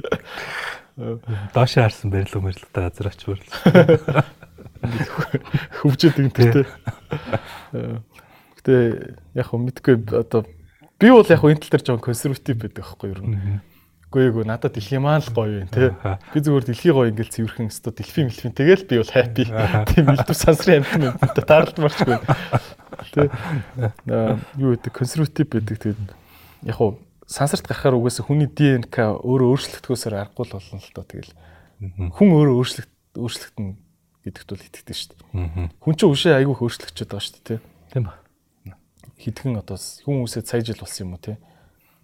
Доош харсан барилга мэрилгатай газар очивол хөвжөд ингэдэг. Гэтэ яг хөө мэдгүй одоо би бол яг хөө энэ тал дээр жоон консерватив байдаг байхгүй юу. Үгүй эгүй надад дэлхий маань л гоё юм те. Би зүгээр дэлхий гоё ингээл цэвэрхэн өстө дэлфи мэлфин тэгэл би бол хайпи. Тийм элдв сансрын амт юм таарлт марчгүй. Тэ. Юу гэдэг консерватив байдаг тэгээд яг хөө сансарт гарахаар угаасаа хүний ДНК өөрөө өөрчлөгдөхөөсөр аргагүй л болно л доо тэгэл. Хүн өөрөө өөрчлөгд өөрчлөгдөн гэдэгт бол итгэдэг шүү дээ. Хүн чинь үшээ айгүй өөрчлөгдөж байгаа шүү дээ, тийм ба. Хэдхэн одоо хүн үсээ сая жил болсон юм уу, тий?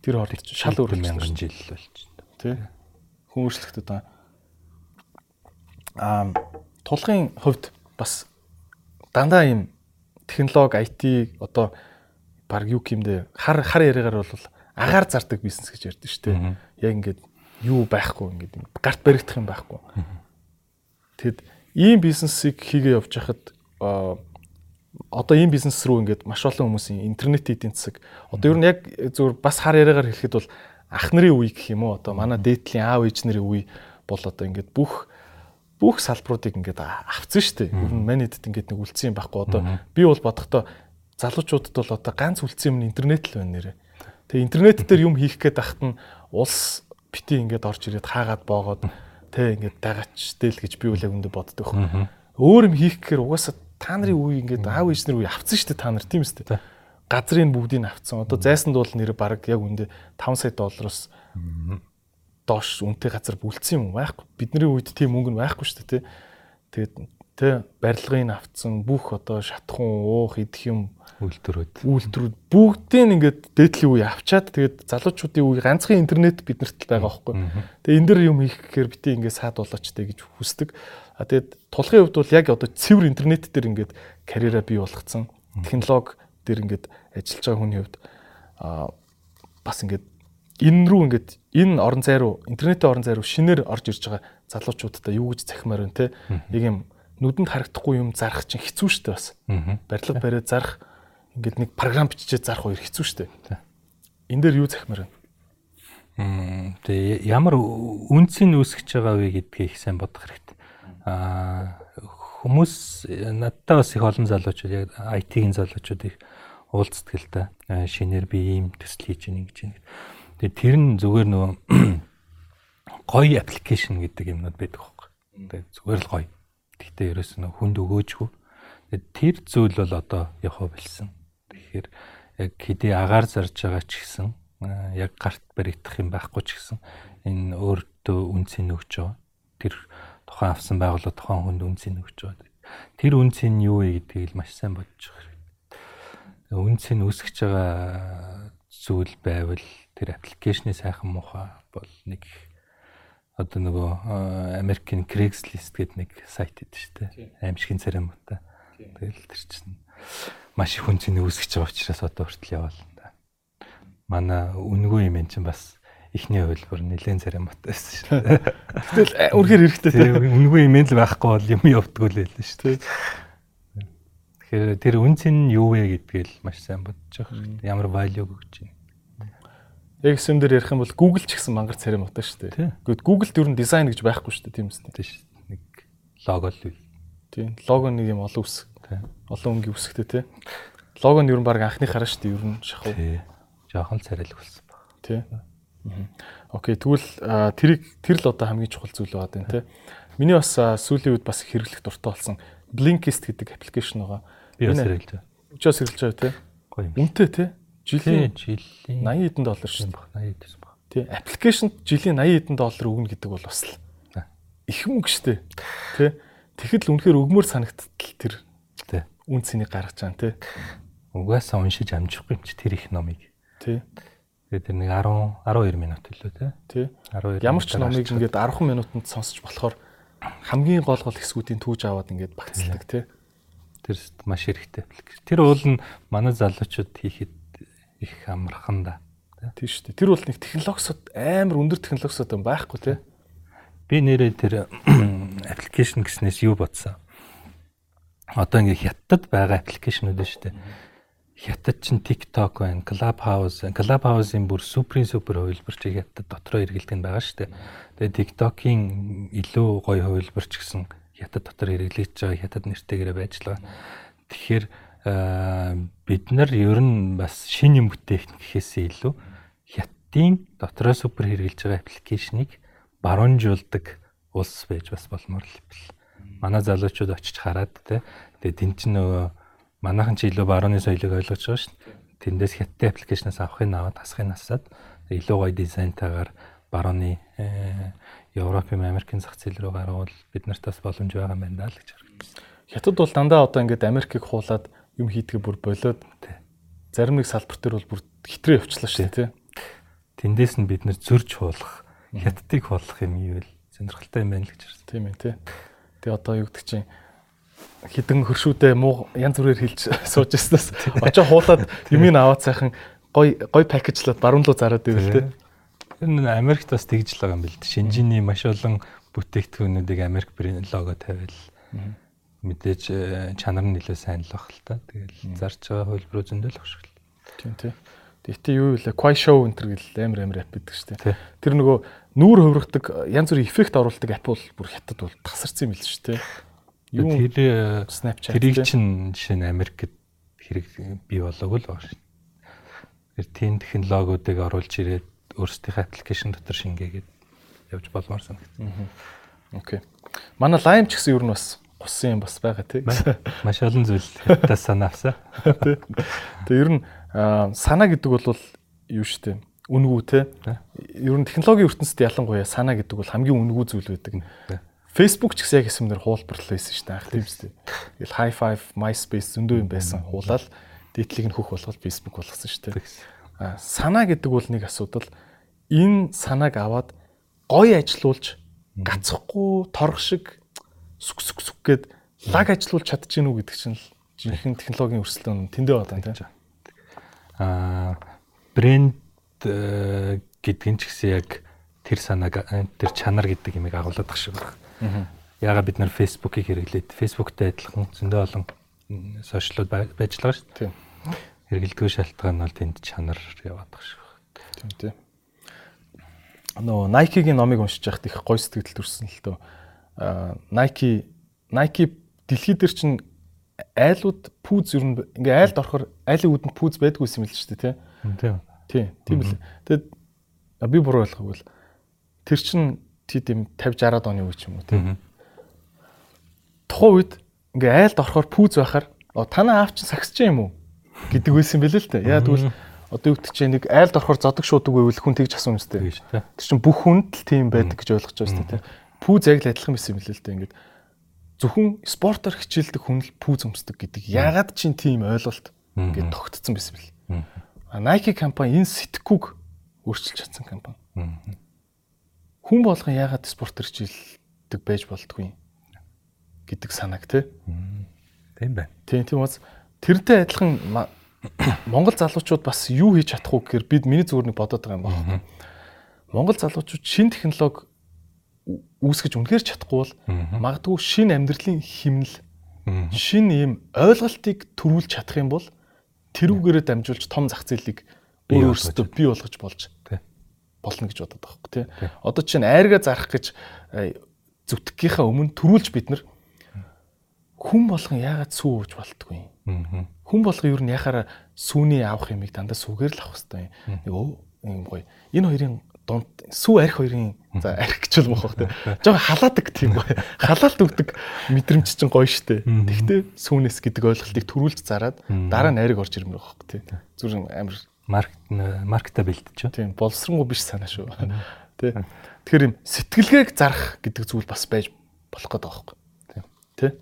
Тэр хооронд шал өөрчлөлт мянган жил болчихсон. Тий? Хүн өөрчлөгдөд байгаа. Аа, тулгын хувьд бас дандаа юм технологи, IT одоо баг юу гэмдэ хар хар яриагаар бол агаар зардаг бизнес гэж ярьдэн шүү дээ. Яг ингээд юу байхгүй ингээд гарт баригдах юм байхгүй. Тэгэд ийм бизнесийг хийгээ явж хахад одоо ийм бизнес рүү ингээд маш олон хүмүүсийн интернет эдийн засаг. Одоо ер нь яг зөвхөн бас хар яриагаар хэлэхэд бол ах нарын үе гэх юм уу? Одоо манай дээдлийн аав ээж нарын үе бол одоо ингээд бүх бүх салбаруудыг ингээд авцсан шүү дээ. Ер нь манайд ингээд нэг үлдсэн юм байхгүй. Одоо би бол бодохдоо залуучуудад бол одоо ганц үлдсэн юм интернет л байна нэрээ. Тэгээ интернет дээр юм хийх гээд ахт нь улс бити ингээд орж ирээд хаагаад боогоод тэ ингээд дагаач дээл гэж би үл яг өндө боддог. Өөр юм хийх гэхээр угаасаа та нарын үе ингээд аав ээж нар үе авцсан шүү дээ та нар тийм үстэй. Газрын бүгдийг авцсан. Одоо зайсанд бол нэр баг яг үндэ 5 сая доллароос доош үнэтэй газар бүлдсэн юм байхгүй. Бидний үед тийм мөнгө нь байхгүй шүү дээ. Тэгээд тэ барилгын авцсан бүх одоо шатхун уух идэх юм үйлдвэрүүд үйлдвэрүүд бүгдийг ингээд дээдлийн үе авчаад тэгээд залуучуудын үе ганцхан интернет биднэрт л байгаа байхгүй. Тэгээд энэ дэр юм хийх гэхээр бити ингээд саад болооч тэ гэж хүсдэг. А тэгээд тулхын хувьд бол яг одоо цэвэр интернет дээр ингээд карьераа бий болгоцсон. Технологи дээр ингээд ажиллаж байгаа хүний хувьд а бас ингээд энэ рүү ингээд энэ орон зай руу интернетийн орон зай руу шинээр орж ирж байгаа залуучуудаа юу гэж захимаар байна те. Нэг юм нүдэнд харагдахгүй юм зарах чинь хэцүү шттэ бас. Барилга бариад зарах ингээд нэг програм бичиж зарах хоёр хэцүү шттэ. Энд дээр юу захимаар байна? Тэгээ ямар үнцийг үүсгэж байгаа вэ гэдгийг их сайн бодох хэрэгтэй. Аа хүмүүс надтай бас их олон залуучууд яг IT-ийн залуучууд их уулздаг л да. Шинээр би ийм төсөл хийж ийн гэж байна. Тэгээ тэр нь зүгээр нөгөө гоё аппликейшн гэдэг юмнууд байдаг хөөхгүй. Тэгээ зүгээр л гоё. Гэхдээ ерөөс нь хүнд өгөөжгүй. Тэр зүйл бол одоо явах билсэн. Тэгэхээр яг хэдий агаар зарж байгаа ч гэсэн яг гарт баригдах юм байхгүй ч гэсэн энэ өөртөө үнцийг өгч байгаа. Тэр тухайн авсан байгууллага тухайн хүнд үнцийг өгч байгаа. Тэр үнцийг нь юу вэ гэдгийг л маш сайн бодож байгаа хэрэгтэй. Үнцийг үүсгэж байгаа зүйл байвал тэр аппликейшны сайхан муухай бол нэг одоо нөгөө Америкийн Craigslist гэдэг нэг сайт идэв шүү дээ. Аимшигын царамтай. Тэгэл тэр чинь маш их хүн чинь үүсгэж байгаа учраас одоо хүртэл яваал манай үнгүй юм чинь бас ихний хувилбар нэлээд царамтай байсан шүү дээ. Гэтэл үнэхээр хэрэгтэй тийм үнгүй юм л байхгүй бол юм явдггүй л байлаа шүү дээ. Тэгэхээр тэр үнц нь юу вэ гэдгээл маш сайн бодож байгаа хэрэгтэй. Ямар value өгч байна. Яг юм дээр ярих юм бол Google ч гэсэн мангар царамтай шүү дээ. Гэхдээ Google-д ер нь дизайн гэж байхгүй шүү дээ тийм үстэй. Тийм шүү. Нэг лого л үл. Тийм. Лого нэг юм олон үсэг. Олон өнгийн үсэгтэй тийм. Лого нь ер нь баг анхны хараа шүү дээ ер нь шахав. Тийм жоохон царайлаг болсон баг. Тий. Окей, тэгвэл тэрийг тэр л одоо хамгийн чухал зүйл байгаад байна тий. Миний бас сүүлийн үед бас хэрэглэх дуртай болсон Blinkist гэдэг аппликейшн байгаа. Би бас хэрэглэж байна. Өчөөс хэрэглэж байгаа тий. Гоё юм. Үнэтэй тий. Жилийн жилийн 80 хэдэн доллар шүү дээ. 80 хэдэн баг. Тий. Аппликейшнд жилийн 80 хэдэн доллар өгнө гэдэг бол бас л их мөнгө шүү дээ. Тий. Тэгэхэд л үнэхээр өгмөр санагдтал тэр тий. үн цэнийг гаргаж байгаа тий. Угаасаа уншиж амжихгүй юм чи тэр их номыг. Тий. Тэгээд тэр нэг 10 12 минут хэлээ тий. Тий. 12. Ямар ч номыг ингээд 10 минутанд сонсож болохоор хамгийн гол гол хэсгүүдийн түүж аваад ингээд багцлдаг тий. Тэр маш хэрэгтэй. Тэр уул нь манай залуучууд хийхэд их амархан да. Тий шүү дээ. Тэр бол нэг технологисод амар өндөр технологисод байхгүй тий. Би нэрээ тэр аппликейшн гэснээс юу бодсон? Одоо ингээ хятад байгаа аппликейшнүүд шүү дээ хятад чин TikTok байна, Clubhouse, Clubhouse-ийн бүр супер супер хувилбар чи хятад дотроо хэрэгэлдэг нь байгаа шүү дээ. Тэгээ TikTok-ийн илүү гоё хувилбар ч гэсэн хятад дотор хэрэглэж байгаа хятад нэртэйгээрээ байж л байгаа. Тэгэхээр бид нар ер нь бас шин юм бүтээх гэхээсээ илүү хятадын дотроо супер хэрэглэж байгаа аппликейшнийг баруунжуулдаг улс байж бас болмоор л бил. Манай залуучууд очиж хараад те. Тэгээ тэн чинь нөгөө манайхан ч илүү барууны соёлыг ойлгож байгаа дээ. Тэндээс хятадын аппликейшнаас авахыг аваад хасахыг насаад илүү гоё дизайнтайгаар барууны э, Европын Америкийн зах зээл рүү гаргавал бид нартаас боломж байгаа юм байна л гэж харагдсан. Хятад бол дандаа одоо ингээд Америкийг хуулаад юм хийдгээ бүр болоод зарим нэг салбар төр бол бүр хитрээ явчлаа шүү дээ. Тэндээс нь бид нэр зөрж хуулах, хятадыг хуулах юм ивэл сонирхолтой юм байна л гэж харсан. Тийм ээ тий. Тэгээ одоо юу гэдэг чинь хідэн хөршүүдээ муу янз бүрээр хэлж сууж яснаас очоо хуулаад юмыг аваад сайхан гой гой пакэжлаад баруун руу зараад ивэл тэ. Тэр нэг Америкт бас тэгж л байгаа юм бэл. Шинжиний маш олон бүтээгдэхүүнүүдийг Америк брэнд лого тавиал мэдээж э, чанар нь илүү сайн л баг л та. Тэгэл зарж байгаа хөлбрөө зөндөл ах шиг л. Тийм тийм. Тэгтээ юу вэ? Quai show энэ гэл амар амар ап гэдэг шүү дээ. Тэр нөгөө нүүр хувиргадаг янз бүрийн эффект оруулдаг ап бол бүр хятад бол тасарсан юм л шүү дээ. Юу тэр Snapchat тэрийг чинь жишээ нь Америкт хэрэг бий болоогүй л байна шүү. Тэр тийм технологиудыг оруулж ирээд өөрсдийнхээ аппликейшн дотор шингээгээд явж болмоор санагдсан. Окей. Манай Lime ч гэсэн ер нь бас гуссан юм бас байгаа тийм. Маш олон зүйлтэй санаа авсан. Тэгээ ер нь санаа гэдэг бол юу штэ үнгүү те. Ер нь технологийн ертөнцид ялангуяа санаа гэдэг бол хамгийн үнгүү зүйл байдаг. Facebook ч гэсэн яг хэсэмнэр хуулбарлал байсан шүү дээ. Ах тийм үстэй. Тэгэл High Five, MySpace зөндөө юм байсан. Хуулаад дээдлийг нь хөх болгоод Facebook болгосон шүү дээ. А санаа гэдэг бол нэг асуудал. Энэ санааг аваад гоё ажилуулж гацхгүй торг шиг сүк сүк сүк гэд лаг ажилуулж чадчихэв үү гэдэг чинь л жинхэнэ технологийн өрсөлдөөн тэндээ байна тийм. Аа брэнд э, гэдгэн ч гэсэн яг тэр санааг тэр чанар гэдэг юмыг агуулдаг шиг байна. Яагаад бид нар Facebook-ыг хэрэглээд Facebook-тэй адилхан зөндөө олон сошиалуд байж байгаа шүү дээ. Хэрэгэлдэггүй шалтгаан нь бол тэнд чанар яваад байгаа шүү. Тийм тийм. Нөгөө Nike-гийн номыг уншиж байхад их гоё сэтгэл төрсөн л дөө. Аа Nike Nike дэлхий дээр чинь айлууд пүүз ер нь ингээ айлд орохоор айлын үдэнд пүүз байдгүй юм л шүү дээ тий. Тийм. Тийм л. Тэгэд би буруу ойлгоогүй л тэр чин тийм 50 60-аад оны үе ч юм уу тий. Тухайн үед ингээ айлд орохоор пүүз байхаар танаа аав чинь сагсч юм уу гэдэг байсан бэлээ л дээ. Яа тэгвэл одоо юу гэдэг чинь нэг айлд орохоор зодог шуудаг байвал хүн тэгж асуусан юм сте. Тэр чинь бүх хүнд л тийм байдаг гэж ойлгож байгаа сте тий. Пүүз яг л адилхан байсан юм бэлээ л дээ. Ингээд зөвхөн спортоор хичээлдэг хүн л пүүз өмсдөг гэдэг. Ягаад чинь тийм ойлголт ингээд тогтцсон байсан бэл. А Nike компани энэ сэтгэхүйг өөрчилж чадсан компани. Хүн болгон ягаад спортоор хичээлдэг байж болдгүй гэдэг санааг тий. Тийм байна. Тийм тийм бас тэрнтэй адилхан Монгол залуучууд бас юу хийж чадах уу гэхээр бид миний зүгээр нэг бодоод байгаа юм байна. Монгол залуучууд шин технологи үүсгэж үнэхээр чадахгүй бол магадгүй шин амьдралын химнэл шин ийм ойлголтыг төрүүлж чадах юм бол тэрүүгээрээ дамжуулж том зах зээлийг өөр өөрсдөө бий болгож болж болно гэж бодоод байгаа хөөх тий. Одоо чинь айргаа зарах гэж зүтгэхийнхаа өмнө төрүүлж бид нар хүн болгон яагаад сүү ууж болтгүй юм. Хүн болгон юу н яхаараа сүүний авах юмыг дандаа сүгээр л авах хэрэгтэй юм. Нэг юм гоё. Энэ хоёрын дунд сүү арх хоёрын за арх гэж бол мохох те. Жог халаадаг тийм гоё. Халаалт өгдөг мэдрэмж чинь гоё штэ. Тэгтээ сүүнэс гэдэг ойлголтыг төрүүлж зараад дараа нь ариг орж ирмээр байгаа хөөх те. Зүрх амар маркет маркета бэлтэж. Тийм боловсронгуй биш санаа шүү. Тэ. Тэгэхээр юм сэтгэлгээг зарах гэдэг зүйл бас байж болох гэдэг хөөх. Тийм. Тэ.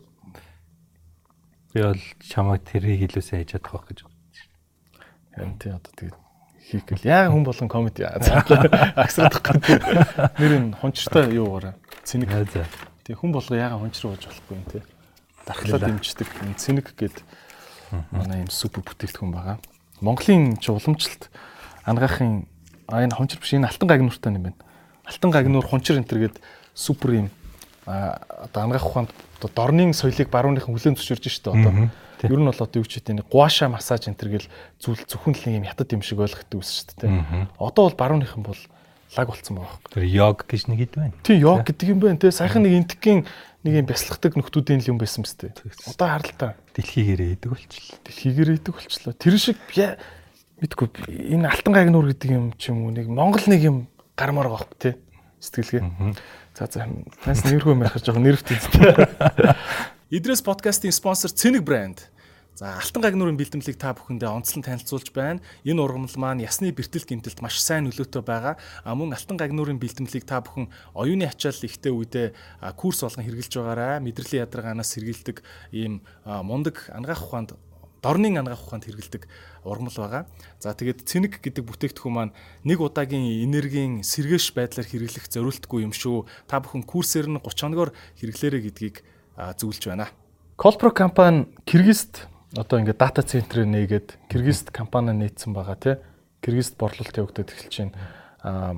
Би бол чамайг тэрийг илүү сайн хийж чадах байх гэж байна. Харин тий одоо тэгээд хийх гэл яг хүн болон комеди агсраадах гэдэг. Нэр нь хончтой юу гараа. Цэник. Тэг хүн болго яга хонч руу ууж болохгүй юм те. Дархлаа дэмждэг цэник гэд манай юм супер бүтээгдэхүүн байгаа. Монголын ч уламжлалт ангаахын энэ хончор биш энэ алтан гагнууртай юм байна. Алтан гагнуур хончор энтер гэд супер юм одоо ангаах ухаанд дорны соёлыг барууныхан хүлээн зөвшөөрж штэ одоо Ер нь бол одоо юу ч гэдэг нь гуаша массаж энэ төр гэл зүйл зөвхөн л юм хятад юм шиг ойлгохтой үс шүү дээ. Одоо бол барууныхан бол лаг болцсон байгаа байхгүй. Тэр йог гэж нэг хэд байна. Тийм йог гэдэг юм байна те. Саяхан нэг энтгийн нэг юм бясалгадаг нөхдүүдийн юм байсан мэт. Одоо харалтаа. Дэлхийгээрээ идэг болчихлоо. Дэлхийгээрээ идэг болчихлоо. Тэр шиг мэдгүй энэ алтан гагнуур гэдэг юм ч юм уу нэг Монгол нэг юм гармаар байгаа байхгүй те. Сэтгэлгээ. За за танаас нэрхүү мэрхэж жоохон нэрвт Идрээс подкастын спонсор Цэник брэнд. За алтан гагнуурын бэлтгэлийг та бүхэндээ онцлон танилцуулж байна. Энэ ургамал маань ясны бэртэл гэмтэлд маш сайн нөлөөтэй байгаа. А мөн алтан гагнуурын бэлтгэлийг та бүхэн оюуны ачаал ихтэй үедээ курс болгон хэрэгжилж байгаарай. Мэдрэлийн ядаргаанаас сэргийлдэг ийм мундаг ангаах ухаанд дорны ангаах ухаанд хэрэгэлдэг ургамал байгаа. За тэгээд цэник гэдэг бүтээгдэхүүн маань нэг удаагийн энергийн сэргээш байдлаар хэрэглэх зориултгүй юм шүү. Та бүхэн курсээр нь 30 хоногоор хэрэглээрэй гэдгийг зөвлөж байна. Колпро компани Кыргызд одоо ингээд дата центрээр нээгээд Кыргызд компани нээсэн байгаа тий. Кыргызд борлуулалт явагдаад эхэлж байна. Аа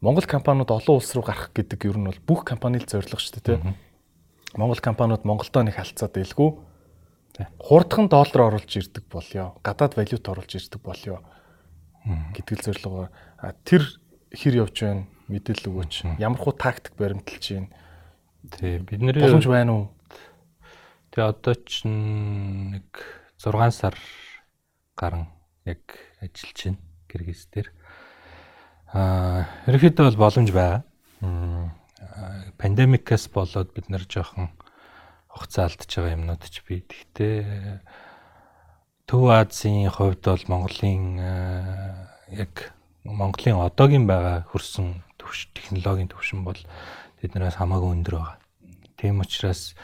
Монгол компаниуд олон улс руу гарах гэдэг ер нь бол бүх компани л зорилго шүү дээ тий. Монгол компаниуд Монголдоо нэг халцаад байлгүй. Хурдхан доллар оруулж ирдэг болёо. Гадаад валют оруулж ирдэг болёо гэдэг л зорилгоор тэр хэр явж байна мэдээлэл өгөөч. Ямар хуу тактик баримталж байна. Тий бидний боломж байна уу? Тэгээ одоо ч нэг 6 сар гарan яг ажиллаж байна Кыргыз дээр. Аа, ерөнхийдөө бол боломж байгаа. Пандемикээс болоод бид нэр жоохон хугацаа алдчихж байгаа юмнууд ч бий. Гэхдээ Төв Азийн хувьд бол Монголын яг Монголын одоогийн байгаа хөрсөн төвш технологийн төвшин бол тэднээс хамаагүй өндөр байгаа. Тийм учраас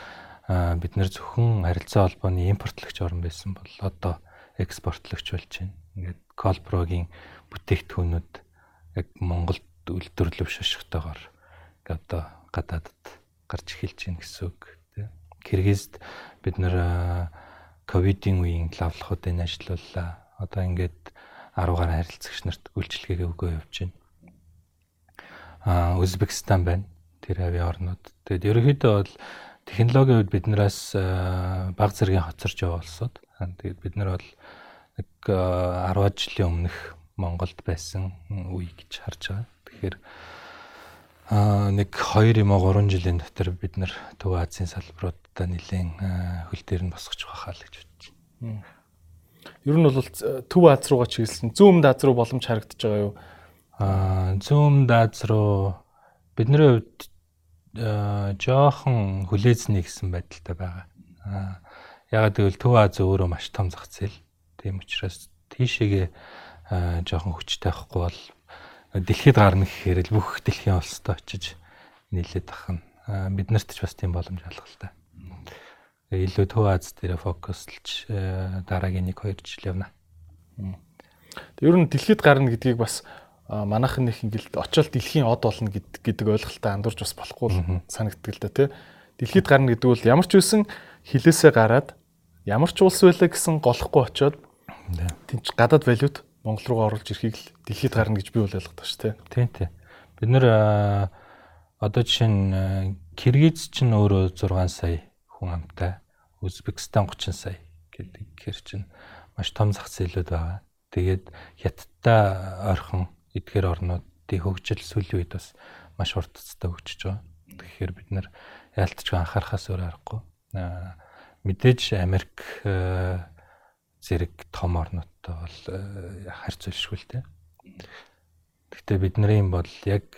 бид нэр зөвхөн харилцаа холбооны импортлогч орн байсан бол одоо экспортлогч болж байна. Ингээд Колпрогийн бүтээгдэхүүнүүд яг Монголд үйлдвэрлэв шашигтойгоор одоо гадаадд гарч эхэлж байна гэсэн үг тийм. Кыргызд бид нэр ковидын үеийн лавлахуудын ажиллауллаа. Одоо ингээд 10 гаруй харилцагч нарт үйлчлэгээ өгөө явж байна. Аа Узбекистан байна. Тэр авийн орнууд. Тэгээд ерөнхийдөө бол технологийн үед биднээс баг зэргийн хоцорч яваа улсууд. Тэгээд бид нар бол нэг 10 жилийн өмнөх Монголд байсан үе гэж харж байгаа. Тэгэхээр аа нэг 2 юм уу 3 жилийн дотор бид нар Төв Азийн салбаруудаа нэлээд хөл дээр нь босгож байхаа л гэж бодож байна. Ер нь бол Төв Аз руугаа чиглэсэн зүүн Аз руу боломж харагдаж байгаа юу? Аа зүүн Аз руу бидний хувьд жоохон хүлээзний гэсэн байдалтай байгаа. Аа ягаад гэвэл Төв Аз өөрөө маш том зах зээл. Тийм учраас тийшээгээ жоохон хүчтэй авахгүй бол дэлхийд гарна гэхээр л бүх дэлхийн улстай очиж нийлээд ахна. Бид нарт ч бас тийм боломж алга л та. Илүү Төв Аз дээр фокуслж дараагийн 1 2 жил явна. Ер нь дэлхийд гарна гэдгийг бас манайхан нэг ингээл очиод дэлхийн од болно гэдэг ойлголттой андуурч бас болохгүй санагддаг л да тий. Дэлхийд гарна гэдэг бол ямар ч үсэн хилээсээ гараад ямар ч улс байлаа гэсэн голохгүй очиод тэнч гадаад валют Монгол руу оруулж ирэхийг л дэлхийд гарна гэж би бол ойлгодог шүү тий. Тийм тийм. Бид нэр одоо жишээ нь Киргиз ч өөрөө 6 сая хүн амтай, Узбекистан 30 сая гэдэг хэр чинь маш том зах зээлүүд байгаа. Тэгээд хятадтай ойрхон эдгээр орнуудын хөгжил сүүлийн үед бас маш хурдцтай хөгжиж байгаа. Тэгэхээр бид нэр яалтч анхаарахаас өөр аргагүй. Мэдээж Америк зэрэг том орнуудтай бол харьцуулшгүй л дээ. Гэхдээ бидний бол яг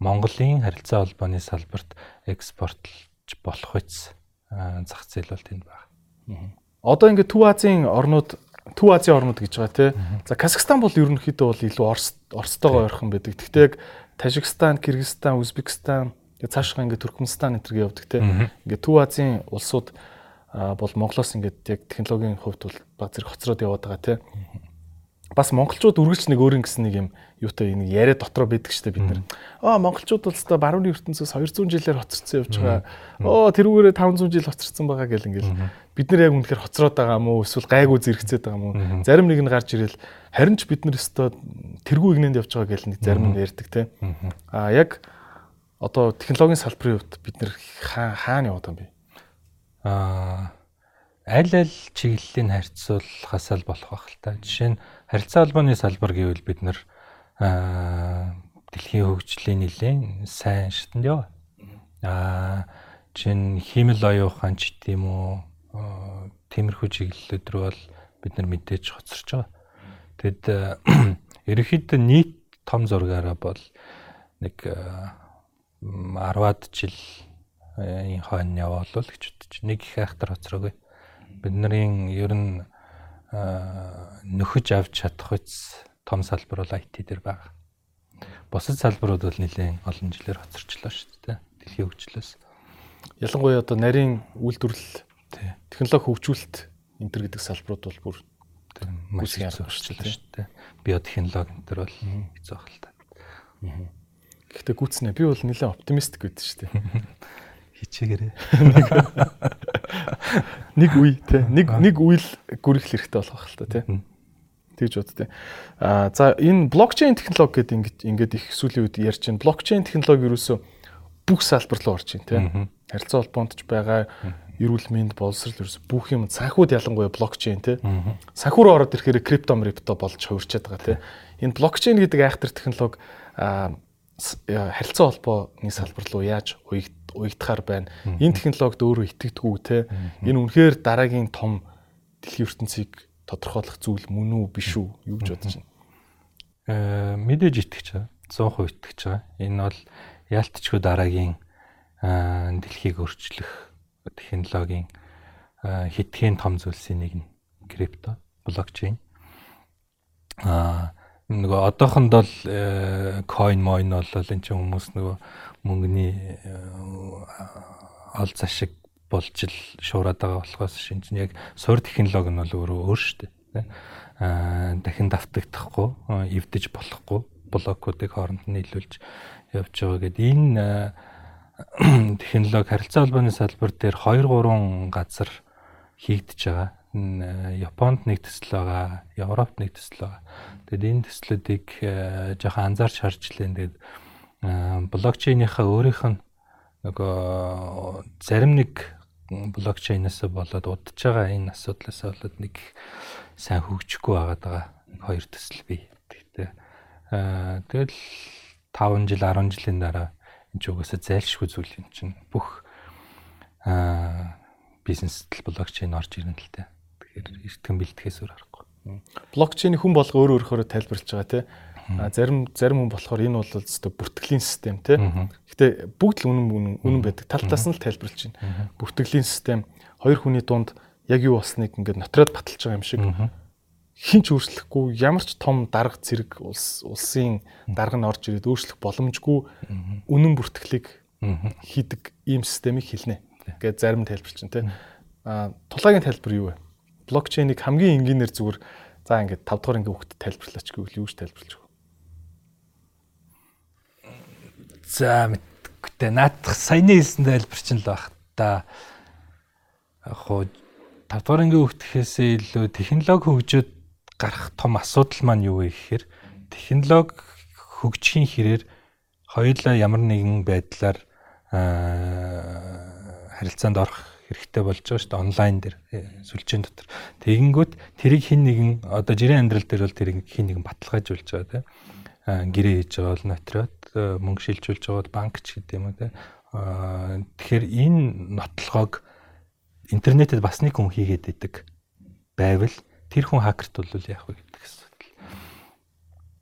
Монголын харилцаа холбооны салбарт экспортлж болох үс зах зээл бол тэнд байна. Одоо ингээд Төв Азийн орнууд Төв Азийн орнууд гэж байгаа тий. За Казахстан бол ерөнхийдөө бол илүү Орос Оростойгоо ойрхон байдаг. Гэхдээ яг Тажикстан, Кыргызстан, Узбекистан тэгээ цаашгаа ингээд Туркменстан энэ төргээ явдаг тий. Ингээд Төв Азийн улсууд бол Монголоос ингээд яг технологийн хувьд бол баг зэрэг хоцроод яваад байгаа тий. Бас монголчууд үргэлж нэг өөр ингэсэн нэг юм юутай нэг яриа дотроо байдаг штэ бид нар. Аа монголчууд бол өстой барууны ертөнцөөс 200 жилээр хоцорсон явж байгаа. Оо тэрүүгээрээ 500 жил хоцорсон байгаа гэл ингээл бид нар яг үнэхээр хоцроод байгаа мó эсвэл гайгүй зэрэгцээд байгаа мó. Зарим нэг нь гарч ирэл харин ч бид нар өстой тэргүй игнэнд явж байгаа гэл нэг зарим нь ярьдаг те. Аа яг одоо технологийн салбарын хувьд бид нар хаана яваад байгаа юм бэ? Аа аль аль чиглэлийн харьцуулахаас л болох байх л та. Жишээ нь харилцаа холбооны салбар гэвэл бид нар дэлхийн хөгжлийн нэлээд сайн шатнд яв. Аа чин химэл оюухан ч тийм үү тиймэрхүү чиглэлүүд рүү бол бид нар мэдээж хоцорч байгаа. Тэгэд ерөнхийдөө нийт том зургаараа бол нэг 10-аад жил энэ хойно яваа бол гэж бодож. Нэг их айхтар хоцроогүй. Бидний ер нь нөхөж авч чадах үс том салбар бол IT дээр байгаа. Бусад салбарууд бол нэлээд олон жилээр хоцорчлоо шүү дээ. Дэлхийн хөгжлөөс. Ялангуяа одоо нарийн үйлдвэрлэл технологи хөгжүүлэлт энэ төр гэдэг салбарууд бол бүр маш их сурчлаа шүү дээ. Биотехнологи энэ төр бол хэцүү байх л та. Гэхдээ гүцнэ би бол нэлээд оптимистик гэдэг шүү дээ. хичээгээрээ. Нэг үе те нэг нэг үйл гүрэх хэрэгтэй болох л та те. Тэгж бод те. А за энэ блокчейн технологи гэдэг ингээд ингээд их сүүлийн үед ярьж байна. Блокчейн технологи юусоо бүх салбар руу орж байна те. Харилцаа холбоонд ч байгаа эрүүл мэнд боловсрал ерөөс бүх юм санхуд ялангуяа блокчейн те. Санхүү руу ороод ирэхээр крипто крипто болж хувирчаад байгаа те. Энэ блокчейн гэдэг айхтар технологи харилцаа холбооны салбар руу яаж уягд уягдахаар байна. Энэ технологид өөрөө итгэдэггүй те. Энэ үнэхээр дараагийн том дэлхийн ертөнцийг тодорхойлох зүйл мөн үү биш үү юу гэж бодож байна. Э мэдээж итгэж байгаа. 100% итгэж байгаа. Энэ бол яалтчгүй дараагийн дэлхийг өөрчлөх технологийн хэдхэн том зүйлсийн нэг нь крипто, блокчейн. Аа нөгөө одоохонд бол coin moin бол энэ ч хүмүүс нөгөө мөнгөний ол зашиг болж л шуураад байгаа болохоос шинж нь яг суурь технологи нь бол өөрөө өөр шүү дээ. Аа дахин давтагдахгүй, эвдэж болохгүй блокуудыг хооронд нь нийлүүлж явж байгаа гэдэг энэ технологи харилцаа холбооны салбар дээр 2 3 газар хийгдэж байгаа. Японд нэг төсөл байгаа, Европт нэг төсөл байгаа. Тэгэд энэ төслүүдийг жоохон анзаарч харж лээ. Тэгээд блокчейнийхаа өөрийнх нь нөгөө зарим нэг блокчейнээс болоод удаж байгаа энэ асуудлаас болоод нэг сайн хөгжихгүй байгаад байгаа хоёр төсөл бий. Тэгтээ аа тэгэл 5 жил 10 жилийн дараа энэ ч угаасаа зайлшгүй зүйл юм чинь бүх аа бизнест блокчейн орж ирнэ л дээ. Тэгэхээр эртгэн бэлтгэхээс өөр аргагүй. Блокчейн хүн болго өөр өөрөөр тайлбарлаж байгаа тийм зарим зарим хүн болохоор энэ бол зөвхөн бүртгэлийн систем тий. Гэтэ бүгд л үнэн үнэн байдаг. Тал талаас нь л тайлбарлаж байна. Бүртгэлийн систем хоёр хүний дунд яг юу болсныг ингээд нотроод баталж байгаа юм шиг хинч өөрчлөхгүй ямар ч том дарга зэрэг улс улсын дарга нь орж ирээд өөрчлөх боломжгүй үнэн бүртгэлийг хийдэг ийм системийг хэлнэ. Ингээд зарим тайлбар чинь тий. А тулаагийн тайлбар юу вэ? Блокчейнийг хамгийн энгийнээр зүгээр за ингээд 5 дахь ангийн хүүхдэд тайлбарлаач гэвэл юу гэж тайлбарлаж За мэдгүй наадах саяны хэлсэн тайлбар чинь л баг та. Яг хуу 5 дугаар ангийн хөгжихээсээ илүү технологи хөгжөөд гарах том асуудал маань юу вэ гэхээр технологи хөгжихийн хэрээр хоёулаа ямар нэгэн байдлаар харилцаанд орох хэрэгтэй болж байгаа шүү дээ онлайн дээр сүлжээн дотор. Тэгэнгүүт тэрийг хин нэгэн одоо жирийн амьдрал дээр бол тэрийг хин нэгэн баталгаажуулж байгаа тийм гэрээ хийж байгаа бол нотроод мөнгө шилжүүлж байгаа бол банкч гэдэг юм уу те. Тэгэхээр энэ нотлогоог интернетэд бас нэг хүн хийгээд идэг байвал тэр хүн хакерт бол яах вэ гэдэг асуудал.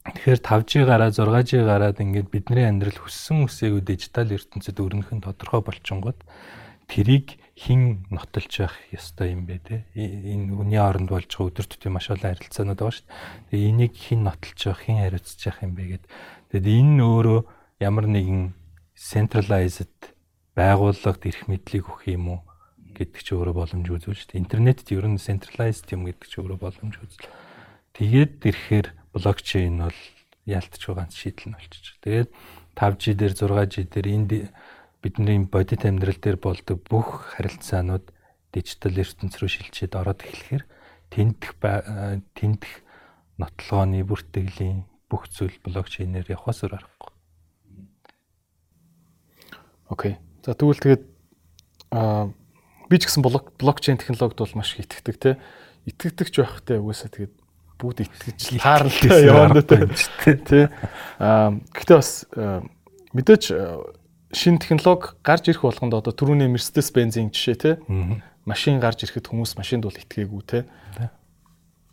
Тэгэхээр 5G гараад 6G гараад ингээд бидний амьдрал хүссэн үсээгүй дижитал ертөнцид өрнөх нь тодорхой болчингод тэрийг хин нотолж байх ёстой юм бэ те энэ үний оронд болж байгаа өдөр тутмын маш олон харилцаанууд байгаа шүү дээ. Тэгээ энийг хин нотолж байх, хин хариуцж явах юм бэ гэд. Тэгэд энэ өөрөө ямар нэгэн centralized байгууллагад эрх мэдлийг өгөх юм уу гэдэг чи өөрөө боломж үзүүл шүү дээ. Интернетд ер нь centralized юм гэдэг чи өөрөө боломж үзэл. Тэгээд ирэхээр блокчейн бол яалтч байгаа шийдэл нь болчих. Тэгээд 5G дээр 6G дээр энд бидний бодит амьдрал дээр болдог бүх харилцаанууд дижитал ертөнц рүү шилжээд ороод эхлэхээр тендх тендх нотлогооны бүртгэлийн бүх зүйл блокчейнээр явахаас өөр аргагүй. Окей. За тэгвэл тэгээд аа би ч гэсэн блокчейн технологид бол маш их итгэдэг те. Итгэдэгч байхтай угаасаа тэгээд бүгд итгэж тааралтай яваад те. Тэ. Аа гэхдээ бас мэдээч шин технологи гарч ирэх болгонд одоо түрүүний Mercedes Benz-ийн жишээ те машин гарч ирэхэд хүмүүс машинд бол итгээгүй те.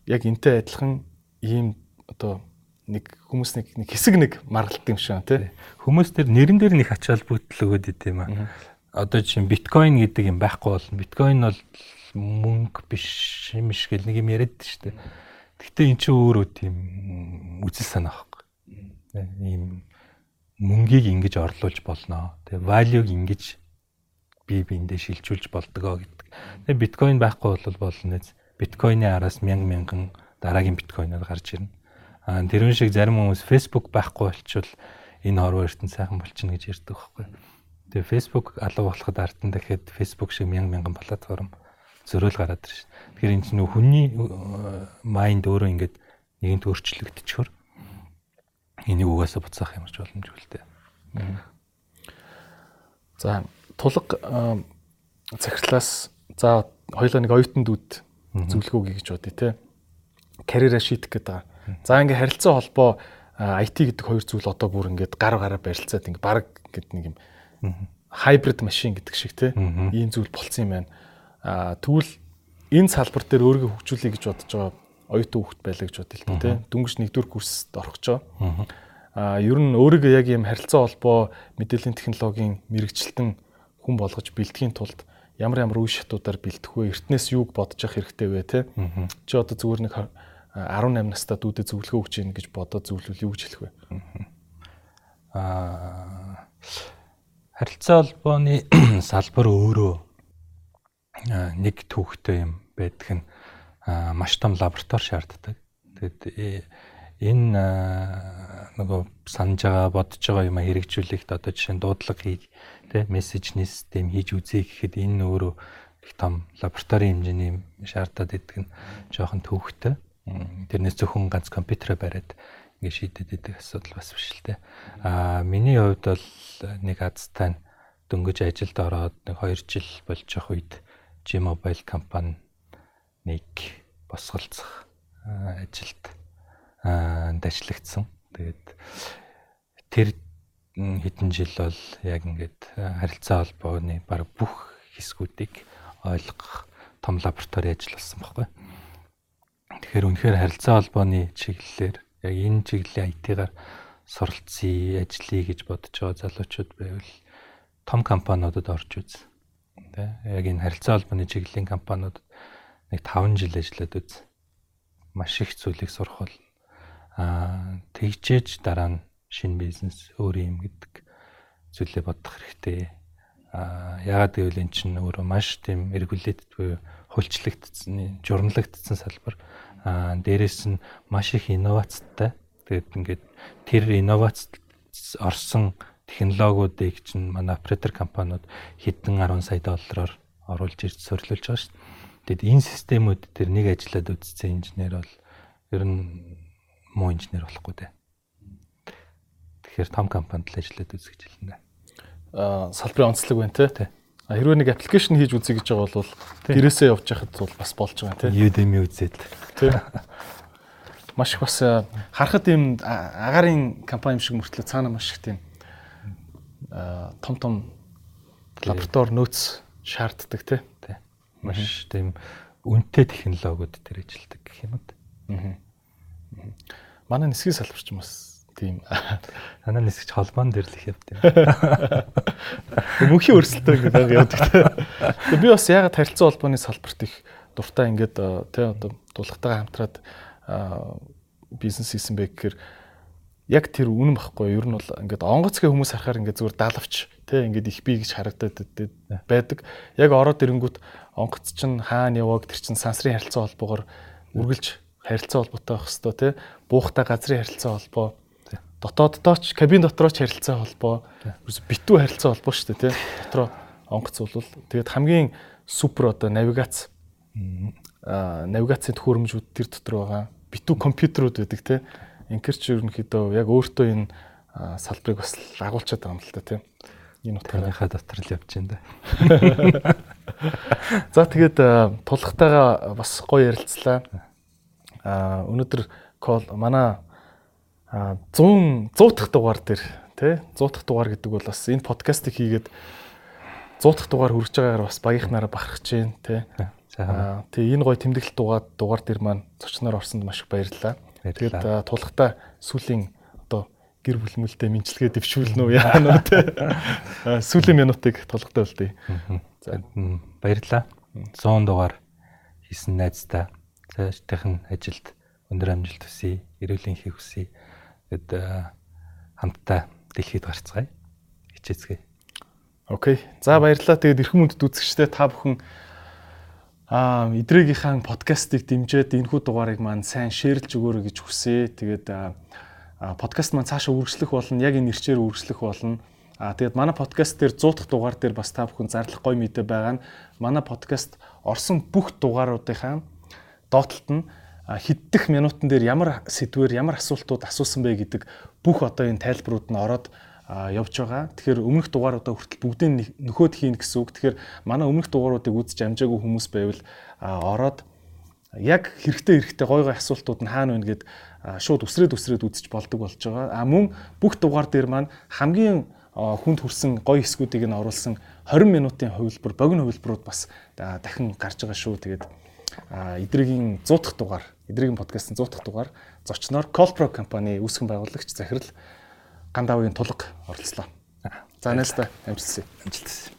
Яг энтэй адилхан ийм одоо нэг хүмүүс нэг нэг хэсэг нэг маргалт юм шиг те. Хүмүүс тэр нэрэн дээр нэг ачаал бүгдл өгöd ит юм а одоо чинь биткойн гэдэг юм байхгүй бол биткойн бол мөнгө биш юм шиг л нэг юм яриад штэ гэхдээ эн чинь өөрөө тийм үзэл санаа байхгүй. Ийм мөнгийг ингэж орлуулж болно. Тэгээ value-г ингэж бие биендээ шилжүүлж болдгоо гэдэг. Тэгээ биткойн байхгүй бол болно нэз. Биткойны араас мянган мянган дараагийн биткойноор гарч ирнэ. Аа тэрүүн шиг зарим хүмүүс Facebook байхгүй болчвол энэ хорвоо ертөнд сайхан болчихно гэж ярьдаг байхгүй. Тэгээ Facebook алга болоход ард нь дахиад Facebook шиг мянган мянган платформ зөрөөл гараад ирж. Тэгэхээр энэ чинь хүний майнд өөрөө ингээд нэгэнт өөрчлөгдчихөр энийг угаасаа буцаах ямарч боломжгүй л дээ. За тулг захирлаас за хоёулаа нэг оюутан дүүд зөвлөгөө гэж бодъё те. Карьераа шийдэх гэдэг. За ингээ харилцаа холбоо IT гэдэг хоёр зүйл одоо бүр ингээд гар гараа барилцаад ингээ баг гэдэг нэг юм хайбрид машин гэдэг шиг те. Ийм зүйл болцсон юм байна. Тэгвэл энэ салбар дээр өөрийгөө хөгжүүлэе гэж бодож байгаа оюутан хүүхэд байлаа гэж дээ тий. Дүнгэж нэгдүгээр курст орох ч байгаа. Аа ер нь өөрийгөө яг ийм харилцаа холбоо мэдээллийн технологийн мэрэгчлэн хүн болгож бэлтгэхийн тулд ямар ямар үе шатуудаар бэлтэх вэ? Эртнээс юуг бодож явах хэрэгтэй вэ тий? Чи одоо зүгээр нэг 18 настай дүүдэд зөвлөгөө өгч ийн гэж бодоод зөвлөвөл юу гэж хэлэх вэ? Аа харилцаа холбооны салбар өөрөө нэг төвхтэй юм байдаг нь маш том лаборатори шаарддаг. Тэгэд э, энэ нөгөө санаж байгаа бодож байгаа юм хэрэгжүүлэхэд одоо жишээ нь дуудлага хий тэ мессежний систем хийж үзье гэхэд энэ өөрөө их том лаборатори хэмжээний шаардаад идэг нь жоохон төвхтэй. Тэрнээс зөвхөн ганц компьютераа бариад ингээ шийдэд идэх асуудал бас биш л те. Аа миний хувьд бол нэг азтай дөнгөж ажилд ороод нэг 2 жил болж явах үед G-Mobile компани нэг босголцох ажилд ажиллагдсан. Тэгээд тэр хэдэн жил бол яг ингээд харилцаа холбооны баг бүх хэсгүүдийг ойлгох том лаборатори ажил болсон байхгүй. Тэгэхээр үнэхээр харилцаа холбооны чиглэлээр яг энэ чиглэлийн IT-гаар суралцъя, ажиллая гэж бодож байгаа залуучууд байвал том компаниудад орж үз. Тэ яг энэ харилцаа холбооны чиглэлийн компаниудад нэг 5 жил ажиллаад үз. Маш их зүйлийг сурах бол аа тэгжээж дараа нь шинэ бизнес өөр юм гэдэг зүйлээ бодох хэрэгтэй. Аа ягаад гэвэл эн чинь өөрөө маш тийм регулэтэд буюу хуульчлагдсан, журналагдсан салбар. Аа дээрэс нь маш их инновацтай. Тэгээд ингээд тэр инновац орсон технологиудыг чинь манай оператор компаниуд хэдэн 10 сая доллараар оруулж ирж сорилуулж байгаа шүү дээ. Тэгэд энэ системүүд тэр нэг ажиллаад үзсэн инженер бол ер нь муу инженер болохгүй дээ. Тэгэхээр том компанид л ажиллаад үзэх хэлнэ. Аа салбарын онцлог байна те. А хэрвээ нэг аппликейшн хийж үзье гэж байгаа бол гэрээсээ явж яхад бол бас болж байгаа тийм. Udemy үзээд. Тийм. Маш их бас харахад юм агарын компани юм шиг мөртлөө цаана маш их тийм том том лаборатори нөөц шаарддаг тийм. Маш тийм үнэтэй технологиуд тэр ажилдаг гэх юм уу. Аа. Манай нисгийн салбарч юм бас Тийм. Танаа нисгч холбоон дээр л их явд юм. Мөнхийн өрсөлтөө ингээд явдаг. Тэгээ би бас ягаад харилцаа холбооны салбарт их дуртай ингээд тий одоо дулгатайгаа хамтраад бизнес хийсэн бэ гэхээр яг тэр үнэн багхгүй ер нь бол ингээд онгоцгийн хүмүүс харахаар ингээд зүгээр даалвч тий ингээд их бий гэж харагдаад байдаг. Яг ороод ирэнгүүт онгоц чинь хаана яваг тэр чинь сансрын харилцаа холбоогоор үргэлж харилцаа холбоотой байх хэвээр тий. Буухтай газрын харилцаа холбоо. Дотооддоо ч кабин дотроо ч харилцаа холбоо. Битүү харилцаа холбоо шүү дээ тий. Дотроо онгоц бол тэгээд хамгийн супер одоо навигац а навигацийн төхөөрөмжүүд тэр дотор байгаа. Битүү компьютерүүд байдаг тий. Инкер ч ерөнхийдөө яг өөртөө энэ салбарыг бас агуулчаад байгаа юм л та тий энэ утгаараа дотор л явж байна да. За тэгээд тулхтайгаа бас гоё ярилцлаа. А өнөөдөр кол манай 100 100 дахь дугаар дээр тий 100 дахь дугаар гэдэг бол бас энэ подкастыг хийгээд 100 дахь дугаар хүрэж байгаагаар бас багийнхнаараа бахархаж байна тий. Аа тий энэ гоё тэмдэглэл дугаар дугаар дээр маань зочноор орсонд маш их баярлалаа. Тэгээд тулхтаа сүүлийн одоо гэр бүл мүлдээ мэнчилгээ дэвшүүлнэ үү яа нөө тий. Сүүлийн минутыг тулхтаа үлдээ. За баярлалаа. 100 дугаар хийсэн найздаа цаашдынх нь ажилд өндөр амжилт хүсье, эрүүл энхийг хүсье Тэгэд хамтдаа дэлхийд гарцгаая. Хичээцгээе. Окей. За баярлалаа. Тэгээд эрхэм үндэд үзэгчдээ та бүхэн аа идрэгийнхаа подкастыг дэмжиж энэхүү дугаарыг маань сайн шеэрлж өгөөрэй гэж хүсье. Тэгээд подкаст маань цаашаа үргэлжлэх болно. Яг энэ нэрчээр үргэлжлэх болно. Аа тэгээд манай подкаст дээр 100 дахь дугаар дээр бас та бүхэн зарлах гой мэдээ байгаа нь манай подкаст орсон бүх дугааруудынхаа доотлолт нь хэддэх минутан дээр ямар сэдвэр ямар асуултууд асуусан бэ гэдэг бүх одоо энэ тайлбарууд нь ороод явж байгаа. Тэгэхээр өмнөх дугааруудаа хүртэл бүгдийг нөхөд хийн гэсэн үг. Тэгэхээр манай өмнөх дугааруудыг үзэж амжаагүй хүмүүс байвал ороод яг хэрэгтэй хэрэгтэй гой гой асуултууд нь хаана вэ гэд шууд үсрээд үсрээд үзэж болдог болж байгаа. А мөн бүх дугаар дээр маань хамгийн хүнд хүрсэн гой хэсгүүдийг нь оруулсан 20 минутын хувилбар, богино хувилбарууд бас дахин гарч байгаа шүү. Тэгээд эдрэгийн 100 дахь дугаар эдрэгийн подкастын 100 дахь дугаар зочноор Colpro компани үүсгэн байгуулагч захирал Гандавын тулг оролцлоо. За найстаа амжилтсаа. Амжилтсаа.